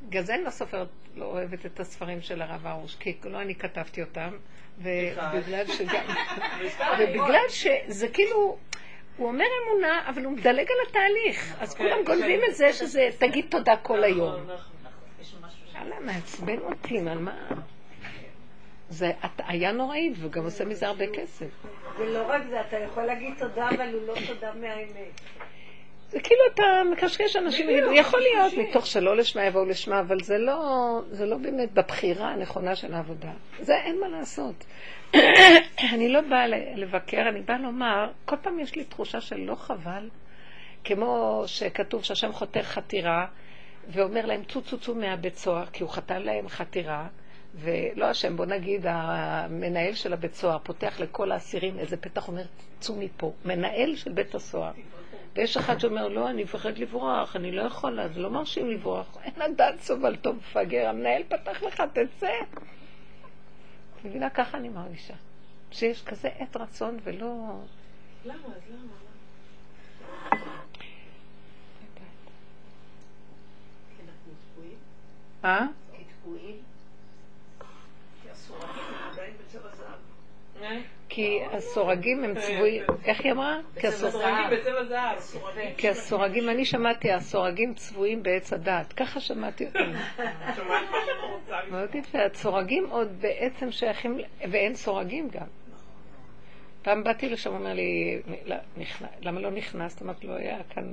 בגלל זה אני לא סופרת, לא אוהבת את הספרים של הרב הרוש, כי לא אני כתבתי אותם, ובגלל שגם, [laughs] ובגלל שזה כאילו, הוא אומר אמונה, אבל הוא מדלג על התהליך, אז כולם גונבים את זה שזה, תגיד תודה כל היום. נכון, נכון. יאללה, מעצבן אותי, על מה? זה הטעיה נוראית, וגם עושה מזה הרבה כסף. ולא רק זה, אתה יכול להגיד תודה, אבל הוא לא תודה מהאמת. זה כאילו אתה מקשקש אנשים, יגידו, יכול להיות מתוך שלא לשמה יבואו לשמה, אבל זה לא, זה לא באמת בבחירה הנכונה של העבודה. זה אין מה לעשות. [coughs] אני לא באה לבקר, אני באה לומר, כל פעם יש לי תחושה של לא חבל, כמו שכתוב שהשם חותר חתירה, ואומר להם, צאו צאו צאו מהבית סוהר, כי הוא חתן להם חתירה, ולא השם, בוא נגיד, המנהל של הבית סוהר פותח לכל האסירים איזה פתח, אומר, צאו מפה. מנהל של בית הסוהר. ויש אחד שאומר, לא, אני מפחד לברוח, אני לא יכולה, זה לא מרשים לברוח. [laughs] אין הדעת סובל טוב מפגר, המנהל פתח לך, תצא. את מבינה, ככה אני מרגישה. שיש כזה עת רצון ולא... למה? אז למה? כי אנחנו תקועים. אה? כי תקועים. כי הסוררים עדיין בצבע זהב. כי הסורגים הם צבועים, איך היא אמרה? כי הסור- הסורגים בצבע זהב. כי הסורגים, אני שמעתי, הסורגים צבועים בעץ הדעת, ככה שמעתי אותם. [laughs] מאוד יפה, הצורגים עוד בעצם שייכים, ואין סורגים גם. פעם באתי לשם, אומר לי, "לא, למה לא נכנסת? אמרתי לו, היה כאן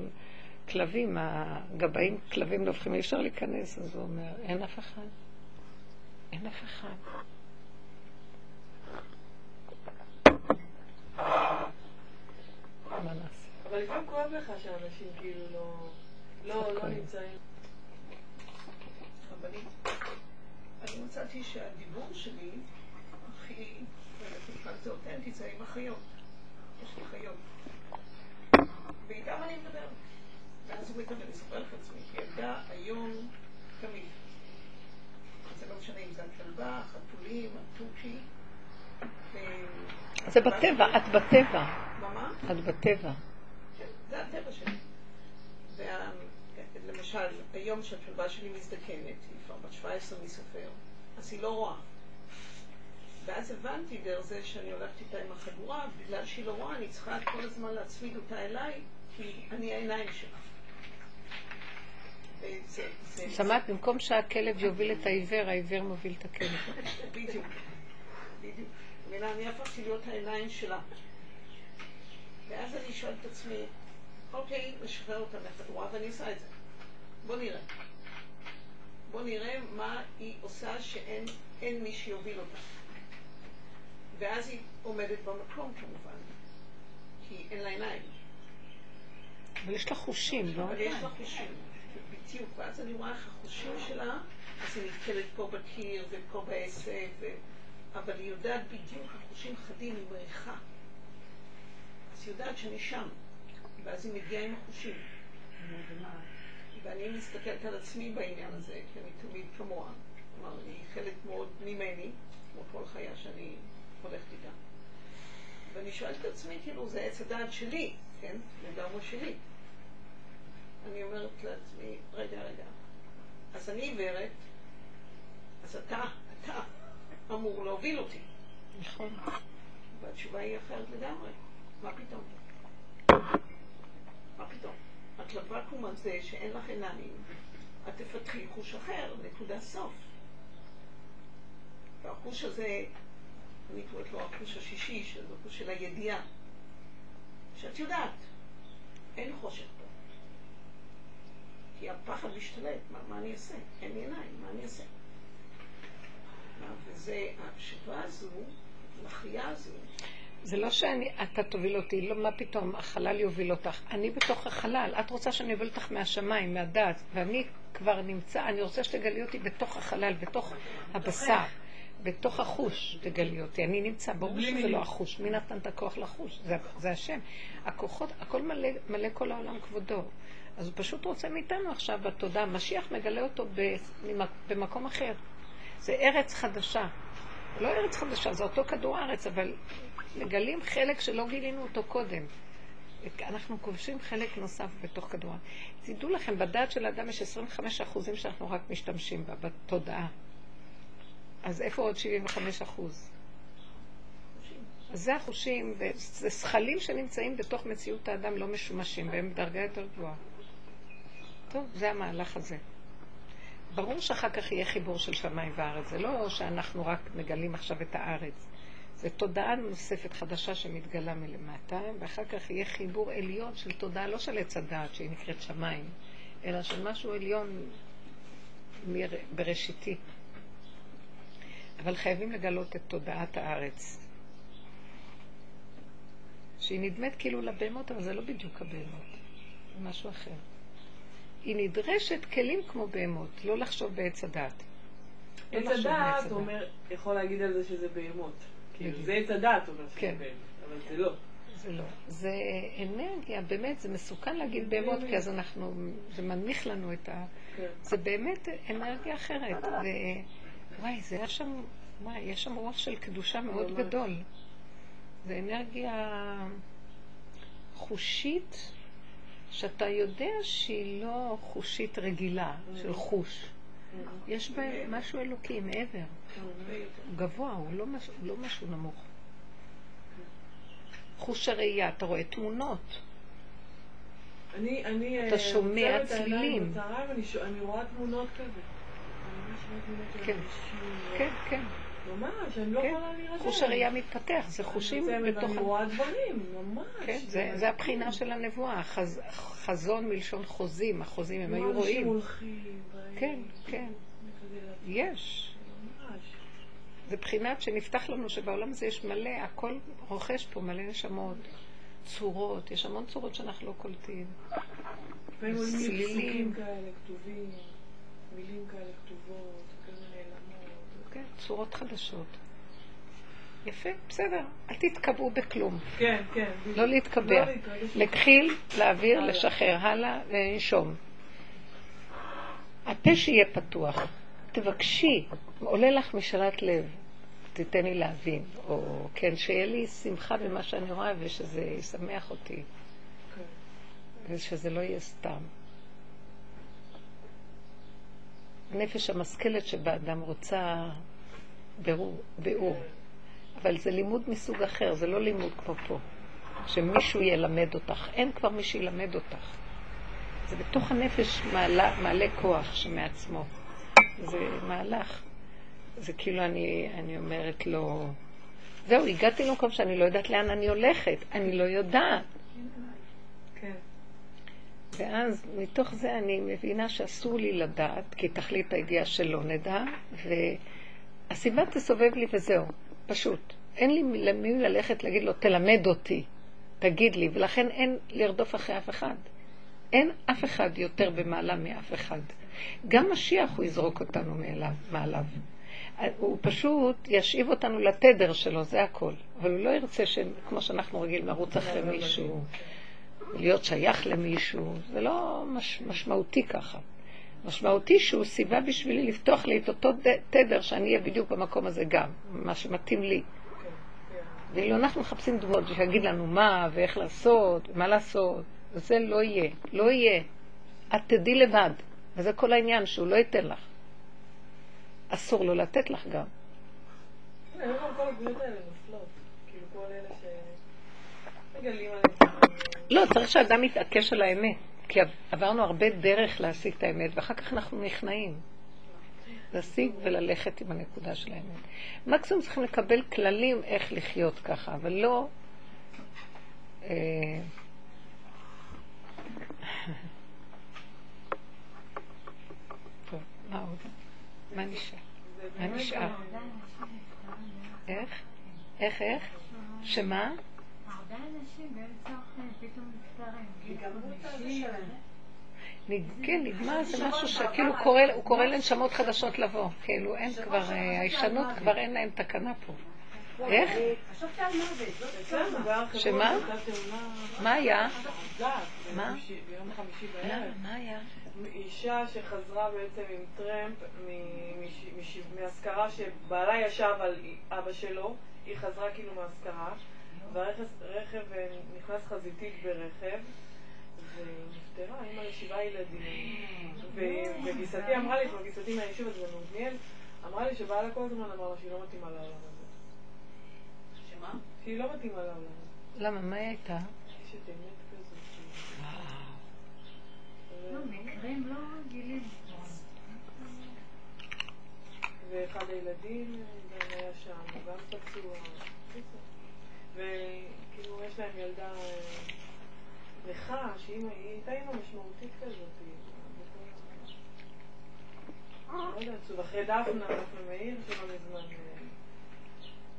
כלבים, הגבאים כלבים לא הופכים, אי אפשר להיכנס. אז הוא אומר, אין אף אחד. אין אף אחד. מה נעשה? כואב לך שאנשים כאילו לא... לא, לא כואב. נמצאים. רבנית, אני מצאתי שהדיבור שלי הכי, זה אותנטי, זה עם החיות. יש לי חיות. ואיתם אני מדברת. ואז הוא מתאמן, אני אספר לך עצמי, כילדה, היום, תמיד. זה לא משנה אם זה הכלבה, החתולים, התוכי. זה בטבע, את בטבע. מה? את בטבע. זה הטבע שלי. וה- למשל, היום שהכלבה שלי מזדקנת, היא כבר בת 17 מסופר, אז היא לא רואה. ואז הבנתי דרך זה שאני הולכת איתה עם החגורה, בגלל שהיא לא רואה, אני צריכה כל הזמן להצמיד אותה אליי, כי אני העיניים שלה. שמעת, במקום שהכלב יוביל את העיוור, העיוור מוביל את הכלב. [laughs] בדיוק, בדיוק. אני הפכתי להיות העיניים שלה. ואז אני שואלת את עצמי, אוקיי, נשחרר אותה מהחגורה, ואני עושה את זה. בוא נראה. בוא נראה מה היא עושה שאין אין מי שיוביל אותה. ואז היא עומדת במקום כמובן, כי אין לה עיניים. אבל יש לה חושים, לא? אבל יש לה חושים, בדיוק, ואז אני רואה איך החושים שלה, אז היא נתקלת פה בקיר ופה בעסק, ו... אבל היא יודעת בדיוק, החושים חדים, היא מריחה. אז היא יודעת שאני שם, ואז היא מגיעה עם החושים. ואני מסתכלת על עצמי בעניין הזה, כי אני תמיד כמוה. כלומר, היא חלק מאוד ממני, כמו כל חיה שאני הולכת איתה. ואני שואלת את עצמי, כאילו, זה עץ הדעת שלי, כן? לגמרי שלי. אני אומרת לעצמי, רגע, רגע, אז אני עיוורת, אז אתה, אתה אמור להוביל אותי. נכון. והתשובה היא אחרת לגמרי. מה פתאום? מה פתאום? את לוואקום הזה שאין לך עיניים, את תפתחי חוש אחר, נקודה סוף. והחוש הזה, אני קוראת לו החוש השישי, שזה החוש של הידיעה. שאת יודעת, אין חושך פה. כי הפחד משתלט, מה, מה אני אעשה? אין לי עיניים, מה אני אעשה? וזה, השכבה הזו, המחיה הזו, זה לא שאני, אתה תוביל אותי, לא, מה פתאום, החלל יוביל אותך. אני בתוך החלל, את רוצה שאני אוביל אותך מהשמיים, מהדעת, ואני כבר נמצא, אני רוצה שתגלי אותי בתוך החלל, בתוך הבשר, בתוך החוש תגלי אותי. אני נמצא, ברור שזה לא החוש. מי נתן את הכוח לחוש? זה, זה השם. הכוחות, הכל מלא, מלא כל העולם כבודו. אז הוא פשוט רוצה מאיתנו עכשיו בתודעה. משיח מגלה אותו במק- במקום אחר. זה ארץ חדשה. לא ארץ חדשה, זה אותו כדור הארץ, אבל מגלים חלק שלא גילינו אותו קודם. אנחנו כובשים חלק נוסף בתוך כדור. תדעו לכם, בדעת של האדם יש 25 אחוזים שאנחנו רק משתמשים בה, בתודעה. אז איפה עוד 75 אחוז? אז זה החושים, זה זכלים שנמצאים בתוך מציאות האדם לא משומשים, והם בדרגה יותר גבוהה. טוב, זה המהלך הזה. ברור שאחר כך יהיה חיבור של שמיים וארץ. זה לא שאנחנו רק מגלים עכשיו את הארץ. זו תודעה נוספת חדשה שמתגלה מלמטה, ואחר כך יהיה חיבור עליון של תודעה, לא של עץ הדעת, שהיא נקראת שמיים, אלא של משהו עליון בראשיתי. אבל חייבים לגלות את תודעת הארץ. שהיא נדמת כאילו לבהמות, אבל זה לא בדיוק הבהמות, זה משהו אחר. היא נדרשת כלים כמו בהמות, לא לחשוב בעץ הדעת. לא עץ הדעת אומר, יכול להגיד על זה שזה בהמות. כאילו, בדיוק. זה עץ הדעת אומר שזה כן. אבל זה לא. זה לא. זה אנרגיה, באמת, זה מסוכן להגיד בהמות, כי אז אנחנו, זה מנמיך לנו את ה... כן. זה באמת אנרגיה אחרת. ו... וואי, זה היה שם, וואי, יש שם רוח של קדושה מאוד ממש. גדול. זה אנרגיה חושית, שאתה יודע שהיא לא חושית רגילה, של חוש. יש בה משהו אלוקי מעבר. הוא גבוה, הוא לא משהו, לא משהו נמוך. חוש הראייה, אתה רואה תמונות. אני, אני... אתה אה, שומע עוצרת את העיניים צלילים. אני רואה תמונות כזה. כן. אנשים. כן, כן, ממש, אני לא כן. יכולה להירדם. חוש הראייה מתפתח, זה חושים אני בתוך... ואני ה- רואה דברים, ממש. כן, זה, זה הבחינה של הנבואה, חז, חזון מלשון חוזים, החוזים הם היו אנשים רואים. הולכים, באים. כן, כן, אני יש. ממש. זה בחינת שנפתח לנו שבעולם הזה יש מלא, הכל רוכש פה מלא נשמות, צורות, יש המון צורות שאנחנו לא קולטים. צלילים. פסוקים כאלה כתובים, מילים כאלה כתובות. כן, צורות חדשות. יפה, בסדר, אל תתקבעו בכלום. כן, כן. לא להתקבע. לא. להתחיל, להעביר. לשחרר, הלאה, ולנשום. הפה שיהיה פתוח. תבקשי, עולה לך משאלת לב, תיתן לי להבין, או כן, שיהיה לי שמחה במה שאני רואה ושזה ישמח אותי, כן. ושזה לא יהיה סתם. הנפש המשכלת שבאדם רוצה ביאור, אבל זה לימוד מסוג אחר, זה לא לימוד כמו פה, שמישהו ילמד אותך, אין כבר מי שילמד אותך. זה בתוך הנפש מעלה, מעלה כוח שמעצמו. זה מהלך. זה כאילו אני, אני אומרת לו, זהו, הגעתי למקום שאני לא יודעת לאן אני הולכת, אני לא יודעת. ואז מתוך זה אני מבינה שאסור לי לדעת, כי תכלית הידיעה שלא נדע, והסיבה תסובב לי וזהו, פשוט. אין לי למי ללכת להגיד לו, תלמד אותי, תגיד לי, ולכן אין לרדוף אחרי אף אחד. אין אף אחד יותר במעלה מאף אחד. גם משיח הוא יזרוק אותנו מאליו, מעליו. הוא פשוט ישיב אותנו לתדר שלו, זה הכל. אבל הוא לא ירצה, ש... כמו שאנחנו רגילים, לרוץ אחרי מישהו, להיות שייך למישהו. זה לא מש... משמעותי ככה. משמעותי שהוא סיבה בשבילי לפתוח לי את אותו תדר שאני אהיה בדיוק במקום הזה גם, מה שמתאים לי. ואילו אנחנו מחפשים דמות שיגיד לנו מה ואיך לעשות, ומה לעשות, זה לא יהיה, לא יהיה. את תדעי לבד, וזה כל העניין, שהוא לא ייתן לך. אסור לו לתת לך גם. כן, כל האלה נופלות? כאילו כל אלה. עליהם. לא, צריך שאדם יתעקש על האמת, כי עברנו הרבה דרך להשיג את האמת, ואחר כך אנחנו נכנעים. להשיג וללכת עם הנקודה של האמת. מקסימום צריכים לקבל כללים איך לחיות ככה, אבל לא... אה, [laughs] טוב, מה עוד? מה נשאר? מה נשאר? גם- איך? איך, איך? שמה? כן, נגמר זה משהו שכאילו קורא- הוא קורא לנשמות חדשות לבוא. כאילו אין כבר, אה, הישנות כבר אין להם תקנה פה. איך? אצלנו בהר חברון שמה? מה היה? מה? מה היה? אישה שחזרה בעצם עם טרמפ מהשכרה שבעלה ישב על אבא שלו, היא חזרה כאילו מהשכרה, והרכב אה, נכנס חזיתית ברכב, והיא נפטרה, אימא לשבעה ילדים. ו- וגיסתי אמרה לי, כבר גיסתי מהיישוב הזה במעוניאל, אמרה לי שבעלה כל הזמן אמר לה שהיא לא מתאימה לעולם הזה. שמה? שהיא לא מתאימה לעולם הזה. למה? מה היא הייתה? אשת אמת כזאת. לא, מקרים לא רגילים. ואחד הילדים גם היה שם, גם פצוע. וכאילו יש להם ילדה אה, נכה, שהיא היא הייתה אימא משמעותית כזאת. היא- לא יודעת, שוב, אחרי דפנה, דפנה מאיר, שלא מזמן, אה,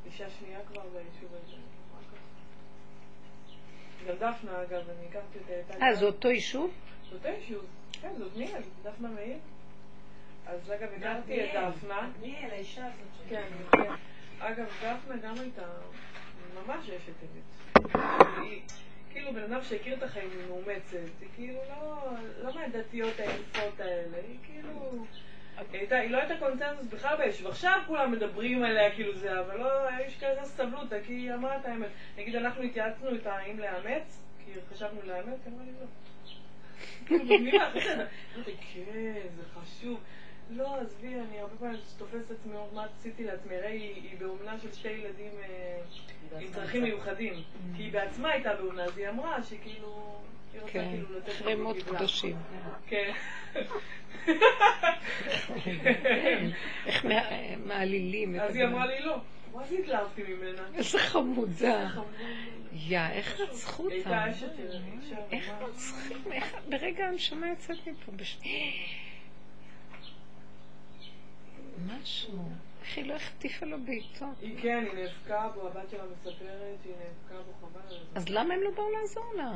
אישה שנייה כבר ביישוב הזה. גם דפנה, אגב, אני הכרתי אותה. הייתה אה, זה אותו יישוב? זאת היישוב. כן, זאת מיאל, דפנה מאיר. אז אגב, הכרתי את דפנה. מיאל, האישה הזאת. כן, כן. אגב, דפנה גם הייתה ממש אשת אמת. היא כאילו בן אדם שהכיר את החיים, היא מאומצת. היא כאילו לא, לא מהדתיות היפות האלה. היא כאילו... היא, הייתה, היא לא הייתה קונצנזוס בכלל ביישוב. עכשיו כולם מדברים עליה כאילו זה, אבל לא, יש כזה סבלותא, כי היא אמרה את האמת. נגיד, אנחנו התייעצנו איתה האם לאמץ, כי חשבנו לאמץ, אמרה לי לא. כאילו, כן, זה חשוב. לא, עזבי, אני הרבה פעמים תופסת עצמי, מה עשיתי לעצמי? הרי היא היא באומנה של שתי ילדים אה, עם צרכים מיוחדים. כי היא בעצמה הייתה באומנה, אז היא אמרה שכאילו... כן, כאילו אחרי מות. קדושים. כן. [laughs] איך מע- מעלילים את אז היא אמרה לי לא. מה זה התלהבתי ממנה? איזה חמודה. יא, איך רצחו אישה. איך ממש. רוצחים? איך... ברגע הנשמה יוצאת מפה. משהו. איך היא לא החטיפה לו בעיטות? היא כן, היא נאבקה בו, הבת שלה מספרת שהיא נאבקה בו, חבל. אז למה הם לא באו לעזור לה?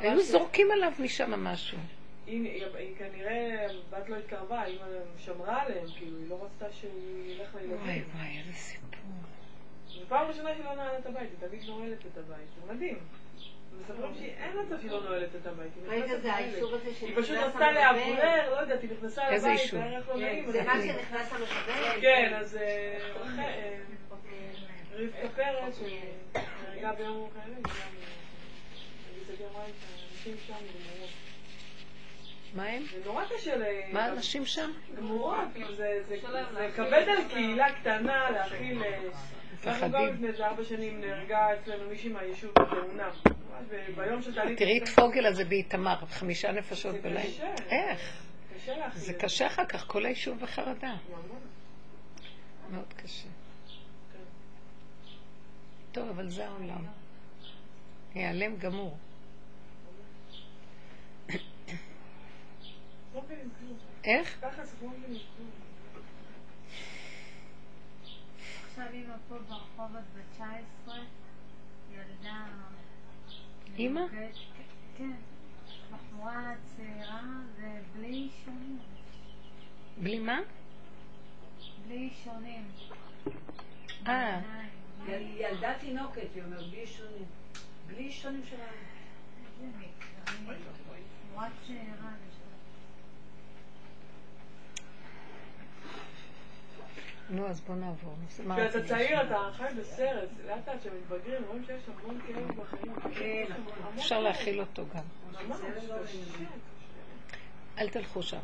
היו זורקים עליו משם משהו. היא, היא, היא כנראה, הבת לא התקרבה, היא שמרה עליהם, כאילו, היא לא רצתה שהוא ילך וואי לילדים. וואי, איזה סיפור. זו פעם ראשונה שהיא לא נועלת את הבית, היא תמיד נועלת את הבית, זה מדהים. מספרים שאין מצב שהיא לא נועלת את הבית, היא זה. האישור הזה היא פשוט רצתה? לאוורר, לא יודעת, היא נכנסה איזה לבית, אישור? איך לא נעים. זה מה שנכנס המחבל? כן, אז אה, אה, רבקה פרץ, שנהרגה ביום אה, שם גמורות. מה הם? זה נורא קשה ל... מה האנשים שם? גמורות, כאילו זה זה- זה כבד על קהילה קטנה להכיל... אנחנו גם. לפני איזה ארבע שנים נהרגה אצלנו מישהי מהיישוב בתאונה. ביום. תראי את פוגל הזה באיתמר, חמישה נפשות בלילה. איך? זה קשה אחר כך, כל היישוב בחרדה. מאוד קשה. טוב, אבל זה העולם. ייעלם גמור. [coughs] איך? אימא פה ברחובות בת 19, ילדה... אימא? מבוגרת, כן. בחורה צעירה ובלי אישונים. בלי מה? בלי אישונים. אה. ילדה תינוקת, היא אומרת, בלי אישונים. בלי אישונים שלנו. איזה מקרה. בחורה צעירה. נו, אז בוא נעבור. כשאתה צעיר? אתה חי בסרט, לאט לאט כשמתבגרים רואים שיש המון כאב בחיים. כן, אפשר. להכיל אותו גם. קשה. אל תלכו שם.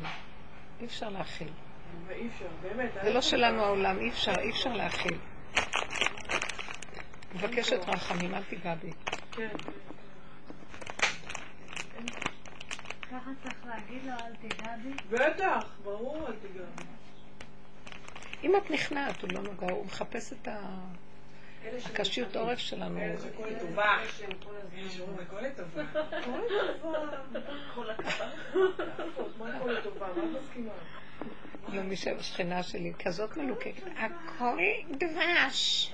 אי אפשר להכיל. ואי אפשר, באמת. זה לא שלנו העולם, אי אפשר, אי אפשר להכיל. מבקשת רחמים, אל תיגע בי. כן. ככה צריך להגיד לו, אל תיגע בי. בטח, ברור, אל תיגע. אם את נכנעת, הוא לא נוגע, הוא מחפש את אלה הקשיות. עורף שלנו. אלה שכל אלה לטובה. הזמן- שאומרים, הכל לטובה. כל לטובה? מה את מסכימה? לא, מי שהשכנה שלי כזאת מלוקקת, הכל דבש.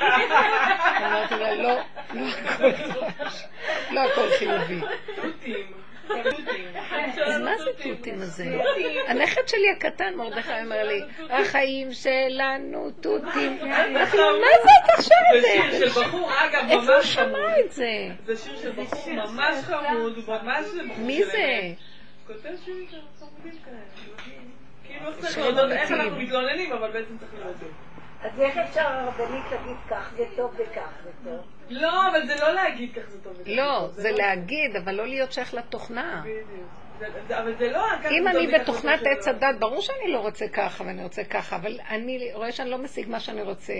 [laughs] אמרתי לה, לא, לא הכל דבש. לא הכל חיובי. תותים. תותים. אז מה זה תותים הזה? הנכד שלי הקטן, מרדכי, אומר לי, החיים שלנו תותים. אמרתי לו, מה זה את עכשיו את זה שיר זה? של בחור, אגב, איפה הוא ממש שמע חמוד. את זה? זה שיר של בחור ממש חמוד, הוא ממש בחור מי זה? כותב שירים כאלה חמודים כאלה. כאילו, איך צריך להודות, איך. אנחנו מתלוננים, אבל בעצם צריך להודות. אז איך אפשר הרבנית להגיד כך זה טוב וכך זה טוב? לא, אבל זה לא להגיד כך זה טוב. וכך לא, זה להגיד, אבל לא להיות שייך לתוכנה. לא... אם אני בתוכנת לא. עץ הדת, ברור שאני לא רוצה ככה ואני רוצה ככה, אבל אני רואה שאני לא משיג מה שאני רוצה,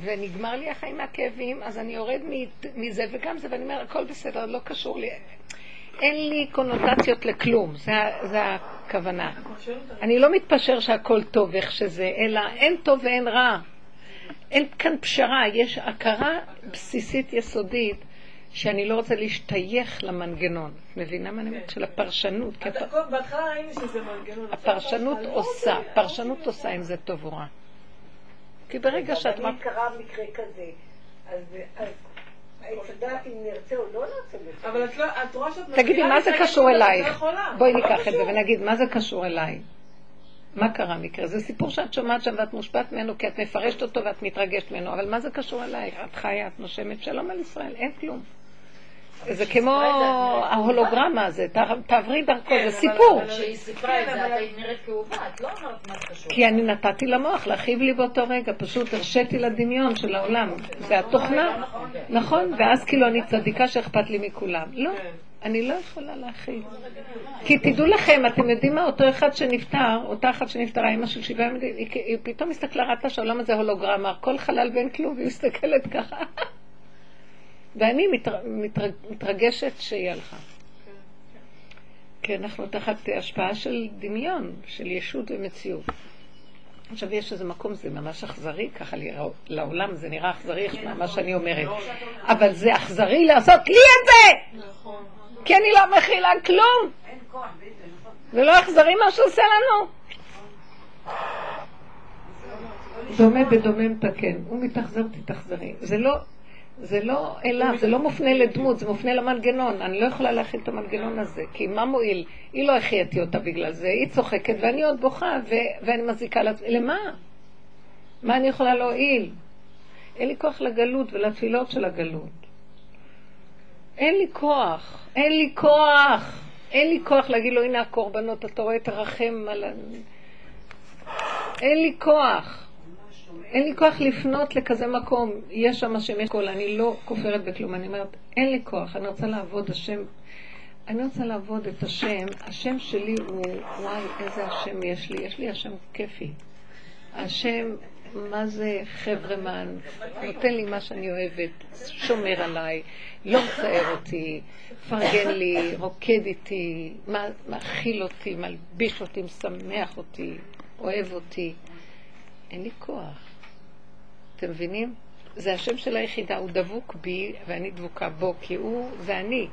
ונגמר לי החיים מהכאבים, אז אני יורד מ- מזה וגם זה, ואני אומר, הכל בסדר, לא קשור לי. אין לי קונוטציות לכלום, זה הכוונה. אני לא מתפשר שהכל טוב איך שזה, אלא אין טוב ואין רע. אין כאן פשרה, יש הכרה בסיסית יסודית שאני לא רוצה להשתייך למנגנון. את מבינה מה אני אומרת? של הפרשנות. בהתחלה ראינו שזה מנגנון. הפרשנות לא עושה, פרשנות עושה אם זה טוב או רע. כי ברגע שאת... אבל אם קרה מקרה כזה, אז עץ הדעת אם נרצה או לא נרצה. אבל את לא, את רואה שאת תגידי, מה זה קשור לא אלייך? בואי ניקח את זה. ונגיד, מה זה קשור אליי? מה קרה מקרה? זה סיפור שאת שומעת שם ואת מושפעת ממנו כי את מפרשת אותו ואת מתרגשת ממנו, אבל מה זה קשור אלייך? את חיה, את נושמת, שלום על ישראל, אין כלום. זה כמו ההולוגרמה הזה, תעברי דרכו, כן, זה סיפור. אבל- כשהיא סיפרה את זה, את היית נראית כאובה, את לא אמרת מה זה קשור. כי אני נתתי למוח להכאיב לי באותו רגע, פשוט הרשיתי לדמיון של העולם. והתוכנה, נכון, ואז כאילו אני צדיקה שאכפת לי מכולם. לא, כן. אני לא יכולה להכיל. כי תדעו לכם, אתם יודעים מה? אותו אחד שנפטר, אותה אחת שנפטרה, אימא של שבעה ימים, היא, פתאום הסתכלה, ראתה שהעולם הזה הולוגרמה, הכל חלל ואין כלום, והיא מסתכלת ככה. ואני מתר, מתרג, מתרגשת שהיא הלכה. כי אנחנו תחת השפעה של דמיון, של ישות ומציאות. עכשיו יש איזה מקום, זה ממש אכזרי, ככה לרא- לעולם זה נראה אכזרי, מה שאני אומרת. אבל זה אכזרי לעשות לי את זה! נכון. כי אני לא מכילה כלום! כוח, נכון. זה לא אכזרי מה שעושה לנו? דומה בדומה מתקן. הוא מתאכזר, תתאכזרי. זה לא, זה לא אליו, זה לא מופנה לדמות, זה מופנה למנגנון. אני לא יכולה להכיל את המנגנון הזה, כי מה מועיל? היא לא החייתי אותה בגלל זה, היא צוחקת ואני עוד בוכה ו- ואני מזיקה לעצמי. למה? מה אני יכולה להועיל? אין לי כוח לגלות ולתפילות של הגלות. אין לי כוח, אין לי כוח. אין לי כוח להגיד לו, הנה הקורבנות, אתה רואה, תרחם על ה... אין לי כוח. אין לי כוח לפנות לכזה מקום. יש שם השם, יש קול, אני לא כופרת בכלום. אני אומרת, אין לי כוח, אני רוצה לעבוד השם. אני רוצה לעבוד את השם. השם שלי הוא, וואי, איזה השם יש לי. יש לי השם כיפי. השם, מה זה חברמן, נותן לי מה שאני אוהבת, שומר עליי, לא מצער אותי, מפרגן לי, רוקד איתי, מאכיל אותי, מלביש אותי, משמח אותי, אוהב אותי. אין לי כוח. אתם מבינים? זה השם של היחידה, הוא דבוק בי ואני דבוקה בו, כי הוא זה אני.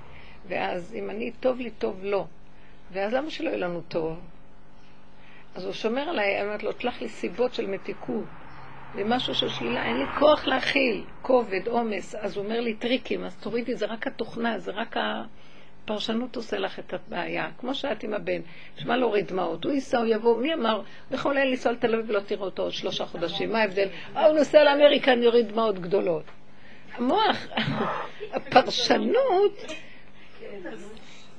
ואז אם אני, טוב לי, טוב לו. ואז למה שלא יהיה לנו טוב? אז הוא שומר עליי, אני אומרת לו, תלך לי סיבות של מתיקות. ומשהו של שלילה, אין לי כוח להכיל, כובד, עומס. אז הוא אומר לי טריקים, אז תורידי, זה רק התוכנה, זה רק הפרשנות עושה לך את הבעיה. כמו שאת עם הבן, שמע להוריד דמעות, הוא ייסע, הוא יבוא, מי אמר? יכול היה לנסוע לתל אביב ולא תראו אותו עוד שלושה חודשים, מה ההבדל? אה, הוא נוסע לאמריקה, אני אוריד דמעות גדולות. המוח, [laughs] הפרשנות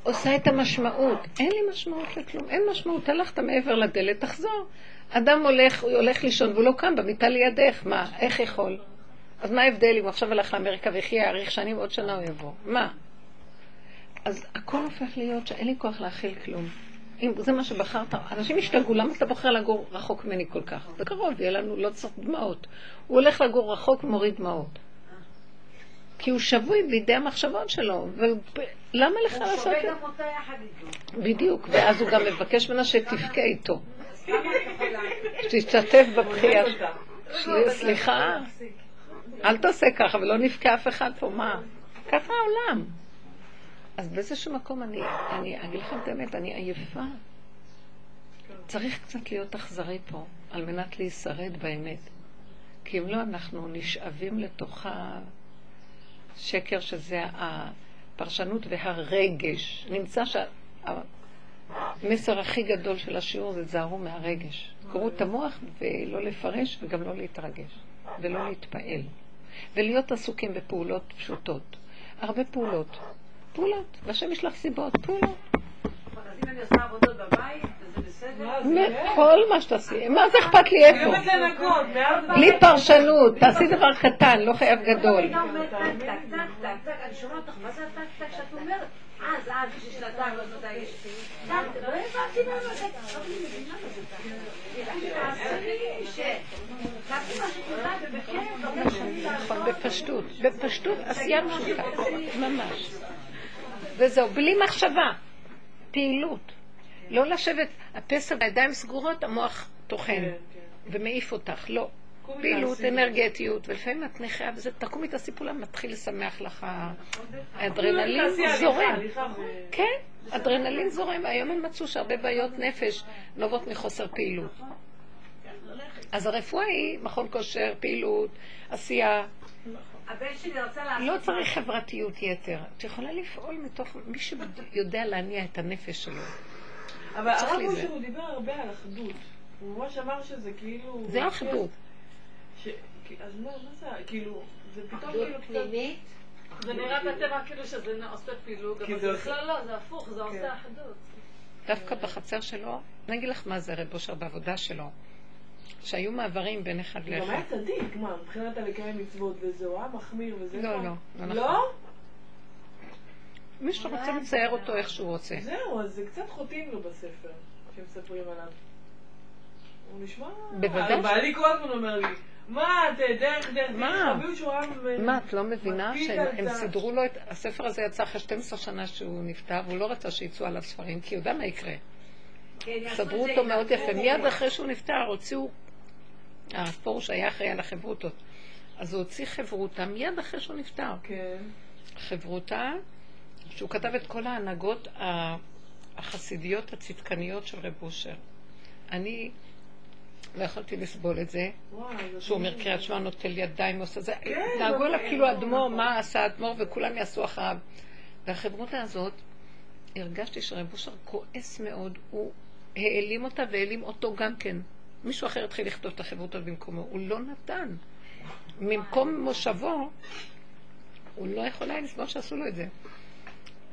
עושה את המשמעות. אין לי משמעות לכלום, אין משמעות. הלכת מעבר לדלת, תחזור. אדם הולך, הוא הולך לישון והוא לא קם במיטה לידך, מה, איך יכול? אז מה ההבדל אם הוא עכשיו הלך לאמריקה ויחיה, יאריך שנים, עוד שנה הוא יבוא? מה? אז הכל הופך להיות שאין לי כוח להכיל כלום. אם זה מה שבחרת, אנשים השתגעו, למה אתה בוחר לגור רחוק ממני כל כך? זה קרוב, יהיה לנו, לא צריך דמעות. הוא הולך לגור רחוק, מוריד דמעות. כי הוא שבוי בידי המחשבות שלו, אבל למה לך הוא לעשות שובה את זה? גם אותה יחד איתו. בדיוק, ואז הוא גם מבקש ממנה שתבכה איתו? שתשתתף בבכייה. שיהיה סליחה, אל תעשה ככה ולא נבכה אף אחד פה, מה? ככה העולם. אז באיזשהו מקום אני, אני אגיד לכם את האמת, אני עייפה. צריך קצת להיות אכזרי פה, על מנת להישרד באמת. כי אם לא, אנחנו נשאבים לתוך השקר שזה הפרשנות והרגש. נמצא שהמסר הכי גדול של השיעור זה זהרו מהרגש. קראו את המוח ולא לפרש וגם לא להתרגש. ולא להתפעל. ולהיות עסוקים בפעולות פשוטות. הרבה פעולות. פעולות. והשם יש לך סיבות. פעולות. זה בסדר? מה זה? כל מה שתעשי. מה זה אכפת לי איפה? בלי פרשנות. תעשי דבר קטן, לא חייב גדול. נכון. בפשטות. בפשטות, עשייה פשוטה. ממש. וזהו, בלי מחשבה. פעילות. לא לשבת, הפסע בידיים סגורות, המוח טוחן כן, ומעיף אותך. לא. פעילות. אנרגטיות, ולפעמים את נכה, וזה תקומי תעשי פעולה, מתחיל לשמח לך. האדרנלין תעשי הליכה, זורם. כן, אדרנלין זורם. היום הם מצאו שהרבה בעיות נפש נובעות מחוסר פעילות. אז הרפואה היא מכון כושר, פעילות, עשייה. הבן שלי רצה לעשות... לא צריך חברתיות יתר. את יכולה לפעול מתוך מי שיודע להניע את הנפש שלו. אבל הרב. אושר הוא דיבר הרבה על אחדות. הוא ממש אמר שזה כאילו... זה אחדות. ש- כי- אז מה מה זה, כאילו, זה פתאום אחדות כאילו. פנימית, זה נראה בטבע כאילו שזה עושה פילוג, אבל זה בכלל לא, זה הפוך, זה כן. עושה אחדות. דווקא בחצר שלו, אני אגיד לך מה זה רב אושר בעבודה שלו. שהיו מעברים בין אחד הוא גם היה לאחד. צדיק, מה, מבחינת הלקיים מצוות וזה, הוא היה מחמיר וזה. לא, מה? לא, לא נכון. לא? מי שרוצה לצייר אותו איך שהוא רוצה. זהו, אז זה קצת חוטאים לו בספר, שמספרים עליו. הוא נשמע... בוודאי בעלי כל הזמן אומר לי, מה, את דרך דרך מה? מה, את לא מבינה שהם. סידרו לו את... הספר הזה יצא אחרי 12 שנה שהוא נפטר, והוא לא רצה שיצאו עליו ספרים, כי הוא יודע מה יקרה. כן, סדרו אותו מאוד יפה. מיד אחרי שהוא נפטר, הוציאו... הפרוש היה אחראי על החברותות. אז הוא הוציא חברותה מיד אחרי שהוא נפטר. כן. חברותה, שהוא כתב את כל ההנהגות החסידיות הצדקניות של רב אושר. אני לא יכולתי לסבול את זה, זה שהוא אומר. קריאת שמע נוטל ידיים, עושה זה, כן, נהגו אליו כאילו נכון, אדמו"ר, נכון. מה עשה אדמו"ר, וכולם יעשו אחריו. והחברותה הזאת, הרגשתי שרב אושר כועס מאוד, הוא העלים אותה והעלים אותו גם כן. מישהו אחר התחיל לכתוב את החברותה במקומו, הוא לא נתן. ממקום מושבו, הוא לא יכול היה לסבול שעשו לו את זה.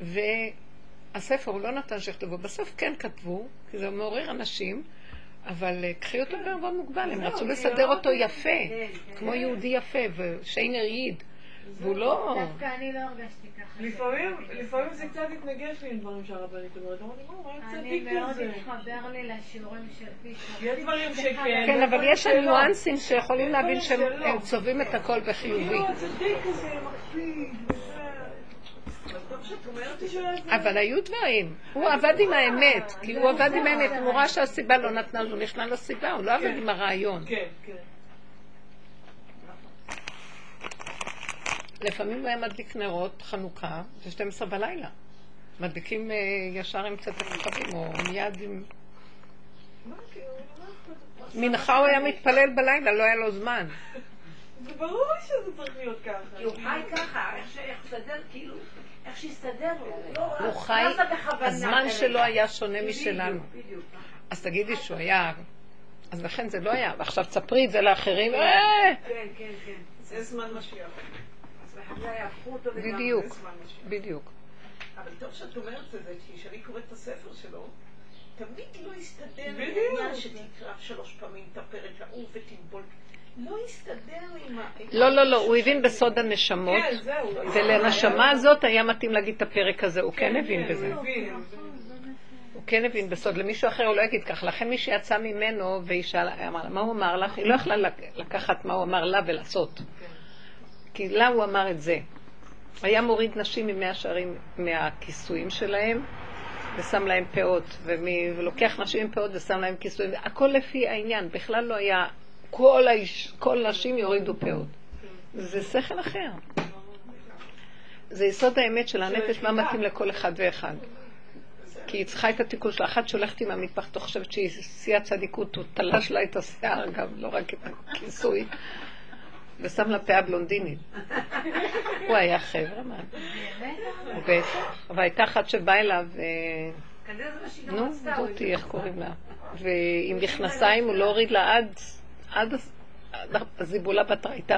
והספר, הוא לא נתן שיכתבו. בסוף כן כתבו, כי זה מעורר אנשים, אבל אה, קחי אותו בערבון מוגבל, הם רצו לסדר אותו יפה, כמו יהודי יפה, ושיינר ייד. והוא לא... דווקא אני לא הרגשתי ככה. לפעמים, לפעמים זה קצת התנגש לי עם דברים שהרבנית אומרת. אני מאוד כזה. התחבר לי לשיעורים של פישר. יש דברים שכן. כן, אבל יש. ניואנסים שיכולים להבין שהם צובעים את הכל בחיובי. כאילו. אבל היו דברים. הוא עבד עם האמת, כי הוא עבד עם האמת, הוא ראה שהסיבה לא נתנה לו, נכנע לסיבה, הוא לא עבד עם הרעיון. כן, כן. לפעמים הוא היה מדליק נרות חנוכה ב-12 בלילה. מדליקים אה, ישר עם קצת הכוכבים, או מיד עם... מנחה הוא היה מתפלל בלילה, לא היה לו זמן. זה ברור שזה צריך להיות ככה. כי הוא חי ככה, איך ש- איך סדר, כאילו, איך שהסתדר לו. לא- הוא חי, הזמן. שלו היה שונה משלנו. אז תגידי שהוא היה... אז לכן זה לא היה. ועכשיו תספרי את זה לאחרים, אה! כן, כן, כן. זה זמן משיח. בדיוק, זמן משיח. בדיוק. אבל טוב שאת אומרת את זה, כי כשאני קוראת את הספר שלו, תמיד לא הסתדר לי בדיוק. העניין שתקרא שלוש פעמים את הפרק ההוא ותנבול. לא הסתדר עם ה... לא, לא, לא, הוא הבין בסוד הנשמות, כן. לא ולנשמה הזאת היה מתאים להגיד את הפרק הזה, הוא כן הבין כן, בזה. הוא כן הבין בסוד, למישהו אחר הוא לא יגיד כך. לכן מי שיצא ממנו והיא שאלה, אמר לה, מה הוא אמר לך? היא לא יכלה לק- לקחת מה הוא אמר לה ולעשות. כי לה הוא אמר את זה. היה מוריד נשים ממאה שערים מהכיסויים שלהם, ושם להם פאות, ומ- ולוקח נשים עם פאות ושם להם כיסויים, הכל לפי העניין, בכלל לא היה, כל, האיש, כל נשים יורידו פאות. זה שכל אחר. זה יסוד האמת של הנפש, מה מתאים לכל אחד ואחד. כי היא צריכה את התיקון שלה. אחת שהולכת עם המטבח, אתה חושבת שהיא שיא הצדיקות, הוא תלש לה את השיער גם, לא רק את הכיסוי, ושם לה פאה בלונדינית. [laughs] הוא היה חבר'ה, מה? בטח. אבל הייתה אחת שבאה אליו, אה, נו, זאתי, איך קוראים לה? ועם מכנסיים הוא לא הוריד לה עד, הזיבולה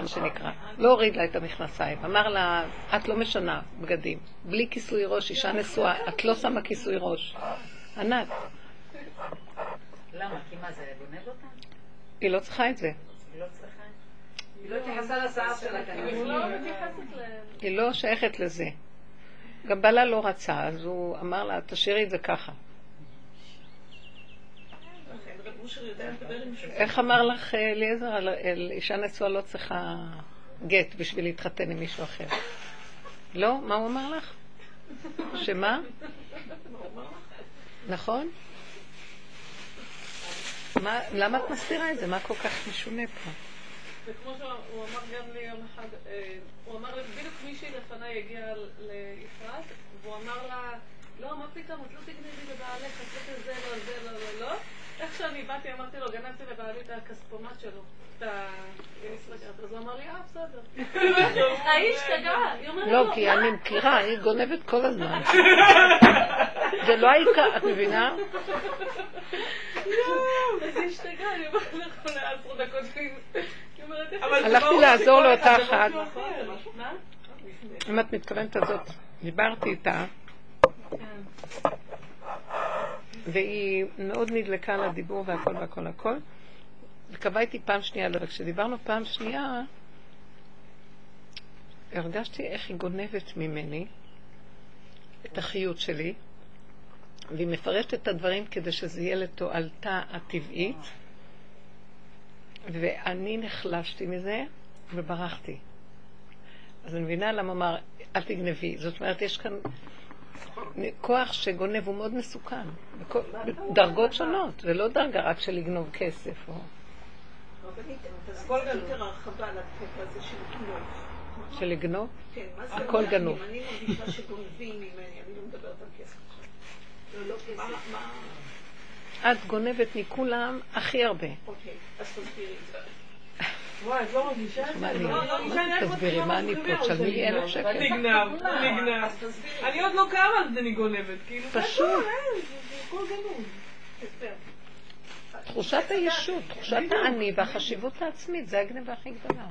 מה שנקרא. לא הוריד לה את המכנסיים. אמר לה, את לא משנה בגדים. בלי כיסוי ראש, אישה נשואה, את לא שמה כיסוי ראש. ענת, למה? כי מה זה, גונב אותה? היא לא צריכה את זה. היא לא לא התייחסה לשיער שלה. היא לא שייכת לזה. גם בעלה לא רצה, אז הוא אמר לה, תשאירי את זה ככה. איך אמר לך אה, אליעזר, אישה נשואה לא צריכה גט בשביל להתחתן עם מישהו אחר? לא? מה הוא אמר לך? שמה? נכון? מה, למה את מסתירה את זה? מה כל כך משונה פה? וכמו שהוא אמר גם לי יום אחד, אה, הוא אמר לי, בדיוק מישהי לפניי הגיעה ליפעת, והוא אמר לה, לא, מה פתאום, את לא תגנבי לבעלך, עשית זה, לא, זה, לא, לא, לא. איך שאני באתי, אמרתי לו, גנבתי לבעלי את הכספומט שלו, את הגיניסטרקט. אז הוא אמר לי, אה, בסדר. [laughs] האיש השתגע, היא אומרת לא, לו, כי אני מכירה, היא גונבת כל הזמן. [laughs] זה לא העיקר, את מבינה? [laughs] אז היא השתגעה, אני אומרת לך, לעשר דקות, הלכתי לעזור לאותה אחת. מה? אם את מתכוונת הזאת, דיברתי איתה, והיא מאוד נדלקה על הדיבור והכל והכל הכל. וקבעה איתי פעם שנייה, אבל כשדיברנו פעם שנייה, הרגשתי איך היא גונבת ממני את החיות שלי, והיא מפרשת את הדברים כדי שזה יהיה לתועלתה הטבעית, ואני נחלשתי מזה וברחתי. אז אני מבינה למה אמר, אל תגנבי. זאת אומרת, יש כאן כוח שגונב, הוא מאוד מסוכן. דרגות שונות, ולא דרגה רק של לגנוב כסף. או... של גנוב. של לגנוב? כן, מה זה הכל? גנוב. אני מרגישה שגונבים ממני, אני לא מדברת על כסף. לא, לא כסף. את גונבת מכולם הכי הרבה. אוקיי, אז תסבירי את זה. וואי, את לא מרגישה את זה? מה אני- לא, לא מה אני רק תסבירי, מתחילה מה אני פה? תשלמי אלף. שקל. נגנב, נגנב. אני עוד לא קמה על זה אני גונבת, כאילו, פשוט. תחושת הישות, תחושת האני והחשיבות העצמית, זה הגניבה הכי גדולה.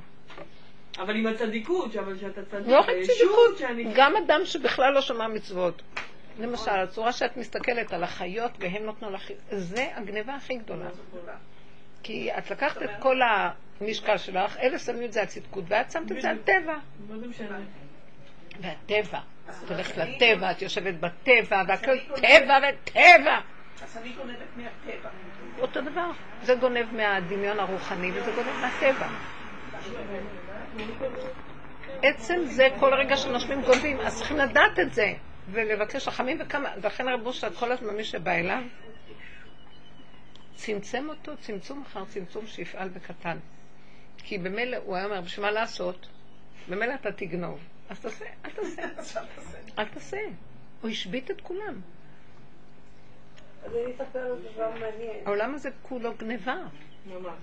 אבל עם הצדיקות, אבל שאתה צדיק, לא רק צדיקות. גם אדם שבכלל לא שמע מצוות. למשל, הצורה שאת מסתכלת על החיות והם נותנו לך, זה הגניבה הכי גדולה. כי את לקחת את כל המשקל שלך, אלה שמים את זה על צדקות, ואת שמת את זה על טבע. והטבע, את הולכת לטבע, את יושבת בטבע, והכל טבע וטבע. אז אני גונבת מהטבע. אותו דבר, זה גונב מהדמיון הרוחני וזה גונב מהטבע. עצם זה כל רגע שנושמים גונבים, אז צריכים לדעת את זה ולבקש רחמים וכמה, ולכן רב אושר כל הזמן מי שבא אליו צמצם אותו צמצום אחר צמצום שיפעל בקטן. כי במילא הוא היה אומר, בשביל מה לעשות? במילא אתה תגנוב. אז תעשה, אל תעשה. [laughs] אל תעשה. הוא השבית את כולם. אז אני אספר דבר מעניין. העולם הזה כולו גניבה. ממש.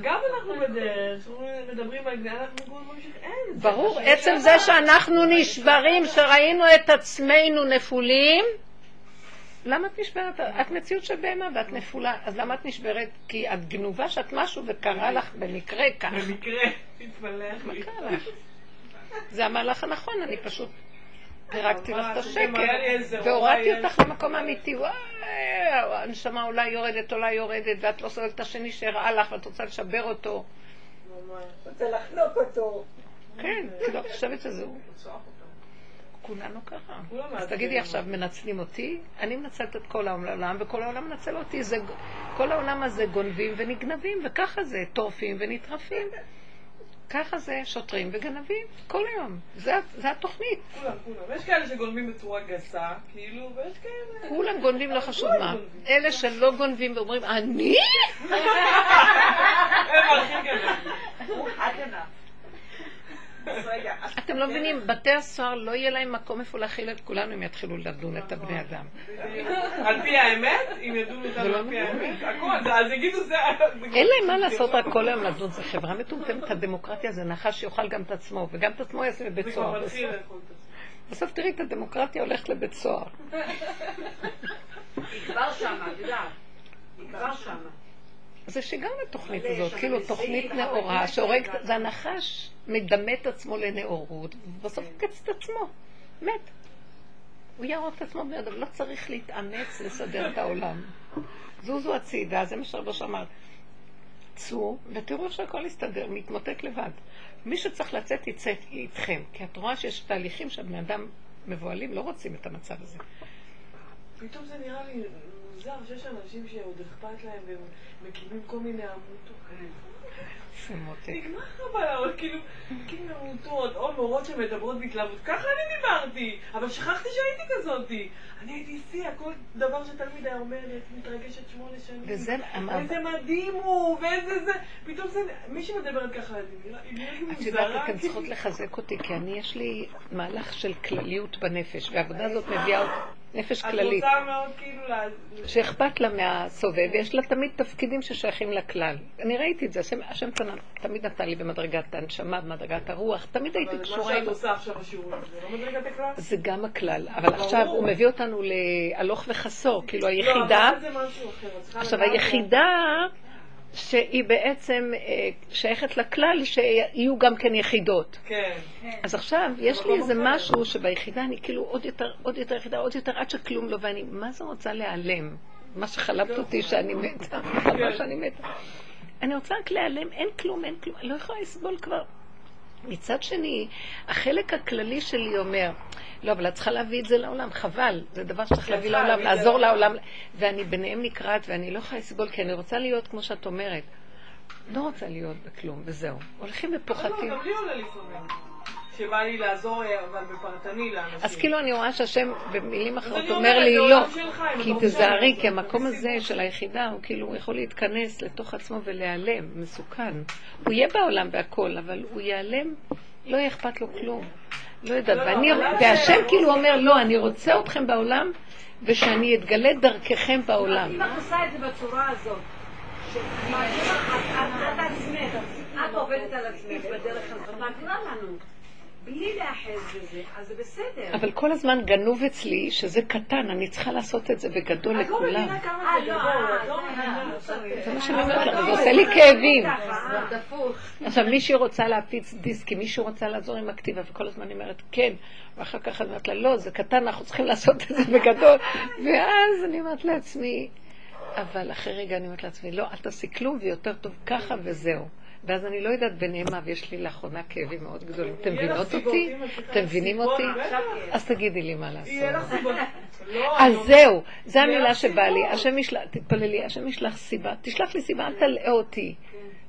גם אנחנו בדרך, מדברים על זה, אנחנו ממשיך, אין. ברור, עצם. זה שאנחנו נשברים, שראינו את עצמנו נפולים, למה את נשברת? את מציאות של בהמה ואת נפולה, אז למה את נשברת? כי את גנובה שאת משהו וקרה לך במקרה כך. במקרה, תתפלח מה לי. קרה לך? זה המהלך הנכון, אני פשוט פירקתי לך את איזה השקר, והורדתי אותך למקום האמיתי, וואי, הנשמה אולי יורדת, אולי יורדת, ואת לא סובלת את השני שהראה לך ואת רוצה לשבר אותו. ממש. רוצה לחנוק אותו. כן, כאילו, את חושבת שזה הוא. כולנו ככה. אז. תגידי עכשיו, מנצלים אותי? אני מנצלת את כל העולם, וכל העולם מנצל אותי. זה, כל העולם הזה גונבים ונגנבים, וככה זה, טורפים ונטרפים. ככה זה, שוטרים וגנבים, כל היום. זה, זה התוכנית. כולם, כולם. יש כאלה שגונבים בצורה גסה, כאילו, ויש כאלה... כולם גונבים, לא חשוב מה. אלה שלא גונבים ואומרים, אני? [laughs] הם הכי גדולים. אז רגע, אז אתם לא מבינים, בתי הסוהר לא יהיה להם מקום איפה להכיל את כולנו אם יתחילו לדון את הבני אדם. על פי האמת, אם ידונו אותנו ולא על פי נכון. האמת, הכל, אז יגידו זה... אין להם מה לעשות רק כל היום לדון, זה חברה מטומטמת, הדמוקרטיה זה נחש שיאכל גם את עצמו, וגם את עצמו יעשה בבית סוהר. בסוף תראי את הדמוקרטיה הולכת לבית סוהר. היא כבר שמה, את יודעת. היא כבר שמה. זה שגם התוכנית הזאת, כאילו תוכנית אבל נאורה, שהורג. זה הנחש מדמה את עצמו לנאורות, ובסוף הוא קץ את עצמו, מת. הוא יהרוג את עצמו בני אדם, לא צריך להתאמץ לסדר את העולם. זוזו הצידה, זה מה שרבוש אמר. צאו ותראו שהכל יסתדר, מתמוטט לבד. מי שצריך לצאת יצא איתכם, כי את רואה שיש תהליכים שהבני אדם מבוהלים, לא רוצים את המצב הזה. פתאום זה נראה לי מוזר שיש אנשים שעוד אכפת להם והם מקימים כל מיני עמותות. נגמר הבעיות, כאילו, מקימים עמותות, או מורות שמדברות בהתלהבות. ככה אני דיברתי, אבל שכחתי שהייתי כזאתי. אני הייתי שיא, כל דבר שתלמיד היה אומר מתרגשת שמונה שנים. וזה. איזה מדהים הוא, ואיזה זה. פתאום זה, מי שמדברת ככה, היא נראית לי את מוזרה. יודעת, אתן כאילו. צריכות לחזק אותי, כי אני, יש לי מהלך של כלליות בנפש, והעבודה הזאת מביאה אותי, נפש כללית, את רוצה מאוד כאילו. שאכפת לה מהסובב, ויש לה תמיד תפקידים ששייכים לכלל. אני ראיתי את זה, השם, השם תנ- תמיד נתן לי במדרגת הנשמה, במדרגת הרוח, תמיד הייתי אבל מה קשורה שאת. עושה עכשיו בשיעורים, זה לא מדרגת הכלל? זה גם הכלל, אבל עכשיו הוא מביא אותנו להלוך וחסור, כאילו לא, היחידה, אבל זה משהו אחר. עכשיו היחידה שהיא בעצם אה, שייכת לכלל שיהיו גם כן יחידות. כן. אז עכשיו, יש לי במקום איזה. משהו שביחידה אני כאילו עוד יותר, עוד יותר יחידה, עוד יותר, עד שכלום לא, ואני, מה זה רוצה להיעלם? מה שחלבת אותי שאני מתה, מה שאני מתה. אני רוצה רק להיעלם, אין כלום, אין כלום, אני לא יכולה לסבול כבר. מצד שני, החלק הכללי שלי אומר, לא, אבל את צריכה להביא את זה לעולם, חבל, זה דבר שצריך להביא לעולם, לעזור לעולם. ואני ביניהם נקרעת, ואני לא יכולה לסבול, כי אני רוצה להיות כמו שאת אומרת. לא רוצה להיות בכלום, וזהו. הולכים לא, ופוחתים. גם לי עולה לפעמים. שבא לי לעזור, אה, אבל בפרטני לאנשים. אז כאילו אני רואה שהשם במילים אחרות אומר לי לא, כי תזהרי, כי. המקום הזה של היחידה הוא כאילו יכול להתכנס לתוך עצמו ולהיעלם, מסוכן. הוא יהיה בעולם והכל, אבל הוא ייעלם, לא יהיה אכפת לו כלום. לא יודעת, ואני, והשם כאילו אומר, לא, אני רוצה אתכם בעולם, ושאני אתגלה דרככם בעולם. אם את עושה את זה בצורה הזאת, את- עצמך, את עובדת על עצמך בדרך הזאת, את מעבירה לנו, בלי להיאחז בזה, אז זה בסדר. אבל כל הזמן גנוב אצלי שזה קטן, אני צריכה לעשות את זה בגדול את לא לכולם. מבינה כמה זה אה, לא, גדול, אה, לא זה-. לא מה שאני אומרת לך, זה עושה לי כאבים. עכשיו, מישהי רוצה להפיץ דיסקים, מישהי רוצה לעזור עם הכתיבה, וכל הזמן היא אומרת, כן. ואחר כך אני אומרת לה, לא, זה קטן, אנחנו צריכים לעשות את זה בגדול. ואז אני אומרת לעצמי, אבל אחרי רגע אני אומרת לעצמי, לא, אל תעשי כלום, ויותר טוב ככה וזהו. ואז אני לא יודעת ביניהם מה, ויש לי לאחרונה כאבים מאוד גדולים. אתם מבינות אותי? אתם מבינים אותי? אז תגידי לי מה לעשות. לא, [laughs] אז זהו, זו המילה שבא לי. השם ישלח, תתפללי, השם ישלח סיבה. תשלח לי סיבה, אל תלאה אותי.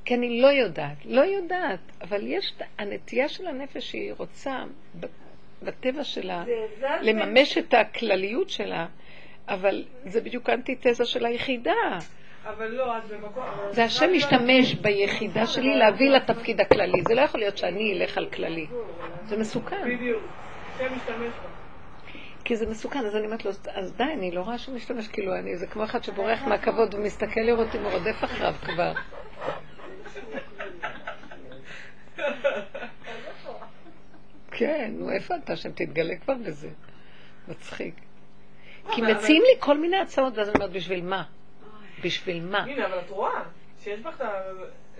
כי אני לא יודעת, לא יודעת. אבל יש, הנטייה של הנפש שהיא רוצה, בטבע שלה, לממש את הכלליות שלה, אבל זה בדיוק האנטיתזה של היחידה. אבל לא, במקום... זה השם משתמש ביחידה שלי להביא לתפקיד הכללי. זה לא יכול להיות שאני אלך על כללי. זה מסוכן. בדיוק. השם משתמש בה. כי זה מסוכן, אז אני אומרת לו, אז די, אני לא רואה שהוא משתמש, כאילו, אני, זה כמו אחד שבורח מהכבוד ומסתכל לראות אם הוא רודף אחריו כבר. כן, נו, איפה אתה שם? תתגלה כבר בזה. מצחיק. כי מציעים לי כל מיני הצעות, ואז אני אומרת, בשביל מה? בשביל מה? הנה, אבל את רואה שיש בך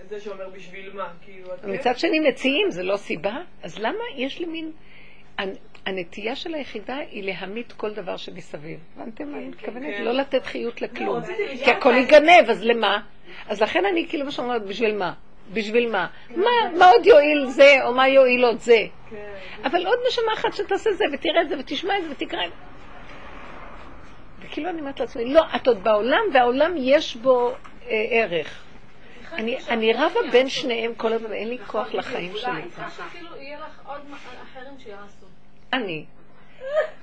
את זה שאומר בשביל מה, כאילו. כן- מצד שני מציעים, זה לא סיבה? אז למה יש לי מין... הנ- הנטייה של היחידה היא להמית כל דבר שמסביב. הבנתם מה אני מתכוונת? כן. לא לתת חיות לכלום. לא, לשאול כי הכל ייגנב, אז למה? אז לכן אני כאילו מה שאומרת, בשביל מה? בשביל מה? מה? עוד יועיל זה, או מה יועיל עוד זה? כן. אבל עוד נשמה אחת שתעשה זה, ותראה את זה, ותשמע את זה, ותקרא את זה. וכאילו אני אומרת לעצמי, לא, את עוד בעולם, והעולם יש בו אה, ערך. אני, אני רבה בין שניהם כל הזמן, אין לי כוח לחיים שלי. יהיה לך עוד אחרים שיעשו. אני.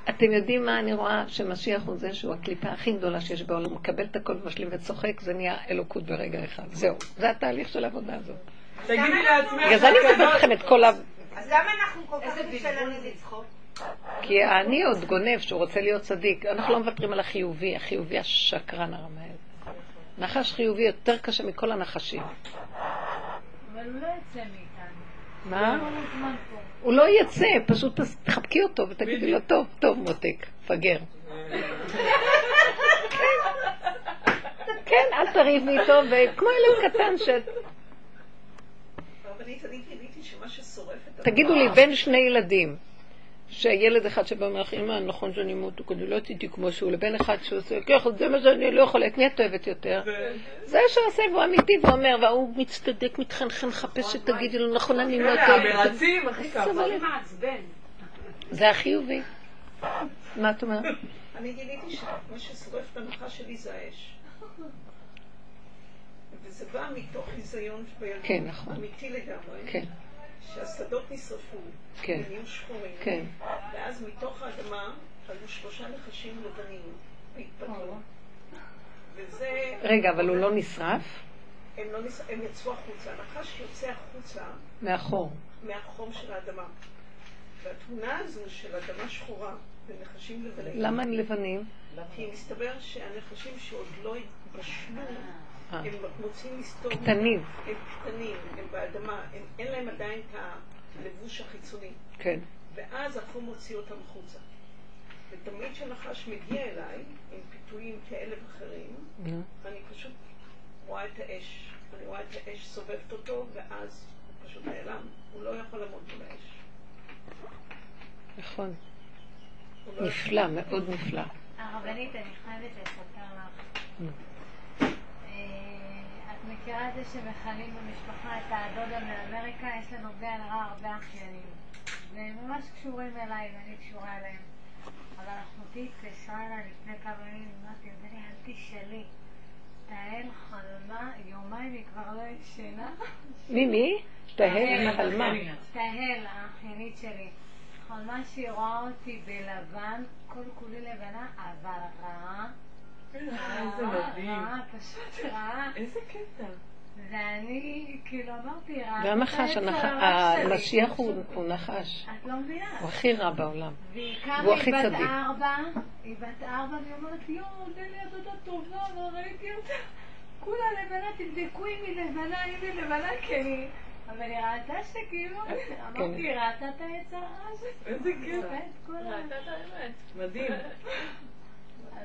אתם יודעים מה אני רואה? שמשיח הוא זה שהוא הקליפה הכי גדולה שיש בעולם, הוא מקבל את הכל ומשלים וצוחק, זה נהיה אלוקות ברגע אחד. זהו, זה התהליך של העבודה הזאת. תגידי לעצמך... בגלל זה אני מספרת לכם את כל ה... אז למה אנחנו כל כך קשה לנו לצחוק? כי אני עוד גונב שהוא רוצה להיות צדיק. אנחנו לא מוותרים על החיובי, החיובי השקרן הרמאי. נחש חיובי יותר קשה מכל הנחשים. אבל הוא לא יצא מאיתנו. מה? הוא. הוא לא יצא, פשוט תחבקי אותו ותגידי לו, טוב, טוב מותק, פגר. [laughs] כן, אל תריבי איתו, וכמו ילד קטן ש... הרבנית, אני גיליתי שמה ששורף את תגידו לי, בין שני ילדים, שילד אחד שבא ואומר לך, אמא, נכון שאני אני לא עשיתי כמו שהוא, לבין אחד שעושה, ככה, זה מה שאני לא יכולה, את מי את אוהבת יותר? זה שעושה והוא אמיתי ואומר, והוא מצטדק, מתחנחן, מחפש שתגידי לו, נכון, אני לא טועה. זה מעצבן. זה החיובי. מה את אומרת? אני גיליתי שמה ששורף את הנחש שלי זה האש. וזה בא מתוך חיזיון בילדות. כן, נכון. אמיתי לגמרי. כן, שהשדות נשרפו. כן. ונהיו שחורים. כן. ואז מתוך האדמה עלו שלושה נחשים לבנים והתפתחו. וזה... רגע, אבל הוא לא נשרף? הם, לא נס... הם יצאו החוצה. הנחש יוצא החוצה מאחור. מהחום של האדמה. והתמונה הזו של אדמה שחורה ונחשים לבנים, למה הם לבנים? כי מסתבר שהנחשים שעוד לא בשלו, אה. הם מוצאים מסתור. קטנים. הם קטנים, הם באדמה, הם, אין להם עדיין את הלבוש החיצוני. כן. ואז החום מוציא אותם החוצה. ותמיד כשנחש מגיע אליי עם פיתויים כאלה ואחרים, נו. אני פשוט רואה את האש אני רואה את האש סובבת אותו, ואז הוא פשוט נעלם. הוא לא יכול לעמוד מול האש. נכון. לא נפלא, מאוד נפלא. הרבנית, אני חייבת לספר לך. מכירה את זה שמכנים במשפחה את הדודה מאמריקה? יש לנו בלי הנראה הרבה אחיינים. והם ממש קשורים אליי ואני קשורה אליהם. אבל אחותי התקשרה אליי לפני כמה ימים, אמרתי, לי, אל תשאלי. תהל חלמה, יומיים היא כבר לא ישנה. מי, מי? תהל חלמה. תהל, האחיינית שלי. חלמה שהיא רואה אותי בלבן, כל כולי לבנה, אבל רעה. איזה רעה, מדהים. רעה, פשוט רעה. איזה קטע. ואני כאילו אמרתי, רעה. גם נחש, הנח- המשיח הוא הוא נחש. את לא מבינה. הוא הכי רע בעולם. והיא קמה, והוא הכי היא בת צדיק. ארבע, היא בת ארבע, והיא אומרת, יואו, דליה דודה טובה, לא ראיתי אותה. כולה לבנה, תבדקו אם היא לבנה, אם היא לבנה, כי אני... אבל היא ראתה שכאילו, [laughs] אמרתי, היא ראתה את היצרה איזה קטע. כל ה... מדהים. [laughs]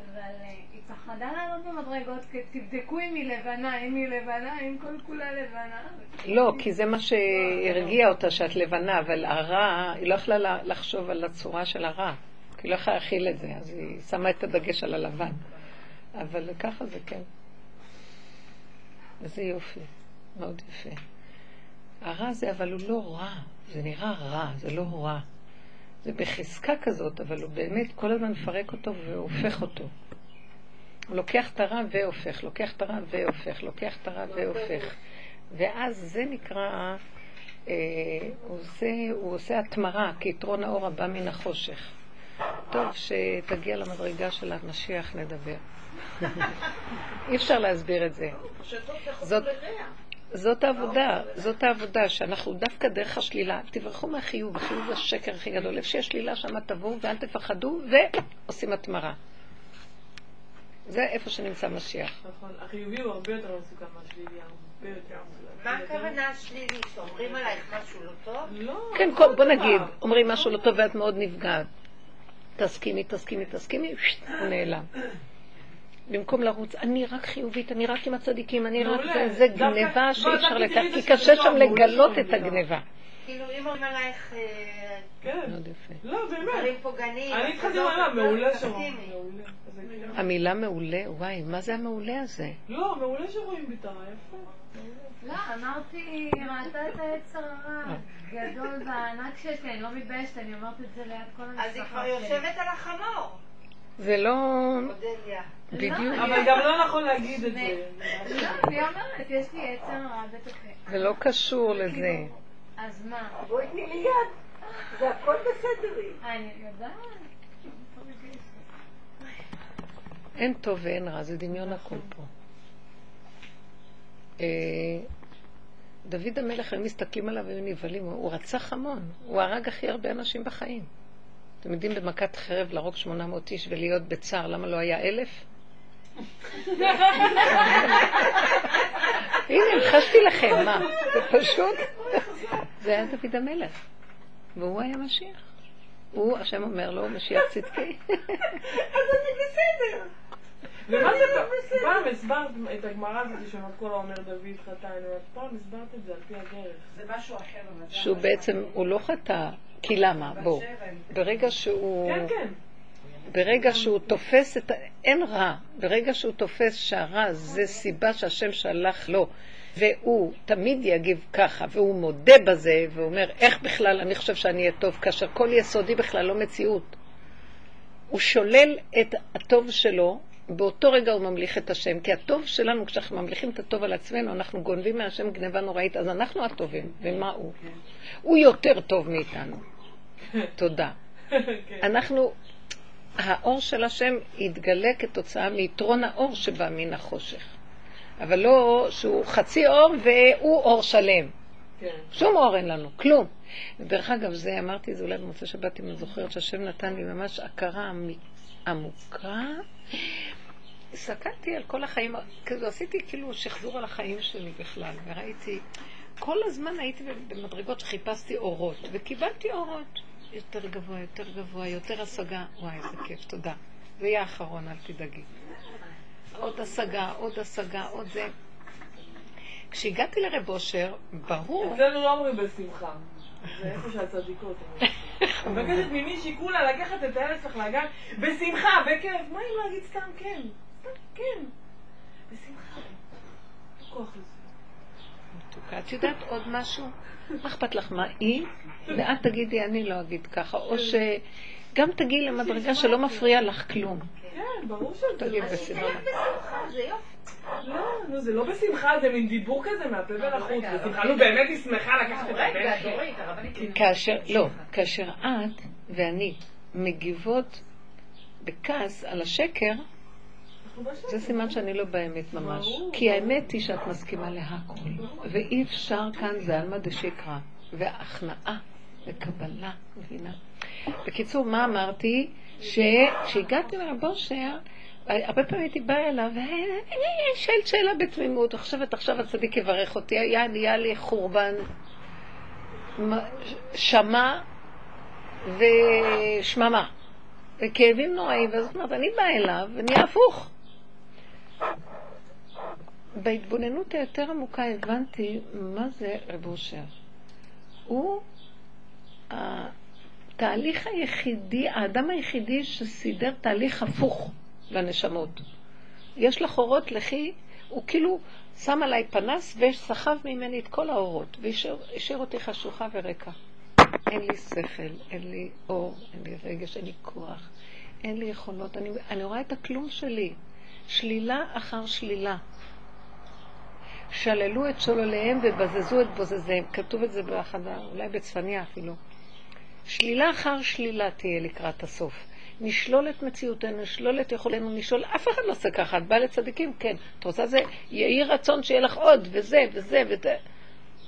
אבל אה, היא פחדה לעלות במדרגות, תבדקו אם היא לבנה, אם היא לבנה, אם כל כולה לבנה. לא, כי זה מה שהרגיע אותה, שאת לבנה, אבל הרע, היא לא יכלה לה- לחשוב על הצורה של הרע. היא לא יכלה להכיל את זה, אז היא שמה את הדגש על הלבן. אבל ככה זה כן. איזה יופי, מאוד יפה. הרע זה, אבל הוא לא רע, זה נראה רע, זה לא רע. זה בחזקה כזאת, אבל הוא באמת כל הזמן מפרק אותו והופך אותו. הוא לוקח את הרע והופך, לוקח את הרע והופך, לוקח את הרע והופך. ואז זה נקרא, אה, הוא, עושה, הוא עושה התמרה, כי יתרון האור הבא מן החושך. טוב, שתגיע למדרגה של המשיח נדבר. [laughs] אי אפשר להסביר את זה. לכו זאת-. זאת העבודה, זאת העבודה, שאנחנו דווקא דרך השלילה, תברחו מהחיוב, החיוב זה השקר הכי גדול. איפה שיש שלילה שם תבואו ואל תפחדו, ועושים התמרה. זה איפה שנמצא משיח. נכון. החיובי הוא הרבה יותר מסוכן מהשלילי, הרבה יותר מסוכן. מה הכוונה השלילי? שאומרים עלייך משהו לא טוב? לא. כן, כל, בוא נגיד, אומרים משהו לא טוב ואת מאוד נפגעת. תסכימי, תסכימי, תסכימי, הוא נעלם. במקום לרוץ, אני רק חיובית, אני רק עם הצדיקים, אני רק... זה, גניבה שאי אפשר לקחת, כי קשה שם לגלות את שמובילה. הגניבה. כאילו, אם אומרים עלייך אה, כן. מאוד יפה. לא, דברים באמת. פוגעניים, אני אז התחלתי לא- מעלה, לא מעולה. שרואים. כיף. המילה מעולה, וואי, מה זה המעולה הזה? לא, מעולה שרואים ביטרה, יפה. לא, אמרתי, ראתה את היצר הרע הגדול והענק שיש לי, אני לא מתביישת, אני אומרת את זה ליד כל המשפחה אז שלי. היא כבר יושבת על החמור, זה לא... בדיוק. אבל גם לא נכון להגיד את זה. לא, היא אומרת, יש לי יצר רע בתוכי. זה לא קשור לזה. אז מה? בואי תני לי יד. זה הכל בסדר. אני יודעת. אין טוב ואין רע, זה דמיון הכל פה. אה, דוד המלך, הם מסתכלים עליו והיו נבהלים, הוא רצח המון, הוא הרג הכי הרבה אנשים בחיים. אתם יודעים במכת חרב להרוג 800 איש ולהיות בצער, למה לא היה אלף? [laughs] הנה, המחשתי לכם, מה? זה פשוט... זה היה דוד המלך, והוא היה משיח. הוא, השם אומר לו, משיח צדקי. אז אני בסדר. ומה זה, פעם הסברת את הגמרא הזאת שאומרת כל האומר דוד חטא, אני אומרת, פעם הסברת את זה על פי הדרך. זה משהו אחר. שהוא משהו בעצם, הוא לא חטא. כי למה? בוא. ברגע שהוא... כן, כן. ברגע שהוא תופס את ה... אין רע. ברגע שהוא תופס שהרע זה סיבה שהשם שלח לו, והוא תמיד יגיב ככה, והוא מודה בזה, ואומר, איך בכלל אני חושב שאני אהיה טוב, כאשר כל יסודי בכלל לא מציאות. הוא שולל את הטוב שלו, באותו רגע הוא ממליך את השם, כי הטוב שלנו, כשאנחנו ממליכים את הטוב על עצמנו, אנחנו גונבים מהשם גניבה נוראית, אז אנחנו הטובים, ומה הוא? הוא יותר טוב מאיתנו. תודה. [laughs] כן. אנחנו, האור של השם יתגלה כתוצאה מיתרון האור שבא מן החושך. אבל לא שהוא חצי אור והוא אור שלם. כן. שום אור אין לנו, כלום. ודרך אגב, זה אמרתי זה אולי במוצאי שבת, אם אני זוכרת, שהשם נתן לי ממש הכרה עמוקה. הסתכלתי על כל החיים, כאילו עשיתי כאילו שחזור על החיים שלי בכלל, וראיתי, כל הזמן הייתי במדרגות שחיפשתי אורות, וקיבלתי אורות. יותר גבוה, יותר גבוה, יותר השגה. וואי, איזה כיף, תודה. זה יהיה האחרון, אל תדאגי. עוד השגה, עוד השגה, עוד זה. כשהגעתי לרב אושר, ברור, אצלנו לא אומרים בשמחה. זה איפה שהצדיקות. אומרות. [laughs] מבקשת ממישהי כולה לקחת את הילד שלך לגן בשמחה, בכיף. מה אם להגיד סתם כן? סתם כן. בשמחה. לא כוח לזה. מתוקה. את יודעת עוד משהו? מה אכפת לך מה היא? [laughs] ואת תגידי, אני לא אגיד ככה. או שגם תגיעי למדרגה שלא מפריע לך כלום. כן, ברור שזה תגיד לא. בשמחה. זה יופי. לא, זה לא בשמחה, זה מין דיבור כזה מהפה ולחוץ. בשמחה, נו, באמת היא שמחה לקחת את הבן. דורית, הרבנית. כאשר, לא, כאשר את ואני מגיבות בכעס על השקר. זה סימן שאני לא באמת ממש. כי האמת היא שאת מסכימה להכל. ואי אפשר כאן זה עלמא דשקרא. והכנעה וקבלה, מבינה? בקיצור, מה אמרתי? שכשהגעתי לרב אושר, הרבה פעמים הייתי באה אליו, ואני שואלת שאלה בתמימות, חושבת עכשיו הצדיק יברך אותי, היה נהיה לי חורבן, שמע ושממה, וכאבים נוראים, ואז זאת אומרת, אני באה אליו, ונהיה הפוך. בהתבוננות היותר עמוקה הבנתי מה זה רב אושר. הוא התהליך היחידי, האדם היחידי שסידר תהליך הפוך לנשמות. יש לך אורות, לכי, הוא כאילו שם עליי פנס וסחב ממני את כל האורות, והשאיר אותי חשוכה וריקה. אין לי שכל, אין לי אור, אין לי רגש, אין לי כוח, אין לי יכולות. אני, אני רואה את הכלום שלי, שלילה אחר שלילה. שללו את שולליהם ובזזו את בוזזיהם. כתוב את זה באחד, אולי בצפניה אפילו. שלילה אחר שלילה תהיה לקראת הסוף. נשלול את מציאותנו, נשלול את יכולנו, נשלול, אף אחד לא עושה ככה, את באה לצדיקים, כן. את רוצה זה, יהי רצון שיהיה לך עוד, וזה, וזה, וזה.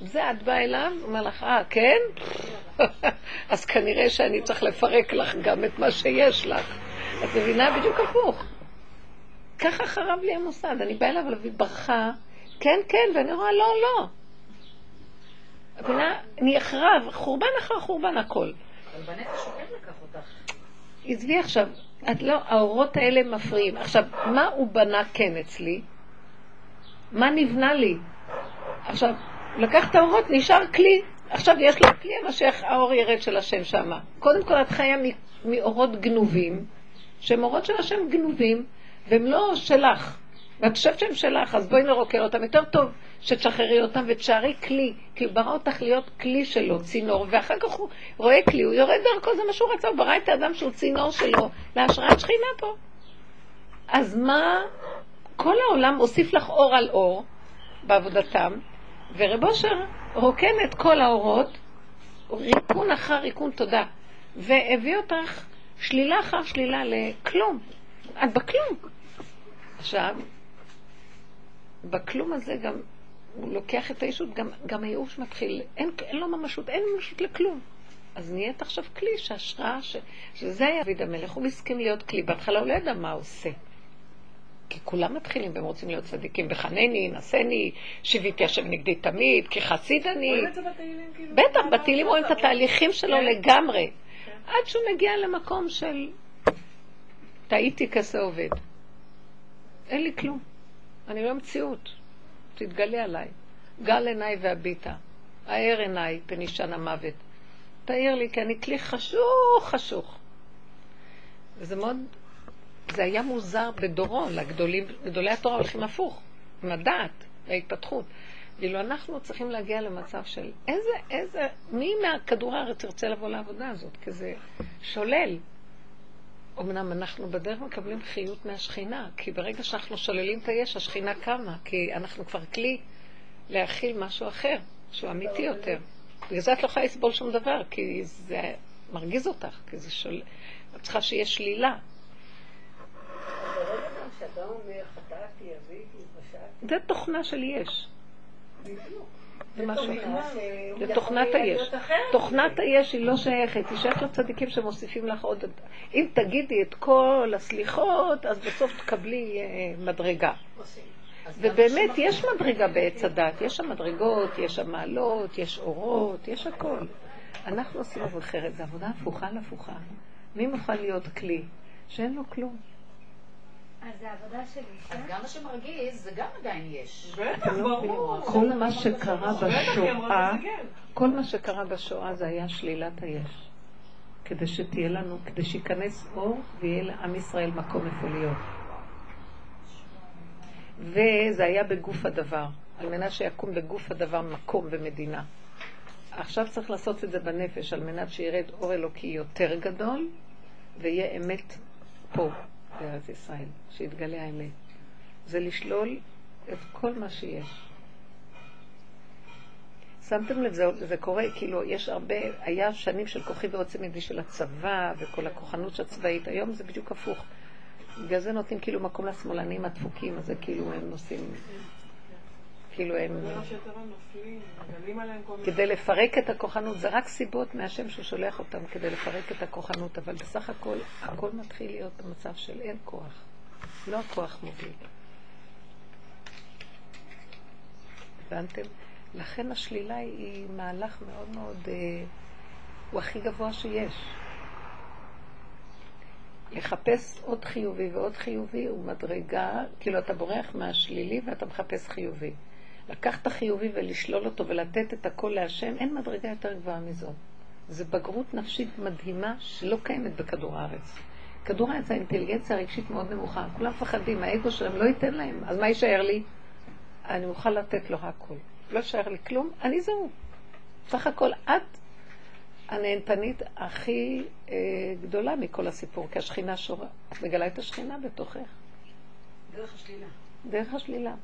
זה את באה אליו, אומר לך, אה, כן? [laughs] אז כנראה שאני צריך לפרק לך גם את מה שיש לך. את מבינה בדיוק הפוך. ככה חרב לי המוסד, אני באה אליו להביא ברכה, כן, כן, ואני רואה, לא, לא. מבינה? אני אחרב, חורבן אחר חורבן הכל. כן. עזבי עכשיו, את לא, האורות האלה מפריעים. עכשיו, מה הוא בנה כן אצלי? מה נבנה לי? עכשיו, לקח את האורות, נשאר כלי. עכשיו יש לו כלי המשך, האור ירד של השם שמה. קודם כל את חיה מאורות גנובים, שהם אורות של השם גנובים, והם לא שלך. ואת חושבת שהם שלך, אז בואי נרוקר אותם. יותר טוב שתשחררי אותם ותשארי כלי, כי הוא ברא אותך להיות כלי שלו, צינור, ואחר כך הוא רואה כלי, הוא יורד דרכו, זה מה שהוא רצה, הוא ברא את האדם שהוא צינור שלו להשראת שכינה פה. אז מה, כל העולם מוסיף לך אור על אור בעבודתם, ורב אושר רוקן את כל האורות, ריקון אחר ריקון תודה, והביא אותך שלילה אחר שלילה לכלום. את בכלום. עכשיו, בכלום הזה גם, הוא לוקח את הישות, גם, גם הייאוש מתחיל, אין, אין לו ממשות, אין ממשות לכלום. אז נהיית עכשיו כלי שהשראה, ש... שזה היה דוד המלך, הוא הסכים להיות כלי. בהתחלה הוא לא ידע מה הוא עושה. כי כולם מתחילים והם רוצים להיות צדיקים. בחנני, נשני, שיביתי השם נגדי תמיד, כי חסיד אני. רואים את זה בתהילים, כאילו? בטח, בתהילים רואים את התהליכים שלו כן. לגמרי. עד שהוא מגיע למקום של טעיתי כזה עובד. אין לי כלום. אני לא מציאות. תתגלה עליי. גל עיניי והביטה. האר עיניי פן ישן המוות. תאיר לי, כי אני כלי חשוך חשוך. וזה מאוד, זה היה מוזר בדורו, לגדולים, גדולי התורה הולכים הפוך, עם הדעת וההתפתחות. ואילו אנחנו צריכים להגיע למצב של איזה, איזה, מי מהכדור הארץ ירצה לבוא לעבודה הזאת? כי זה שולל. אמנם אנחנו בדרך מקבלים חיות מהשכינה, כי ברגע שאנחנו שוללים את היש, השכינה קמה, כי אנחנו כבר כלי להכיל משהו אחר, שהוא אמיתי יותר. בגלל זה את לא יכולה לסבול שום דבר, כי זה מרגיז אותך, כי זה שול... את צריכה שיהיה שלילה. זה תוכנה של יש. בדיוק. תוכנת היש. תוכנת היש היא לא שייכת, היא שייכת לצדיקים שמוסיפים לך עוד... אם תגידי את כל הסליחות, אז בסוף תקבלי אה, מדרגה. ובאמת, יש מדרגה בעץ הדת, יש שם מדרגות, יש שם מעלות, יש אורות, יש הכל. אנחנו עושים עבודה אחרת, זו עבודה הפוכה על הפוכה. מי מוכן להיות כלי שאין לו כלום? אז זה עבודה של אישה. אז גם מה שמרגיז, זה גם עדיין יש. בטח, ברור. כל מה שקרה בשואה. כל מה שקרה בשואה זה היה שלילת היש. כדי שתהיה לנו, כדי שייכנס אור ויהיה לעם ישראל מקום איפה להיות. וזה היה בגוף הדבר, על מנת שיקום בגוף הדבר מקום ומדינה. עכשיו צריך לעשות את זה בנפש, על מנת שירד אור אלוקי יותר גדול, ויהיה אמת פה, בארץ ישראל, שיתגלה האמת. זה לשלול את כל מה שיש. שמתם לב, זה, זה קורה, כאילו, יש הרבה, היה שנים של כוחי ועוצם ידי של הצבא וכל הכוחנות הצבאית, היום זה בדיוק הפוך. בגלל זה נותנים כאילו מקום לשמאלנים הדפוקים, אז זה כאילו הם נושאים, כאילו הם... כדי לפרק את הכוחנות, זה רק סיבות מהשם שהוא שולח אותם כדי לפרק את הכוחנות, אבל בסך הכל, הכל מתחיל להיות במצב של אין כוח. לא הכוח מוביל. הבנתם? לכן השלילה היא מהלך מאוד מאוד, אה, הוא הכי גבוה שיש. לחפש עוד חיובי ועוד חיובי הוא מדרגה, כאילו אתה בורח מהשלילי ואתה מחפש חיובי. לקחת חיובי ולשלול אותו ולתת את הכל להשם, אין מדרגה יותר גבוהה מזאת. זו בגרות נפשית מדהימה שלא קיימת בכדור הארץ. כדור הארץ האינטליגנציה הרגשית מאוד נמוכה, כולם מפחדים, האגו שלהם לא ייתן להם, אז מה יישאר לי? אני מוכן לתת לו הכל. לא יישאר לי כלום, אני זהו. סך הכל את הנהנתנית הכי אה, גדולה מכל הסיפור, כי השכינה שורה. את מגלה את השכינה בתוכך. דרך השלילה. דרך השלילה.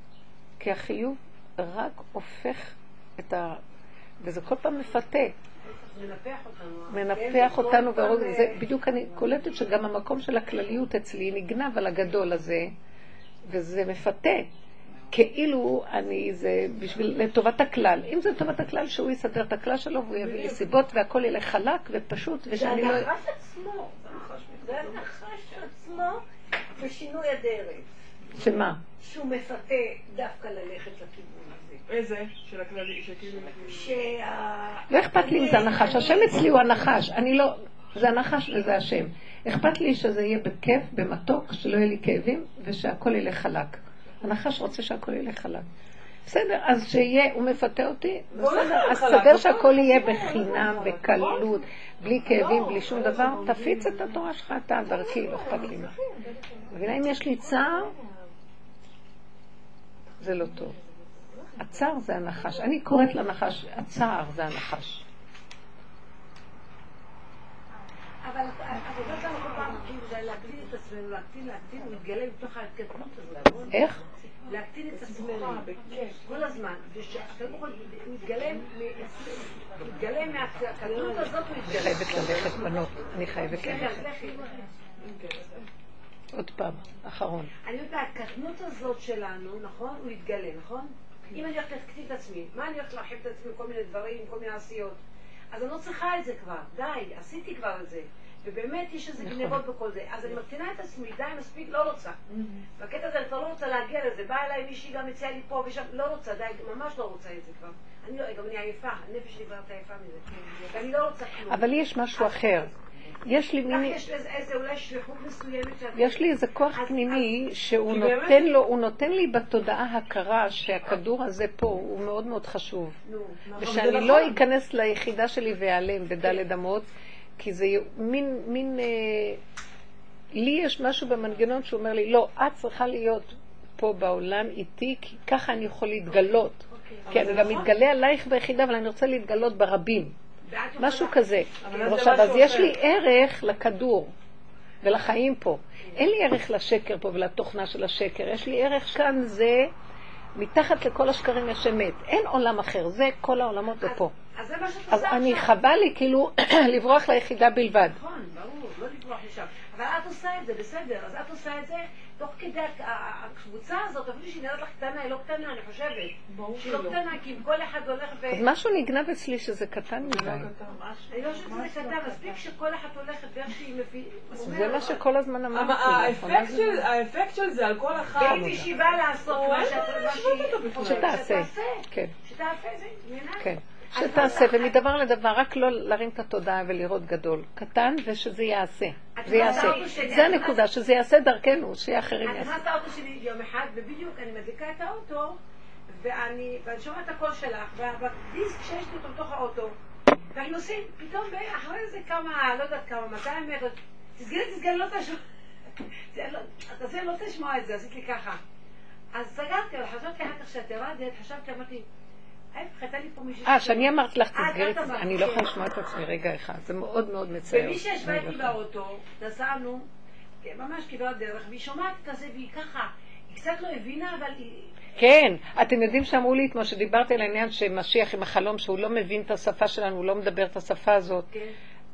כי החיוב רק הופך את ה... וזה כל פעם מפתה. מנפח אותנו. מנפח כן, אותנו, והרוג- זה אה, בדיוק אני קולטת שגם המקום של הכלליות אצלי נגנב על הגדול הזה, וזה מפתה. כאילו אני, זה בשביל, לטובת הכלל. אם זה לטובת הכלל, שהוא יסדר את הכלל שלו והוא יביא לי סיבות והכל ילך חלק ופשוט, זה ושאני לא... הנחש עצמו, זה הנחש עצמו בשינוי הדרך, שמה? שהוא מפתה דווקא ללכת לכיוון. איזה? של הכללי, שכאילו... לא אכפת לי אם זה הנחש, השם אצלי הוא הנחש, אני לא, זה הנחש וזה השם. אכפת לי שזה יהיה בכיף, במתוק, שלא יהיה לי כאבים, ושהכול ילך חלק. הנחש רוצה שהכל ילך חלק. בסדר, אז שיהיה, הוא מפתה אותי, בסדר, אז תסדר שהכל יהיה בחינם, בקלות, בלי כאבים, בלי שום דבר, תפיץ את התורה שלך, אתה דרכי, לא אכפת לי מה. מבינה, אם יש לי צער, זה לא טוב. הצער זה הנחש. אני קוראת לנחש, הצער זה הנחש. אבל העבודה שלנו כל פעם, כאילו, זה להקטין את עצמנו, להקטין, להקטין, הוא מתגלה מתוך ההתקדמות הזאת? איך? להקטין את עצמנו, כל הזמן, ושהקדמות מתגלה, מ- מתגלה מהקדמות הזאת, הוא אני מתגלה. חייבת ללכת, בנות. אני חייבת כן, ללכת. עוד פעם, אחרון. אני יודעת, הקטנות הזאת שלנו, נכון? הוא יתגלה, נכון? אם אני הולכת להקטין את עצמי, מה אני הולכת להרחיב את עצמי כל מיני דברים, כל מיני עשיות? אז אני לא צריכה את זה כבר, די, עשיתי כבר את זה. ובאמת יש איזה נכון. גנבות בכל זה. אז אני מקטינה את עצמי, די, מספיק, לא רוצה. בקטע הזה אני כבר לא רוצה להגיע לזה. באה אליי מישהי גם הציעה לי פה ושם, לא רוצה, די, ממש לא רוצה את זה כבר. אני לא, גם אני עייפה, הנפש שלי כבר עייפה מזה. ואני לא רוצה כלום. אבל יש משהו אחר. יש לי מין... יש לזה איזה אולי שליחות מסוימת שאת... יש לי איזה כוח פנימי שהוא נותן לו, הוא נותן לי בתודעה הכרה שהכדור הזה פה הוא מאוד מאוד חשוב. נו, ושאני זה לא נכון. אכנס ליחידה שלי ואיעלם בדלת אמות, כי זה מין, מין, אה, לי יש משהו במנגנון שאומר לי, לא, את צריכה להיות פה בעולם איתי, כי ככה אני יכול להתגלות. כי אני גם מתגלה עלייך ביחידה, אבל אני רוצה להתגלות ברבים. משהו כזה. עכשיו, אז יש. לי ערך לכדור ולחיים פה. אין לי ערך לשקר פה ולתוכנה של השקר. יש לי ערך כאן, זה מתחת לכל השקרים יש אמת. אין עולם אחר, זה כל העולמות זה פה. אז זה מה שאת עושה אני עכשיו. חבל לי כאילו [clears throat] לברוח ליחידה בלבד. נכון, ברור, לא לברוח לשם. אבל את עושה את זה, בסדר. אז את עושה את זה תוך כדי הקבוצה הזאת, אפילו שהיא נראית לך קטנה, היא לא קטנה, אני חושבת. ברור שהיא לא שלא. קטנה, כי אם כל אחד הולך ו... אז משהו נגנב אצלי שזה קטן זה מדי. לא קטן. אני לא חושבת שזה קטן, מספיק שכל אחת הולכת ואיך שהיא מבינה. זה מה שכל הזמן אמרתי. לאחרונה האפקט של- זה על כל אחד... ואם מישהי באה לעשות מה אין שאת שתעשה. שתעשה. כן, שתעשה, זה עניינה. שתעשה, ומדבר לדבר, רק לא להרים את התודעה ולראות גדול. קטן, ושזה יעשה. את זה יעשה. זה את הנקודה, שזה יעשה דרכנו, שאחרים אני יעשו. נכנסת לאוטו שלי יום אחד, ובדיוק אני מדליקה את האוטו, ואני ואני שומעת את הקול שלך, והדיסק שיש לי אותו בתוך האוטו, ואנחנו נוסעים, פתאום אחרי איזה כמה, לא יודעת כמה, 200 מטר, תסגרי, תסגרי, לא תשמע, זה לא- זה לא תשמע את זה, עשית לי ככה. אז סגרתי, אבל חשבתי אחר כך שאת ירדת, חשבתי, אמרתי, ההפך, הייתה לי פה מישהי... אה, שאני אמרתי לך, אה, תסגרי, את אמרת, אני לא כן. יכולה לשמוע את עצמי רגע אחד, זה מאוד מאוד מצער. ומי שישבה איתי לא. באוטו, נסענו, ממש כברת דרך, והיא שומעת את זה, והיא ככה, היא קצת לא הבינה, אבל היא... כן, אתם יודעים שאמרו לי אתמול, שדיברתי על העניין שמשיח עם החלום, שהוא לא מבין את השפה שלנו, הוא לא מדבר את השפה הזאת. כן.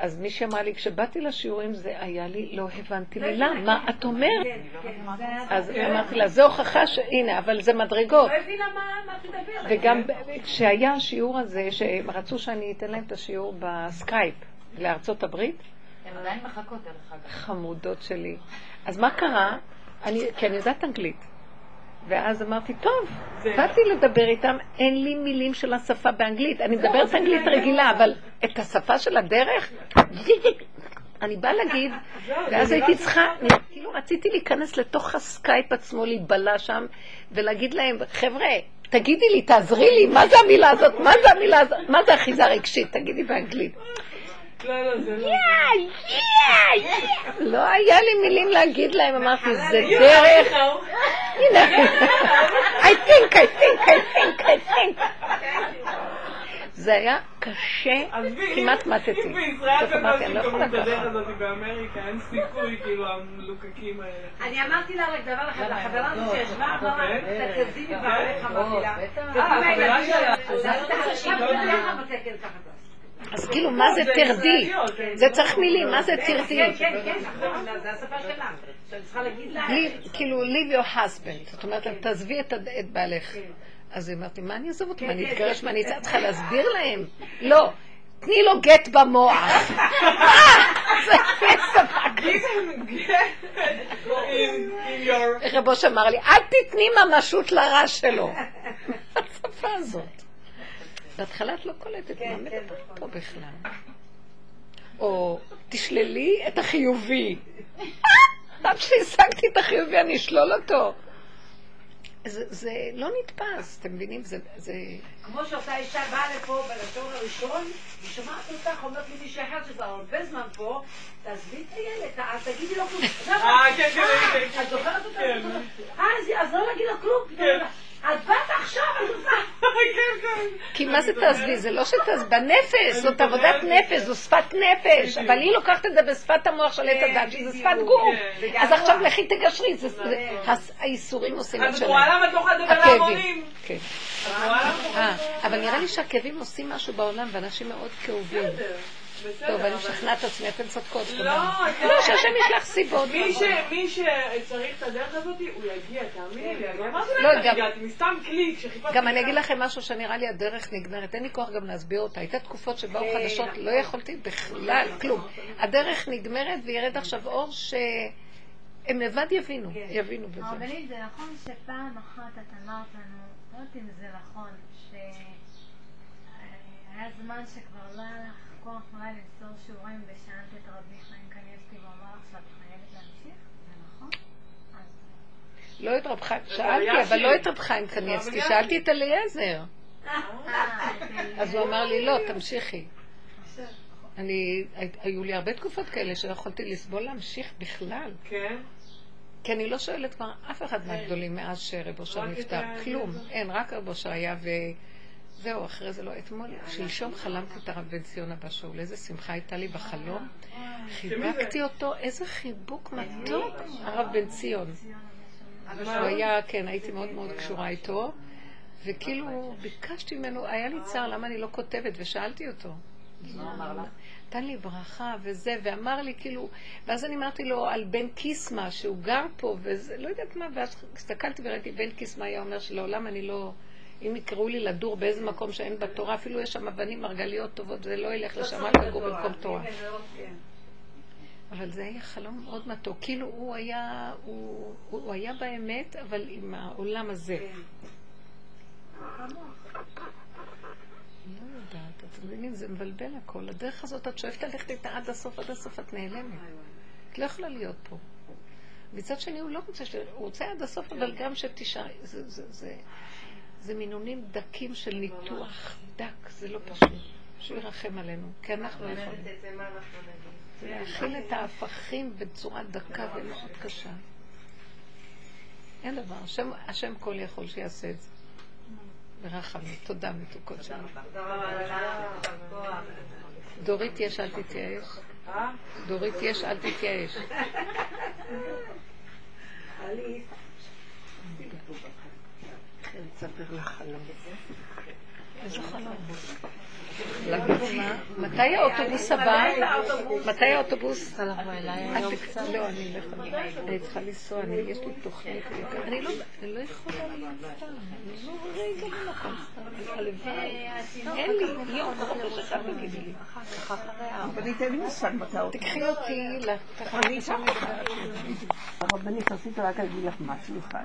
אז מישהי אמרה לי, כשבאתי לשיעורים זה היה לי, לא הבנתי לא מילה, מה. את אומרת? כן, כן. אז אמרתי לה, זו הוכחה שהנה, אבל זה מדרגות. לא הבינה מה מה את מדברת. וגם כשהיה השיעור הזה, שהם רצו שאני אתן להם את השיעור בסקייפ לארצות הברית, הן עדיין מחכות דרך אגב. חמודות שלי. אז מה קרה? אני, כי אני יודעת אנגלית. ואז אמרתי, טוב, באתי לדבר איתם, אין לי מילים של השפה באנגלית. אני מדברת זה אנגלית. רגילה, אבל את השפה של הדרך, [laughs] אני באה להגיד, ואז הייתי צריכה, שזה- כאילו רציתי להיכנס לתוך הסקייפ עצמו, להיבלע שם, ולהגיד להם, חבר'ה, תגידי לי, תעזרי לי, מה זה המילה הזאת? מה זה המילה הזאת? מה זה אחיזה רגשית? תגידי באנגלית. לא, לא, זה לא. לא היה לי מילים להגיד להם, אמרתי, זה You דרך, know. הנה, I think, I think, I think, I think. זה היה קשה, כמעט מתתי. אם בישראל לא בקושי קוראים את הדרך. הזאת באמריקה, אין סיכוי, כאילו, המלוקקים האלה. אני אמרתי לה רק דבר אחד, לחברה הזאת שישבה, אמרה לה, אוקיי. תתקזי מבעליך, אמרתי לה. בטח. תגידי אה, החברה שלה, שלה. אז כאילו, מה זה זה תרדי? כן. זה צריך מילים, מה זה תרדי? כן, כן, כן, נכון, זה השפה שלה. שאני צריכה להגיד לה. Leave- כאילו, leave your husband. זאת אומרת, תעזבי את בעלך. אז היא אמרת לי, מה אני אעזוב אותו? מה, אני כן, אתגרש? כן. מה, אני צריכה להסביר להם? לא. תני לו גט במוח. זה שפה כזאת. In- in your- רב אוש אמר לי, אל תתני ממשות לרע שלו. [laughs] השפה הזאת. בהתחלה את לא קולטת כן, מה כן, מדבר נכון. פה בכלל. או תשללי את החיובי. [laughs] עד שהשגתי את החיובי אני אשלול אותו. זה, זה לא נתפס, אתם מבינים? זה, זה... כמו שאותה אישה באה לפה בלשון הראשון, היא שומעת אותך, אומרת לי מישהי אחת שכבר הרבה זמן פה, תעזבי את הילד, תגידי לו כלום. אה, כן, כן, כן, כן. את זוכרת אותה? כן. אה, אז- אז לא להגיד לו כלום. כן. את באת עכשיו, את עושה. [laughs] כן, כן. כי מה זה תעזבי? זה לא שתעזבי, בנפש, זאת עבודת נפש. זו שפת נפש. אבל היא לוקחת את זה בשפת המוח של עץ כן, הדת, שזה. שפת גוף. אז עכשיו לכי תגשרי, האיסורים עושים את אז את רואה שלהם. למה את לא יכולה לדבר. להמונים? כן. אבל נראה לי שהכאבים עושים משהו בעולם, ואנשים מאוד כאובים. טוב, אני אבל- משכנעת את עצמי, אתן צודקות. לא, לא, שהשם ישלח סיבות. מי ש- מי שצריך את הדרך הזאת, הוא יגיע, תאמיני לי. אני אמרתי לא, לך, גם- הגעתי מסתם קליק שחיפשתי... גם אני אגיד לכם משהו שנראה לי הדרך נגמרת, אין לי כוח גם להסביר אותה. הייתה תקופות שבאו כן, חדשות, נכון. לא יכולתי בכלל, כלום. הדרך נגמרת וירד עכשיו אור שהם לבד יבינו, כן. יבינו בזה. הרבנית, זה נכון שפעם אחת את אמרת לנו, לא יודעת אם זה נכון, שהיה זמן שכבר לא היה לך כוח אולי למסור שיעורים ושאלת את רבי חיים קניאבסקי והוא אמר לך שאת חייבת להמשיך? זה נכון? לא את רב חיים, שאלתי, אבל. לא את רב חיים קניאבסקי, אבל שאלתי את אליעזר. אה, אז הוא אמר לי, לא, תמשיכי. אני, היו לי הרבה תקופות כאלה שלא יכולתי לסבול להמשיך בכלל. כן? כי אני לא שואלת כבר אף אחד מהגדולים מאז שרב אושר נפטר. כלום. אין, רק רב אושר היה וזהו, אחרי זה לא. אתמול, שלשום חלמתי את הרב בן ציון הבא שאול. איזה שמחה הייתה לי בחלום. חיבקתי אותו, איזה חיבוק מתוק, הרב בן ציון. הוא היה, כן, הייתי מאוד מאוד קשורה איתו. וכאילו ביקשתי ממנו, היה לי צער למה אני לא כותבת, ושאלתי אותו. נתן לי ברכה וזה, ואמר לי כאילו, ואז אני אמרתי לו על בן קיסמה, שהוא גר פה, וזה, לא יודעת מה, ואז הסתכלתי וראיתי, בן קיסמה היה אומר שלעולם אני לא, אם יקראו לי לדור באיזה מקום שאין בתורה, אפילו יש שם אבנים מרגליות טובות, זה לא ילך לשם, רק לגור במקום תורה. כן. אבל זה היה חלום מאוד מתוק, כאילו הוא היה, הוא, הוא, היה באמת, אבל עם העולם הזה. כן. לא יודעת. אתם מבינים, זה מבלבל הכל. הדרך הזאת, את שואפת ללכת איתה עד הסוף, עד הסוף את נעלמת. את לא יכולה להיות פה. מצד שני, הוא לא רוצה. הוא רוצה עד הסוף, אבל גם שתישארי. זה, זה, זה, זה מינונים דקים של ניתוח דק, זה לא פשוט. שהוא ירחם עלינו, כי אנחנו יכולים. אומרת את ההפכים בצורה דקה ומאוד קשה. אין דבר, השם, השם כל יכול שיעשה את זה. ברחמים. תודה מתוקות שלנו. דורית יש, אל תתייאש. אה? דורית יש, אל תתייאש. [laughs] אני אספר לך חלום. איזה חלום? להגיד מה? מתי האוטובוס הבא? מתי האוטובוס? אל תק- לא, אני לא יכולה. אני צריכה לנסוע, אני- יש לי תוכנית. אני לא אני לא יכולה להיות סתם. אני לא רגע במקום סתם. הלוואי. אין לי יום חופש אחד תגידי לי. הרבנית, אין לי מושג מתי. תקחי אותי מדברת. הרבנית, רציתי רק להגיד לך משהו אחד.